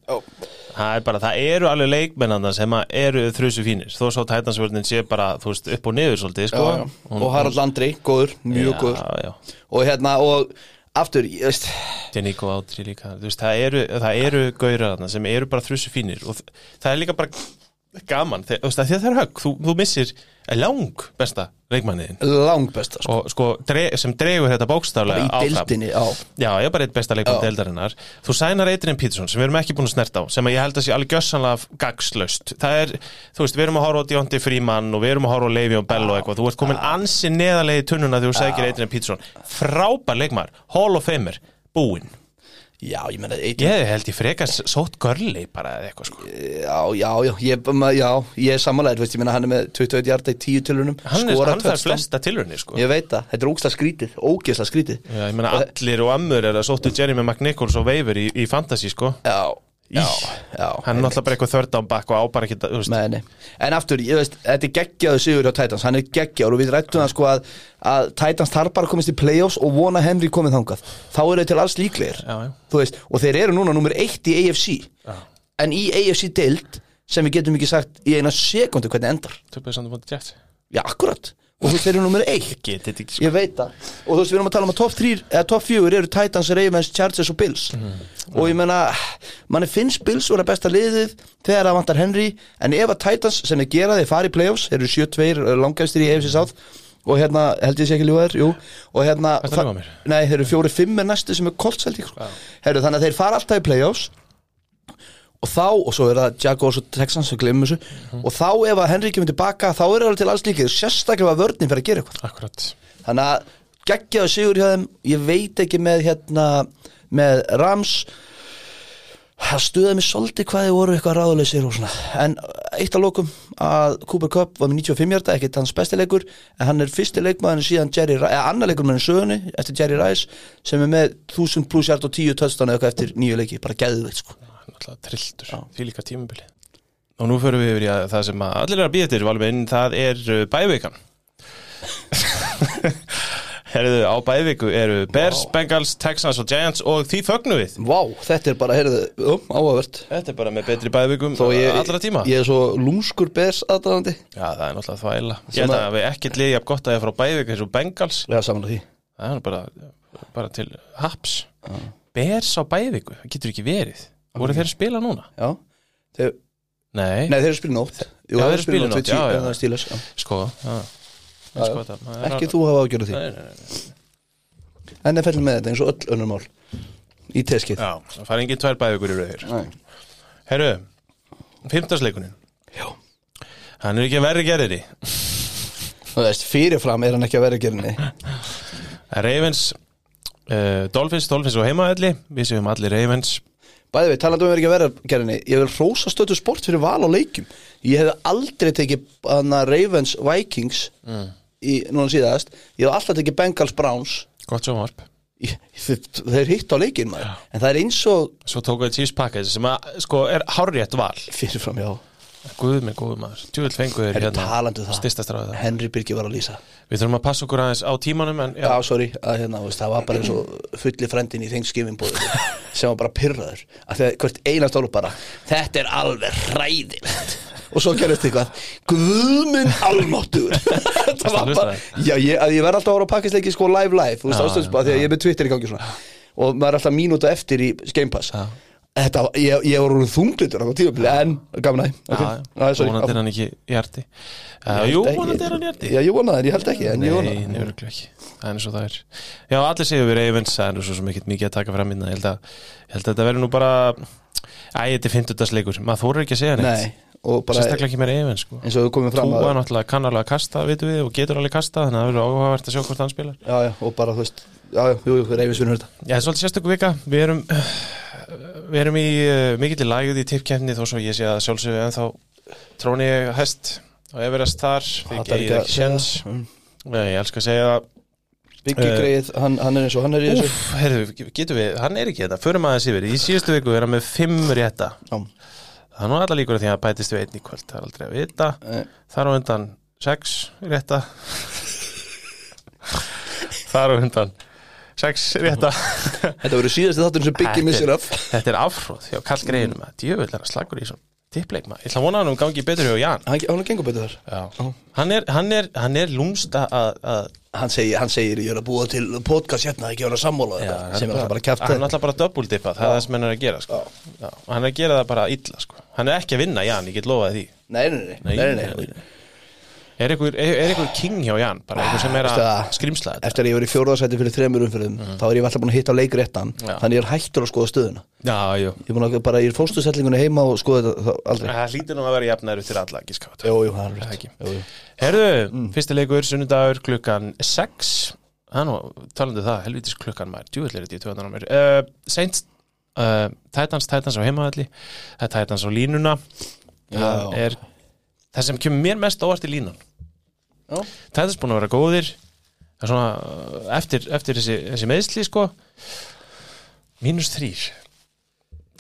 Speaker 1: Það er bara, það eru alveg leikmennanda sem eru þrjusu fínir. Þó svo tætansvörnin sé bara, þú veist, upp og niður svolítið, sko.
Speaker 2: Já, já. og Harald Andri, góður, mjög góður.
Speaker 1: Já, já,
Speaker 2: og hérna, og aftur, ég veist
Speaker 1: Janiko Átri líka. Þú veist, það eru, eru gaurar þarna sem eru bara þrjusu fínir og það er líka bara gaman, þú veist, það er högg. Þú, þú missir lang besta leikmanniðin
Speaker 2: lang besta sko.
Speaker 1: og sko, dre, sem dregur þetta bókstaflega
Speaker 2: í
Speaker 1: áfram.
Speaker 2: deildinni, já.
Speaker 1: Já, ég er bara eitt besta leikmann deildarinnar. Þú sænar Adrian Peterson sem við erum ekki búin að snerta á sem ég held að sé alveg gjössanlega gagslaust. Það er, þú veist, við erum að horfa á Deontay Freeman og við erum að horfa á Le'Veon Bell og eitthvað. Þú ert komin ansi neðarlega í tunnuna þegar þú sækir Adrian Peterson. Frábær leikmaður, Hall of Famer, búinn
Speaker 2: Já, ég meina AJ
Speaker 1: Ég held ég frekast sótt görli bara eða eitthvað sko.
Speaker 2: Já, já, já, ég, ma- já, ég er samanlega, veist, ég meina hann er með 21 hjarta í 10 tilunum
Speaker 1: Hann, er, hann þarf flesta tilraunir sko.
Speaker 2: Ég veit það, þetta er ógislega skrítið, ógislega skrítið.
Speaker 1: Já, ég meina allir og ammur er að sóttu Jeremy McNichols og Weaver í, í fantasy sko.
Speaker 2: Já, já, já
Speaker 1: Hann er náttúrulega bara eitthvað third down back og á bara ekki
Speaker 2: nei. En aftur, ég veist, þetta er geggjaðu sigur hjá Titans, hann er geggjaður og við rættum það sko að, að Titans þarf bara að komast í playoffs og vona Henry komið þangað. Þá eru þeir til alls líklegir
Speaker 1: Já, já.
Speaker 2: Veist, og þeir eru núna nummer eitt í AFC en í AFC deild sem við getum ekki sagt í eina sekundu hvernig endar.
Speaker 1: Á
Speaker 2: Já, akkurat, og þú veist, þeir eru nummer eitt
Speaker 1: Getið þetta ekki sko.
Speaker 2: Ég veit það. Og þú veist, við erum að tala um að top 3 eða top 4 eru Titans, Ravens, Chargers og Bills. Og ég meina, manni finnst Bills vera besta liðið þegar það vantar Henry. En ef að Titans sem er gera þeir fara í playoffs Þeir eru 7-2 langæstir í AFC South. Og hérna, held ég sé ekki jú. Og hérna
Speaker 1: að?
Speaker 2: Nei, þeir eru 4-5 er næstu sem er Colts held ég sko. Heru, Þannig að þeir fara alltaf í playoffs og þá, og svo er það Jaguars og Texans sem glemur þessu. Og þá ef að Henry kemur tilbaka þá er það til alls líkið. Sérstaklega að vörnin fyrir að gera eitthvað.
Speaker 1: Akkurat.
Speaker 2: Þannig að geggjaðu sigur hjá þeim. Ég veit ekki með hérna með Rams. Það stuðaði mig svolítið hvað þið voru eitthvað ráðuleysir og svona. En eitt að lokum að Cooper Cup var með 95 hjarta ekkert hans bestileikur en hann er fyrsti leikmaður síðan Jerry eða annar leikur með sögunni eftir Jerry Rice sem er með 1000 pluss hjart og 10 töstan eða eitthvað eftir nýju leiki. Bara geðveikt sko
Speaker 1: Náttúrulega trilltur Því líka tímubili Og nú förum við yfir í að það sem að allir er að býða til Valvin, það er uh, bævikan Herðu, á bæviku eru Bears, Bengals, Texans og Giants og því fögnum við.
Speaker 2: Vá, þetta er bara, heyrðu, um, áhugavert.
Speaker 1: Þetta er bara með betri bævikum
Speaker 2: ég,
Speaker 1: allra tíma.
Speaker 2: ég er svo lúmskur bers aðdæðandi
Speaker 1: Já, það er náttúrulega þvæla. Ég held
Speaker 2: að-
Speaker 1: við ekkert liðið jafn gott að ég frá bæviku eins og Bengals.
Speaker 2: Já, saman því.
Speaker 1: Það er bara, bara til haps Bears á bæviku, það getur ekki verið Voru þeir að spila núna?
Speaker 2: Já, þeir,
Speaker 1: Nei,
Speaker 2: nei, þeir eru spilin nótt. Jú,
Speaker 1: þeir eru spila í nótt, já, já.
Speaker 2: Er stílis, já.
Speaker 1: Sko já.
Speaker 2: Já,
Speaker 1: Sko, það, það er
Speaker 2: Ekki
Speaker 1: alveg-
Speaker 2: þú hafa ágjörðu því.
Speaker 1: Nei, nei, nei.
Speaker 2: NFL með þetta eins og öll önnur mál Í teskið.
Speaker 1: Já, það fara engin tvær bæðugur í rauðir
Speaker 2: Nei.
Speaker 1: Herru, fimmtarsleikunin
Speaker 2: Já.
Speaker 1: Hann er ekki að verri gerðir í.
Speaker 2: Þú veist, fyrirfram er hann ekki að vera gerinni
Speaker 1: Ravens uh, Dolphins, Dolphins og heimaðalli Við séum allir Ravens
Speaker 2: Bæði við, talandi um vera ekki að vera gerinni Ég vil rósa stötu sport fyrir val á leikjum. Ég hef aldrei tekið Ravens Vikings í, Núna síðast. Ég hef alltaf tekið Bengals Browns.
Speaker 1: Gott sjónvarp.
Speaker 2: Ég, þeir, hitt á leikin maður. En það er eins og
Speaker 1: Svo tóku við package sem að, sko, er hárrétt val.
Speaker 2: Fyrirfram, já
Speaker 1: Guð minn, góð maður. Tjúvill fengu þér
Speaker 2: Herri, talandi um það.
Speaker 1: Stista stráðið það
Speaker 2: Henry Birgi var að lýsa
Speaker 1: Við þurfum að passa okkur aðeins á tímanum en
Speaker 2: Já, sorry, að, hérna, veist, það var bara eins og fulli frendin í Thanksgiving bóðu sem var bara pyrraður að þegar hvert einast álu bara þetta er alveg hræðilegt. Og svo gerist eitthvað Guðminn almáttur það var bara, já, ég, ég verð alltaf að voru á pakkisleiki sko live live, þú veist
Speaker 1: Já,
Speaker 2: ástöðs bara því að ég er með Twitter í gangi svona. Og maður er alltaf mínúta eftir í Game Pass.
Speaker 1: Já.
Speaker 2: Þetta, ég, ég úr þunglitur á tímabili en gaman að
Speaker 1: Já, já, vonandi er hann ekki hjarti. Uh, Jú, vonandi er hann hjarti.
Speaker 2: Já, ég vonaði, en ég held ekki en
Speaker 1: Nei, nefnirlega ekki. Það er eins og það er. Já, allir séu við Ravens Það er nú svo sem ekki mikið að taka fram minna Ég held að, ég held að þetta verður nú bara Æ, þetta er fimmtudagsleikur. Maður þórar ekki að segja neitt. Sérstaklega ekki með Ravens sko.
Speaker 2: eins og við komum fram
Speaker 1: Þú
Speaker 2: að
Speaker 1: er náttúrulega kann alveg að kasta, vitum við Og getur alveg kasta Þannig að það verður áhugavert að það Við erum, í uh, mikill í lagið í tippkefni Þó svo ég sé að sjálfsögðu ennþá Tróni ég hest Og Everest þar Því
Speaker 2: Hattar
Speaker 1: ég er ekki sjens
Speaker 2: Mm.
Speaker 1: Ég elska að segja
Speaker 2: Biggi
Speaker 1: Eh,
Speaker 2: greið, hann, hann er eins og hann er í þessu.
Speaker 1: Úf, heyrðu, getum við, hann er ekki þetta, förum aðeins yfir. Í síðustu viku er hann með fimm rétta.
Speaker 2: Já.
Speaker 1: Það er nú allar líkur að því að bætist við einn í kvöld Það er aldrei að vita.
Speaker 2: Nei.
Speaker 1: Þar á undan sex rétta. Þar á undan sex rétta
Speaker 2: Þetta verður síðasti þáttur sem
Speaker 1: er-
Speaker 2: missir af
Speaker 1: Þetta er afhróð hjá Karl Greinum að djöfull er að slagur í svona tippleik maður Ég ætla að vona hann um gangi betur hjá Jan
Speaker 2: Hann, hann gengur betur þar
Speaker 1: Já. Hann er, hann er, hann er lúmsta að, að
Speaker 2: Hann segir, hann segir ég er að búa til podcast hérna ekki vera að sammála
Speaker 1: Já,
Speaker 2: þetta sem er alltaf bara kæft
Speaker 1: Hann er alltaf bara double dippa, það er það sem hann er að gera sko. Já. Hann er að gera það bara illa sko. Hann er ekki að vinna Jan, ég get lofaði því
Speaker 2: nei, nei, nei, nei, nei, nei.
Speaker 1: Er einhver, er, er einhver king hjá Jan? Bara einhver sem er að skrimsla þetta?
Speaker 2: Eftir að ég var í fjórðarsæti fyrir þremur umfyrir þá er ég alltaf búin að hitta leikréttan. Þannig ég er hættur að skoða stöðuna.
Speaker 1: Já, jú.
Speaker 2: Ég er að bara í fóstusellingunni heima og skoða þetta aldrei.
Speaker 1: Það hlýtur nú að vera jafnæður til alla ekki skátt
Speaker 2: Jú, jú, það er
Speaker 1: ekki. Herðu,
Speaker 2: Mm.
Speaker 1: fyrsti leikur, sunnudagur, klukkan 6 Það er nú, talandi um það, helvitis klukkan maður. Djúvill þetta í töðan á mér. Uh, uh, Titans, Titans á heimavalli Titans á línuna. Það sem kemur mér mest óvart í línan Titans búin að vera góðir. Svona eftir, eftir þessi, þessi meðsli sko. Mínus þrýr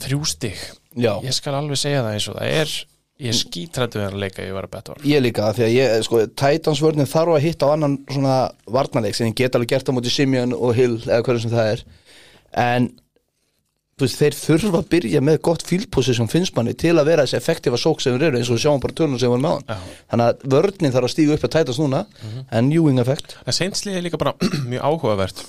Speaker 1: þrjú stig.
Speaker 2: Já,
Speaker 1: ég skal alveg segja það eins og það er. Ég skítrættu að leika ég var að betta
Speaker 2: ég líka því að ég, sko, Titans vörnir þarf að hitta á annan svona varnarleik sem ég get alveg gert á móti Simeon og Hill eða hverju sem það er. En veist, þeir þurfa að byrja með gott field position finnst manni til að vera þessi effektífa sók sem þeir eru eins og við sjáum bara törnum sem við erum með
Speaker 1: Já.
Speaker 2: hann þannig að vörnin þarf að stíga upp að Titans núna en Ewing effekt
Speaker 1: en seinslið er líka bara mjög áhugavert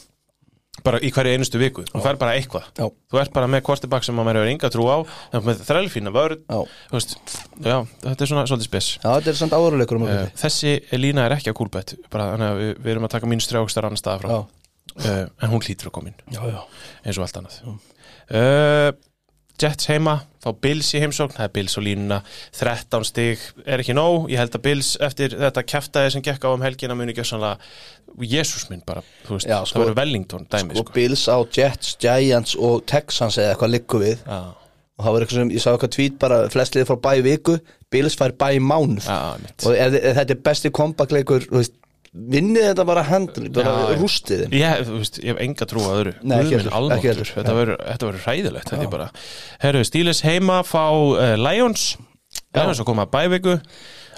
Speaker 1: bara í hverju einustu viku. Þú fær bara eitthvað.
Speaker 2: Já.
Speaker 1: þú ert bara með quarterback sem maður hefur enga trú á með þrælfína vörð
Speaker 2: Já.
Speaker 1: Þú veist, já, þetta er svona svolítið spes.
Speaker 2: Já, þetta er samt áhuruleikur um
Speaker 1: uh, þessi lína er ekki að að við, við erum að taka mínu strjákstar annar staða frá.
Speaker 2: Já,
Speaker 1: uh, en hún hlýtur að koma inn.
Speaker 2: Já, já.
Speaker 1: Eins og allt annað uh, Jets heima, fá Bills í heimsókn það er Bills á línuna, 13 stig er ekki nóg, ég held að Bills eftir þetta kæftæði sem gekk á um helgina muni ekki sannlega, Jésús minn bara þú veist,
Speaker 2: Já, sko-
Speaker 1: það verður Wellington dæmi
Speaker 2: Og
Speaker 1: sko,
Speaker 2: Bills á Jets, Giants og Texans eða eitthvað liggur við.
Speaker 1: Já,
Speaker 2: og það var eitthvað sem, ég sá eitthvað tvít bara flest liðið frá bæ viku, Bills fær bæ mánuð.
Speaker 1: Mitt
Speaker 2: og ef, ef þetta er besti kompakleikur vinnið þetta bara handli, bara
Speaker 1: Já, já.
Speaker 2: rústið
Speaker 1: Ég, veist, ég hef enga trú á öðru.
Speaker 2: Nei, heldur, heldur.
Speaker 1: Þetta verður hræðilegt er Herru, Stílis heima fá uh, Lions. Lions að koma að bæviku.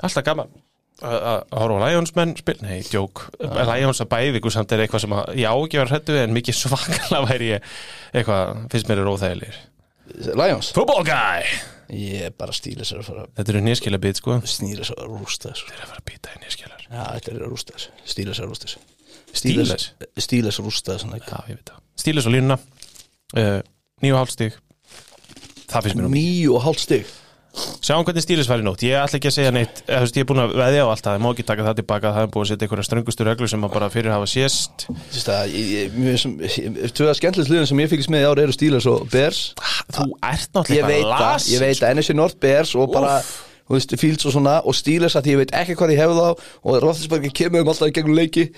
Speaker 1: Alltaf gaman að að horfa á Lions menn spil, nei, djók Lions að bæviku samt er eitthvað sem að ég á ekki að vera hrættu en mikið svakalega væri ég eitthvað, finnst mér er óþægilegir.
Speaker 2: Lions,
Speaker 1: Football guy
Speaker 2: ég er bara stíla sér að fara
Speaker 1: Þetta eru nýskila bit, sko
Speaker 2: sér að rústa þessu.
Speaker 1: Eru að fara að býta í nýskilar.
Speaker 2: Já, þetta er að rústa þessu, stíla sér að rústa þessu. Sér að rústa þessu
Speaker 1: Stílis á línuna. Uh, Nýju hálfstig Það finnst mér nú
Speaker 2: Níu og hálft stig
Speaker 1: Sjáum hvernig stílis var í nótt, ég ætla ekki að segja neitt eða, veist, ég er búin að veðja á allt það, ég má ekki taka það tilbaka það er búin að setja einhverja ströngustu reglur sem að bara fyrir hafa sést
Speaker 2: tvöða skemmtilegt liðin sem ég fylgist með í ári eru Steelers og Bears.
Speaker 1: Þú ert náttúrulega lasin,
Speaker 2: ég veit að NFC North Bears og bara, Fields og svona og Steelers að ég veit ekki hvað ég hef þá og Roethlisberger kemur um alltaf í gegnum leiki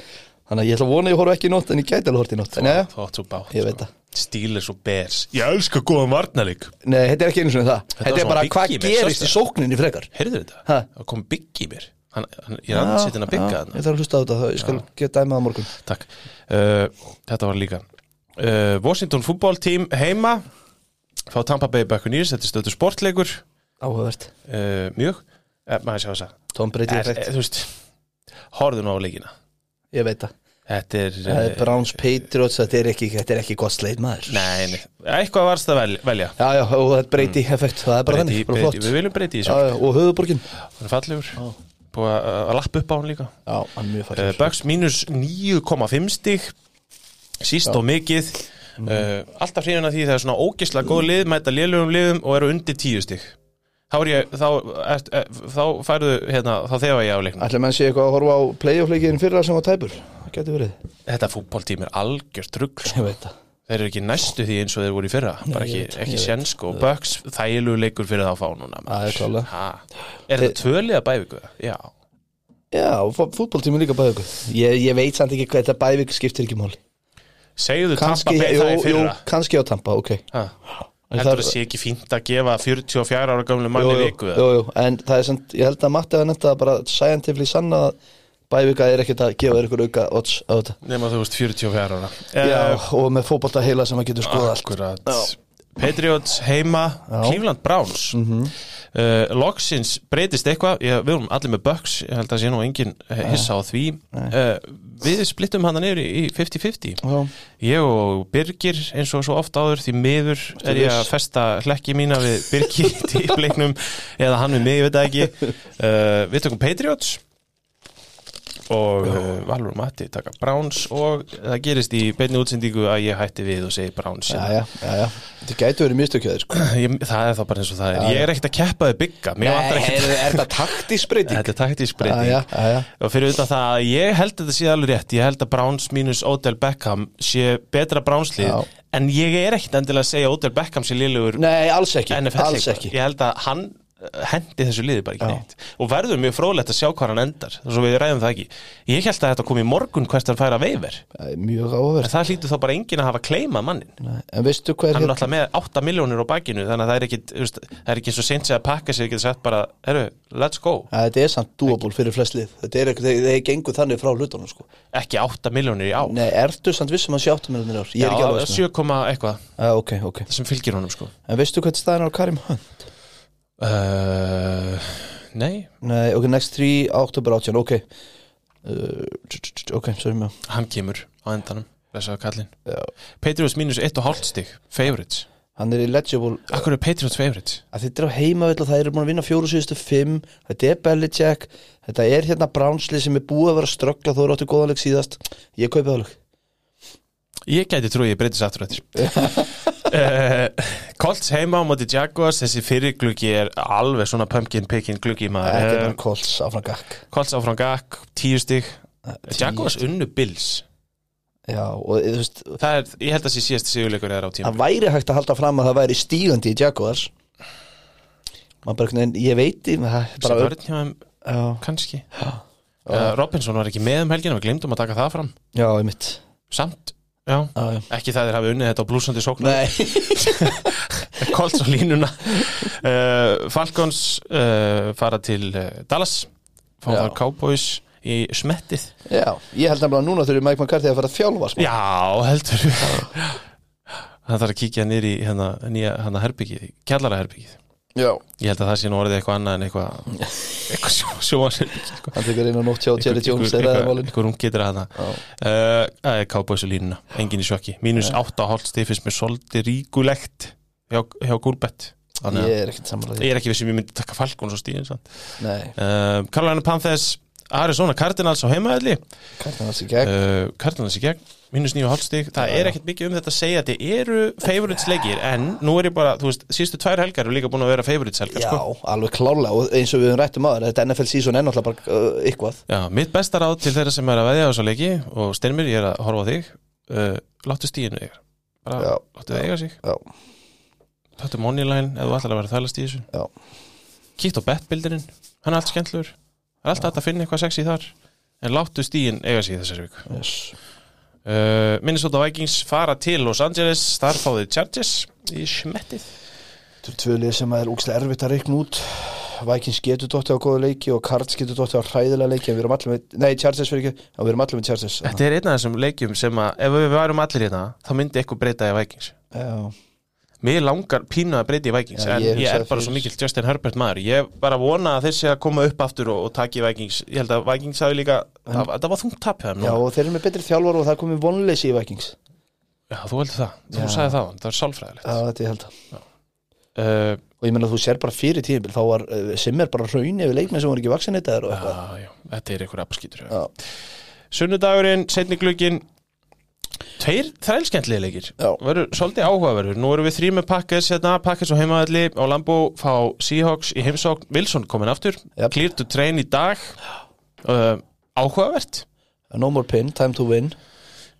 Speaker 2: þannig að ég ætla að vona að ég horfa ekki í nótt en ég gæti alveg hort í nótt.
Speaker 1: Þú átt svo bátt
Speaker 2: Ég veit það.
Speaker 1: Stílis og Bears Ég elska góðan varnalík
Speaker 2: nei, þetta er ekki einu svona það.
Speaker 1: Þetta
Speaker 2: Þetta er bara hvað gerist í sókninni frekar.
Speaker 1: Heyrðu þetta?
Speaker 2: Ha?
Speaker 1: Það kom Bigg í mér. Hann, hann, Ég er ansittin að bygga
Speaker 2: Já,
Speaker 1: þarna.
Speaker 2: Ég þarf að hlusta á þetta, þá ég skal geta dæmað á morgun.
Speaker 1: Takk. Uh, Þetta var líka. Uh, Washington Football Team heima. Fá Tampa Bay Buccaneers Þetta er stöðu
Speaker 2: ég veit það.
Speaker 1: Þetta er
Speaker 2: Það er
Speaker 1: eh,
Speaker 2: Browns Patriots, þetta er ekki, þetta er ekki gott sleit maður.
Speaker 1: Nei, nei. Eitthvað varst að vel- velja.
Speaker 2: Já, já, og þetta er Brady effekt, það er bara
Speaker 1: Breyti,
Speaker 2: þannig, bara
Speaker 1: breyti,
Speaker 2: flott.
Speaker 1: Við viljum breyti í
Speaker 2: Já, já, og höfuborgin
Speaker 1: Hann er fallegur. Búið að, lappa upp á hann líka.
Speaker 2: Já, hann er mjög
Speaker 1: uh,
Speaker 2: fallið
Speaker 1: Bucks mínus 9,5 stig. Síst og mikið. Uh, Alltaf hrifin að því það er svona ógislega góð lið Mæta lélugum liðum og eru undir 10 stig Þá er Þá, er, þá færðu hérna Þá þegar ég á leiknum.
Speaker 2: Ætla menn sé eitthvað að horfa á playoff-leikin fyrra sem var tæpur? Það getur verið.
Speaker 1: Þetta fútboltím er algjört rugl sko. Þeir eru ekki næstu því eins og þeir voru í fyrra. Bara
Speaker 2: ég
Speaker 1: ekki, ekki sjensk sko. og Bucks þægilegu leikur fyrir það að fá núna
Speaker 2: Það er.
Speaker 1: Er þetta tvölið að bæviku? Já.
Speaker 2: Já, fútboltími líka bæði ykkur ég, ég veit samt ekki hvað þetta bæði skiptir ekki máli.
Speaker 1: Segðu Tampa
Speaker 2: Kanski,
Speaker 1: Bay
Speaker 2: jú,
Speaker 1: það í
Speaker 2: jú,
Speaker 1: fyrra
Speaker 2: kannski á Tampa, ok.
Speaker 1: Ha. Heldur
Speaker 2: það-
Speaker 1: sé ekki fínt að gefa 44 ára gamlu manni viku
Speaker 2: jú, jú, En það er samt, ég held að Matti hafa nefnt að bara scientifically sanna að bævika er ekkert að gefa ykkur auka odds á þetta.
Speaker 1: Nefn að þú veist 44 ára.
Speaker 2: Já,
Speaker 1: Eh,
Speaker 2: og með fótbolta heila sem að getur skoða allt.
Speaker 1: Patriots heima, Cleveland Browns. Mm
Speaker 2: Mhm.
Speaker 1: Loksins breytist eitthvað. Við erum allir með Bucks. Ég held að sé nú engin uh, hissa á því. Uh, Við splittum hana niður í í 50-50
Speaker 2: Já,
Speaker 1: Ég og Birgir eins og svo oft áður Því miður er ég að festa hlekki mína við Birgir í leiknum Eða hann við mig, ég veit ekki. Uh, Við tökum Patriots og uh, Valur Matti taka Browns og það gerist í beinni útsendingu að ég hætti við og segi Browns.
Speaker 2: Já, já, já, Þetta gæti verið mistökjaður sko.
Speaker 1: það er þá bara eins og það er. Ég er ekkert að keppa þið bygga
Speaker 2: Nei, er, er þetta taktísbreyting?
Speaker 1: þetta er taktísk
Speaker 2: Já,
Speaker 1: breyting.
Speaker 2: Já, já, já
Speaker 1: og fyrir utan það að ég held að þetta sé alveg rétt. Ég held að Browns mínus Odell Beckham sé betra Brownslið en ég er ekkert endilega að segja Odell Beckham sé liðlegur
Speaker 2: Nei, alls ekki, alls ekki.
Speaker 1: Ég held að hann hendi þessu liði bara ekki
Speaker 2: Já.
Speaker 1: neitt. Og verður mjög fróðlegt að sjá hvað hann endar svo við ræðum það ekki. Ég held að þetta kom í morgun hvert hann færa veifir
Speaker 2: Það er Mjög
Speaker 1: en
Speaker 2: áhverð
Speaker 1: það hlýtur þá bara enginn að hafa kleimað mannin
Speaker 2: En veistu hvað er
Speaker 1: hann er alltaf með 8 miljónir á bakinu þannig að það er ekki, veist, það er ekki eins og seint sig að pakka sig getur sagt bara, herru, let's go.
Speaker 2: Ja, Þetta er samt doable fyrir flest lið. Þetta er ekki, þeir, gengur þannig frá hlutunum sko.
Speaker 1: ekki 8 miljónir í ár.
Speaker 2: Nei, ertu samt vissum að sé 8 miljonir ár?
Speaker 1: Já,
Speaker 2: alveg
Speaker 1: 7, komma eitthvað,
Speaker 2: ah, Ok, ok.
Speaker 1: Það sem fylgir honum sko.
Speaker 2: En veistu hvað staðan er á Karim Hunt?
Speaker 1: Uh, Nei,
Speaker 2: Nei, ok, next 3, oktober 18, ok. Uh, Ok, sorry með
Speaker 1: hann kemur á endanum blessaðu kallinn.
Speaker 2: Já.
Speaker 1: Patriots mínus 1,5 stig, favorites.
Speaker 2: Hann er illegible
Speaker 1: Akkur er Patriots favorites?
Speaker 2: að Þetta er á heimavill og það er búin að vinna fjóru síðustu fimm. Þetta er Belichick. Þetta er hérna Brownsli sem er búið að vera að ströggla Þó eru áttu góðanleik síðast. Ég kaupi það alveg
Speaker 1: Ég gæti trúið ég breytist aftur eftir. Uh, Colts heima á móti Jaguars þessi fyrir gluggi er alveg svona pumpkin picking gluggi maður. Uh,
Speaker 2: Colts áfram gakk.
Speaker 1: Colts áfram gakk, tíu stig.
Speaker 2: Tíu
Speaker 1: Jaguars unnu Bills.
Speaker 2: Já, og þú veist
Speaker 1: Það er, ég held að sé síðast sigurleikur er á tíma
Speaker 2: Það væri hægt að halda fram að það væri stígandi í Jaguars. Man bara, ég veit það
Speaker 1: uh, Robinson var ekki með um helgina við glemdum að taka það fram.
Speaker 2: Já, ég mitt
Speaker 1: Samt, já,
Speaker 2: já.
Speaker 1: ekki það þeir hafi unnið þetta á blúsandi sóknar
Speaker 2: Nei,
Speaker 1: Colts á línuna. Uh, Falcons uh, fara til uh, Dallas. Fá
Speaker 2: Já.
Speaker 1: þar Cowboys í smettið.
Speaker 2: Já, ég held nefnilega að núna þurfi Mike McCarthy að fara að þjálfa smá.
Speaker 1: Já, heldur. Það þarf að kíkja nýr í hérna, nýja hérna herbyggið, kjallara herbyggið
Speaker 2: Já,
Speaker 1: Ég held að það sé nú orðið eitthvað annað en eitthvað eitthvað sjó, sjóansherbyggið sko.
Speaker 2: hann tekur á nótt hjá Jerry Jones það
Speaker 1: Eitthvað rung getur að það. Uh, Það er á línuna, engin í sjokki. Mínus 8,5 stifis með svolítið ríkulegt hjá, hjá Gúrbett.
Speaker 2: Ég er ekkert samanlega
Speaker 1: ég er ekki vissum ég myndi taka Falcons á stíðin.
Speaker 2: Nei,
Speaker 1: uh, Carolina Panthers Arizona Cardinals á heimaðli
Speaker 2: Cardinals í gegn.
Speaker 1: Uh, Cardinals í gegn mínus 9,5 stig. Það er ekkert mikið um þetta að segja þetta eru favorites leikir en nú er ég bara, þú veist, síðustu tvær helgar eru líka búin að vera favorites helgar
Speaker 2: Já,
Speaker 1: sko.
Speaker 2: alveg klálega og eins og við höfum rættum aður þetta NFL season er náttúrulega bara uh, eitthvað.
Speaker 1: Já, mitt besta ráð til þeirra sem er að veðja á þessu leiki og styrmir, ég er að horfa á þig uh, láttu stíðinu eiga bara láttu það eiga sig.
Speaker 2: Já,
Speaker 1: láttu moneyline eða þú ætlar að vera þælast í þessu.
Speaker 2: Já,
Speaker 1: kíkt á betbildurinn, hann er allt skemmtlur það er alltaf hægt að finna eitthvað sexy þar en láttu stíðin eiga sig í þessari viku.
Speaker 2: Yes.
Speaker 1: uh, Minnesota Vikings fara til Los Angeles þar fáið Chargers í smettið.
Speaker 2: Þetta tvölið sem er úkslega erfitt að reikna út. Vikings getur dóttið á góða leiki og Cards getur dóttið á hræðilega leiki en við erum allir með, nei Chargers fyrir ekki en við erum allir með Chargers.
Speaker 1: Þetta er einn af þessum leikjum sem að ef við værum allir hérna þá myndi eitthvað breyta í Vikings.
Speaker 2: Já,
Speaker 1: Mér langar pínu að breyta í Vikings
Speaker 2: Já,
Speaker 1: en
Speaker 2: ég
Speaker 1: ég, er bara svo mikill Justin Herbert maður. Ég bara vona að þeir sé að koma upp aftur og, og taki Vikings. Ég held að Vikings hafi líka það, það var þungt tap
Speaker 2: já og þeir eru með betri þjálfar og það komið vonleysi í Vikings.
Speaker 1: Já, þú heldur það, þú sagði það það er sálfræðilegt.
Speaker 2: Já, þetta ég held að.
Speaker 1: Uh,
Speaker 2: og ég meina þú sér bara fyrir tíðinbil þá var uh, sem er bara raun yfir leikmenn sem voru ekki eitthvað.
Speaker 1: já, Þetta er
Speaker 2: Já,
Speaker 1: Sunnudagurinn, setni glukkin Tveir þrælskendlega leikir. Verður svolítið áhugaverður. Nú erum við þrý með Packers hérna, Packers á heimaðalli á Lambo fá Seahawks í heimsókn. Wilson komin aftur, to train í dag. Uh, Áhugavert.
Speaker 2: No more pin, time to win.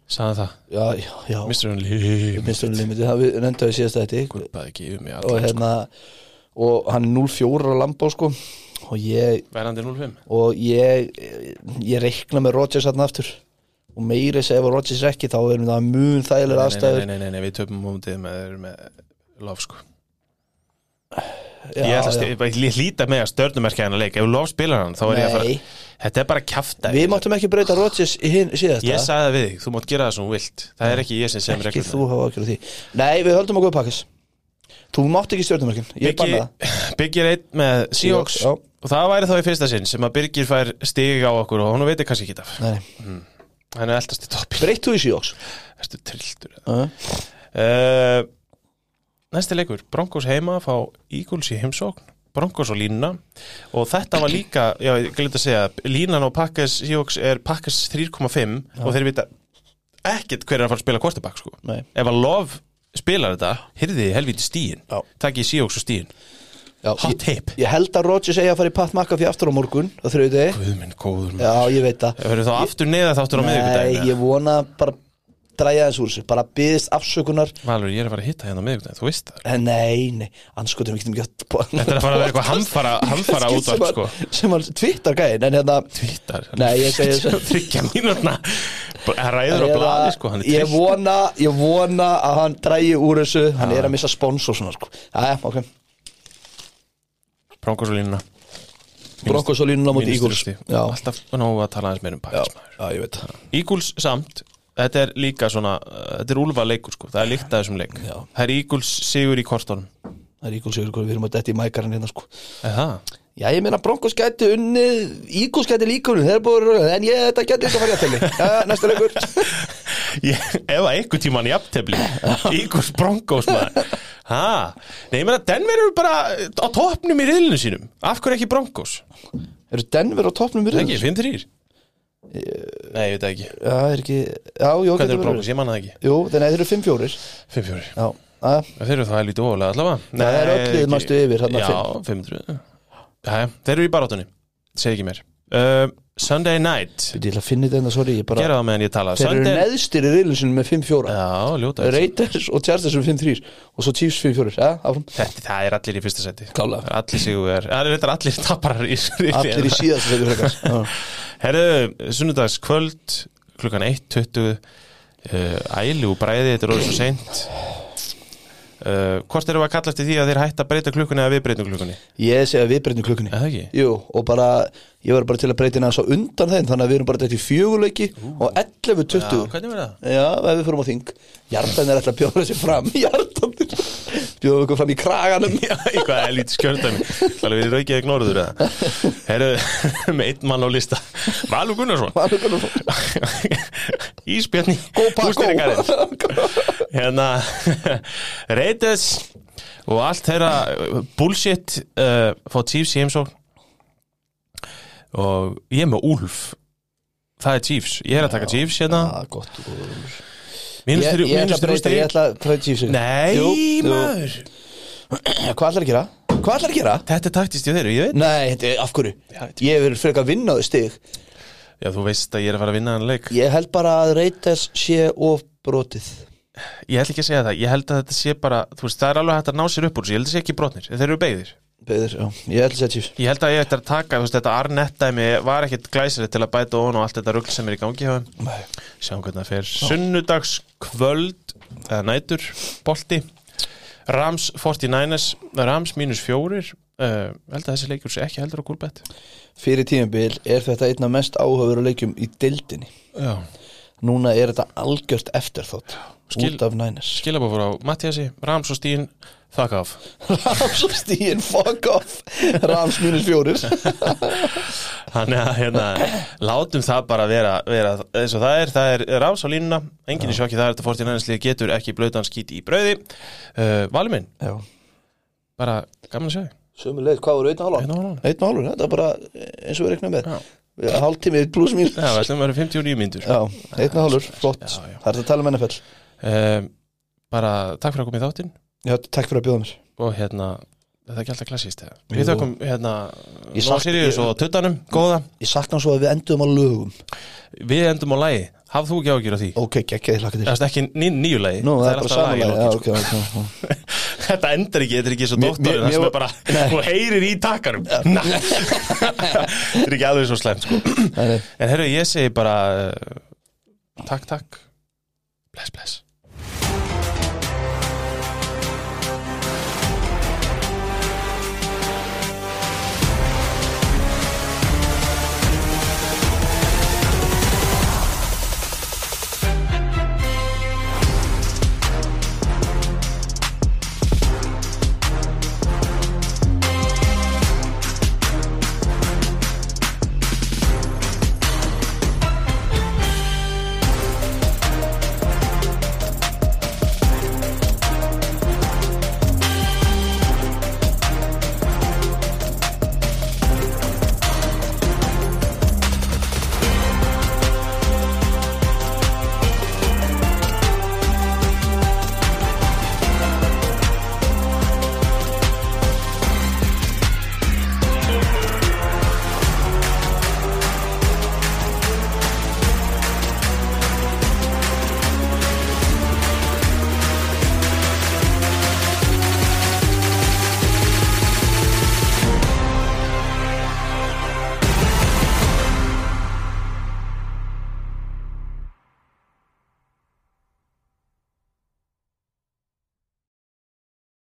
Speaker 1: Sagði það,
Speaker 2: Já, já, já.
Speaker 1: Mr. Unlimited.
Speaker 2: Mr. Unlimited, það við nendaði síðast þetta
Speaker 1: Gulpaði ekki yfir mig
Speaker 2: og
Speaker 1: sko.
Speaker 2: hérna og hann er 0-4 á Lambo sko. Og ég,
Speaker 1: Verandi 0-5
Speaker 2: og ég ég reikna með Rodgers hann aftur og meiri segja ef Rodgers er ekki þá erum það mun þægilega
Speaker 1: nei,
Speaker 2: aðstæður.
Speaker 1: nei, nei, nei, nei, við töpum mútið með, með lof sko.
Speaker 2: Já,
Speaker 1: Ég að hlýta með að stjörnumerkja hann að leik. Ef lof spilar hann, þá er ég að fara
Speaker 2: Nei,
Speaker 1: Þetta er bara kjafta
Speaker 2: við máttum ekki breyta Rodgers síðast
Speaker 1: Ég sagði það við þig, þú mátt gera það sem þú vilt. Það er ekki ég sem sem
Speaker 2: ekki þú hafa ekki því. Nei, við höldum að góða pakkas Þú mátt ekki stjórnumarkin, ég banna það.
Speaker 1: Byggir einn með Seahawks. Og það væri þá í fyrsta sinn sem að Birgir fær stig á okkur og hún veitir kannski ekki
Speaker 2: Nei,
Speaker 1: Hann er eldast í toppi
Speaker 2: breytt þú í síjóks
Speaker 1: Erstu trilltur
Speaker 2: uh,
Speaker 1: uh, Næsti leikur. Broncos heima fá Eagles í heimsókn. Broncos og línuna. Og þetta var líka, já, ég glemt að segja línan á Packers Seahawks er Packers 3,5 og þeir vita ekkert hver er að fara að spila quarterback sko. Ef að Love spilar þetta hyrði helviti stíin takk í Seahawks og stíin hot tape
Speaker 2: ég held að Rodgers eigi að fara í Pat McAfee aftur á morgun á þriðið
Speaker 1: Guð minn góður
Speaker 2: Já, ég veit það.
Speaker 1: Verður þá aftur neða þáttur á
Speaker 2: Nei,
Speaker 1: miðvikudaginn
Speaker 2: ég vona bara dræja þessu úr þessu. Bara byðist afsökunar.
Speaker 1: Valur, ég er að fara að hitta hérna á miðvikudaginn, þú veist það.
Speaker 2: En nei, nei, anskotum ekki ekki
Speaker 1: Þetta er að fara að vera eitthvað hamfara, hamfara útvarp sko.
Speaker 2: sem var Twitter gæðin en hérna
Speaker 1: Twitter
Speaker 2: Nei, ég segi þessu
Speaker 1: Tryggja mínúna Það ræður á blaði sko,
Speaker 2: ég vona, ég vona að hann drægi úr þessu. Hann er að missa spons og svona sko. Æja, ok,
Speaker 1: Bronkosolínuna
Speaker 2: Broncos og línuna mútið Eagles. Já,
Speaker 1: Alltaf nógu að tala aðeins meir um
Speaker 2: það
Speaker 1: Eagles samt Þetta er líka svona, þetta er úlfa leikur sko. Það er líkt að þessum leik.
Speaker 2: Já.
Speaker 1: Það er Eagles sigur í kortónum
Speaker 2: Það er Eagles sigur, við erum að detti í mækarinn hérna sko.
Speaker 1: Er það?
Speaker 2: Já, ég meina Broncos gæti unnið Eagles gæti líka unnið, þeir eru búin en ég, þetta gæti ekki að fara í aðtegli Já, næsta leikur.
Speaker 1: Ég, ef að einhver tíman í aftefli Eagles Broncos maður. Ha, nei ég meina Denver eru bara á toppnum í riðlinu sínum. Af hverju ekki Broncos?
Speaker 2: Eru Denver á toppnum í
Speaker 1: ekki,
Speaker 2: riðlum?
Speaker 1: 5-3 Nei, ég veit ekki.
Speaker 2: Já, er ekki, já, jó,
Speaker 1: eru
Speaker 2: verið.
Speaker 1: Broncos? Ég manna ekki.
Speaker 2: Jú, þannig að þeir eru 5-4
Speaker 1: 5-4
Speaker 2: Já, að,
Speaker 1: Þeir eru það helvítið óvalega allavega.
Speaker 2: Það er öll lið
Speaker 1: ekki-
Speaker 2: næstu yfir
Speaker 1: Já, 500 Jæja, þeir eru í barátunni Segð ekki mér. Uh, Sunday night.
Speaker 2: Ég ætla að finna þetta, sorry, ég bara
Speaker 1: Gera það meðan ég tala.
Speaker 2: Þeir eru
Speaker 1: Sunday
Speaker 2: neðstir í sinni með 5-4
Speaker 1: Já, ljóta
Speaker 2: Raiders og Chargers eru 5-3 og svo Chiefs 5-4 Já, áfram.
Speaker 1: Þetta, það er allir í fyrsta seti
Speaker 2: Klálega.
Speaker 1: Allir sigur Það er allir taparar í
Speaker 2: Allir í síðast seti frekar. Já.
Speaker 1: Herðu, sunnudags kvöld klukkan 1.20 uh, Ælu bræði, þetta er orðið svo seint uh, Hvort við að kalla eftir því að þeir hætta að breyta klukkunni eða við breytum klukkunni?
Speaker 2: Ég segi að við breytum klukkunni? Jú, og bara, ég var bara til að breyta hérna svo undan þeim Þannig að við erum bara dætt í fjöguleiki og 11-20
Speaker 1: Já, hvernig verður það?
Speaker 2: Já, ef við fyrir á þing. Hjartan er alltaf að bjóða þessi fram. Hjartan Bjóða okkur fram í kraganum.
Speaker 1: Já, eitthvað er lítið skjördæmi. Þannig við raukið eða? Herru, með einn mann á lista. Valur Gunnarsson.
Speaker 2: Valur Gunnarsson.
Speaker 1: Ísbjörni
Speaker 2: Go Paco
Speaker 1: Hérna Reytes og allt þeirra bullshit uh, fá Chiefs í heimsókn og ég er með Úlf. Það er Chiefs, ég er að taka Chiefs hérna.
Speaker 2: Já, gott
Speaker 1: Mínus
Speaker 2: Ég,
Speaker 1: þrjú-
Speaker 2: ég
Speaker 1: mínus þrjú stig.
Speaker 2: ég ætla að breyta Chiefs
Speaker 1: Nei,
Speaker 2: Jú,
Speaker 1: maður.
Speaker 2: Hvað ætlar að gera? Hvað ætlar að gera?
Speaker 1: Þetta er taktist í þeirra, ég veit
Speaker 2: Nei, þetta er af hverju?
Speaker 1: Já, veit.
Speaker 2: Ég vil frekar vinna þau stig.
Speaker 1: Já, þú veist að ég er að fara að vinna hann leik.
Speaker 2: Ég held bara að reytas sé of brotið.
Speaker 1: Ég ætla ekki að segja það, ég held að þetta sé bara Þú veist, það er alveg hægt að ná sér upp úr þessu. Ég held að það sé ekki brotnir, þeir eru beigðir
Speaker 2: Beður, ég held að segja Chiefs
Speaker 1: Ég held að ég ætti að taka, þú veist, þetta Arnett-dæmi var ekkit glæsilegt til að bæta ofan og allt þetta rugl sem er í gangi hjá.
Speaker 2: Nei.
Speaker 1: Sjáum hvernig það fer. Sunnudags kvöld, eða nætur, bolti. Rams 49ers, Rams mínus fjórir. Uh, held að þessi leikur sé ekki heldur á gúlbett.
Speaker 2: Fyrir tímabil er þetta einna mest áhafur leikjum í dildinni
Speaker 1: Já.
Speaker 2: Núna er þetta algjört eftirþótt
Speaker 1: Skil-
Speaker 2: Út af Niners
Speaker 1: Skilabóð fór á Mattiasi, Rams og Stín, þakka af.
Speaker 2: Rams og stíin, fuck off Rams mínus fjórir
Speaker 1: Þannig að hérna, látum það bara vera, vera eins og það er, það er Rams á línuna, enginn í sjokki það er þetta 49ers lið getur ekki blöðan skít í brauði. Uh, Valur minn,
Speaker 2: Já
Speaker 1: bara gaman að segja.
Speaker 2: Sömu leið, hvað voru einn og hálfa?
Speaker 1: Einn og hálfan.
Speaker 2: Einn og hálfur, þetta er bara eins og við reknum með
Speaker 1: Já.
Speaker 2: Hálftími pluss mín
Speaker 1: Já, við ætlum að vera 59 mínútur
Speaker 2: Já, einn og hálfur, flott
Speaker 1: Já, já.
Speaker 2: Það er þetta að tala um NFL
Speaker 1: um, Bara takk fyrir að koma í þáttinn
Speaker 2: Já, takk fyrir að bjóða mér.
Speaker 1: Og hérna, þetta er ekki alltaf klassíst. Við þökkum hérna
Speaker 2: Ég
Speaker 1: Nóa
Speaker 2: sakna-
Speaker 1: Sirius
Speaker 2: ég-
Speaker 1: og Tuttanum, góða.
Speaker 2: Ég sakna svo að við endum á lögum.
Speaker 1: Við endum á lagi, hafð þú ekki ágjur á því?
Speaker 2: Ok, ekki, ég hlaka til.
Speaker 1: Það er ekki ný, nýju lagi.
Speaker 2: Nú, það er bara
Speaker 1: alltaf lag í
Speaker 2: samanlega Já,
Speaker 1: lokin,
Speaker 2: ok, ok, ok.
Speaker 1: Sko. Þetta endar ekki, þetta er ekki svo doktorinn sem er bara, þú heyrir í takkarum Þetta er ekki alveg svo slemt sko. En herru, ég segi bara uh, Takk, takk. Bless, bless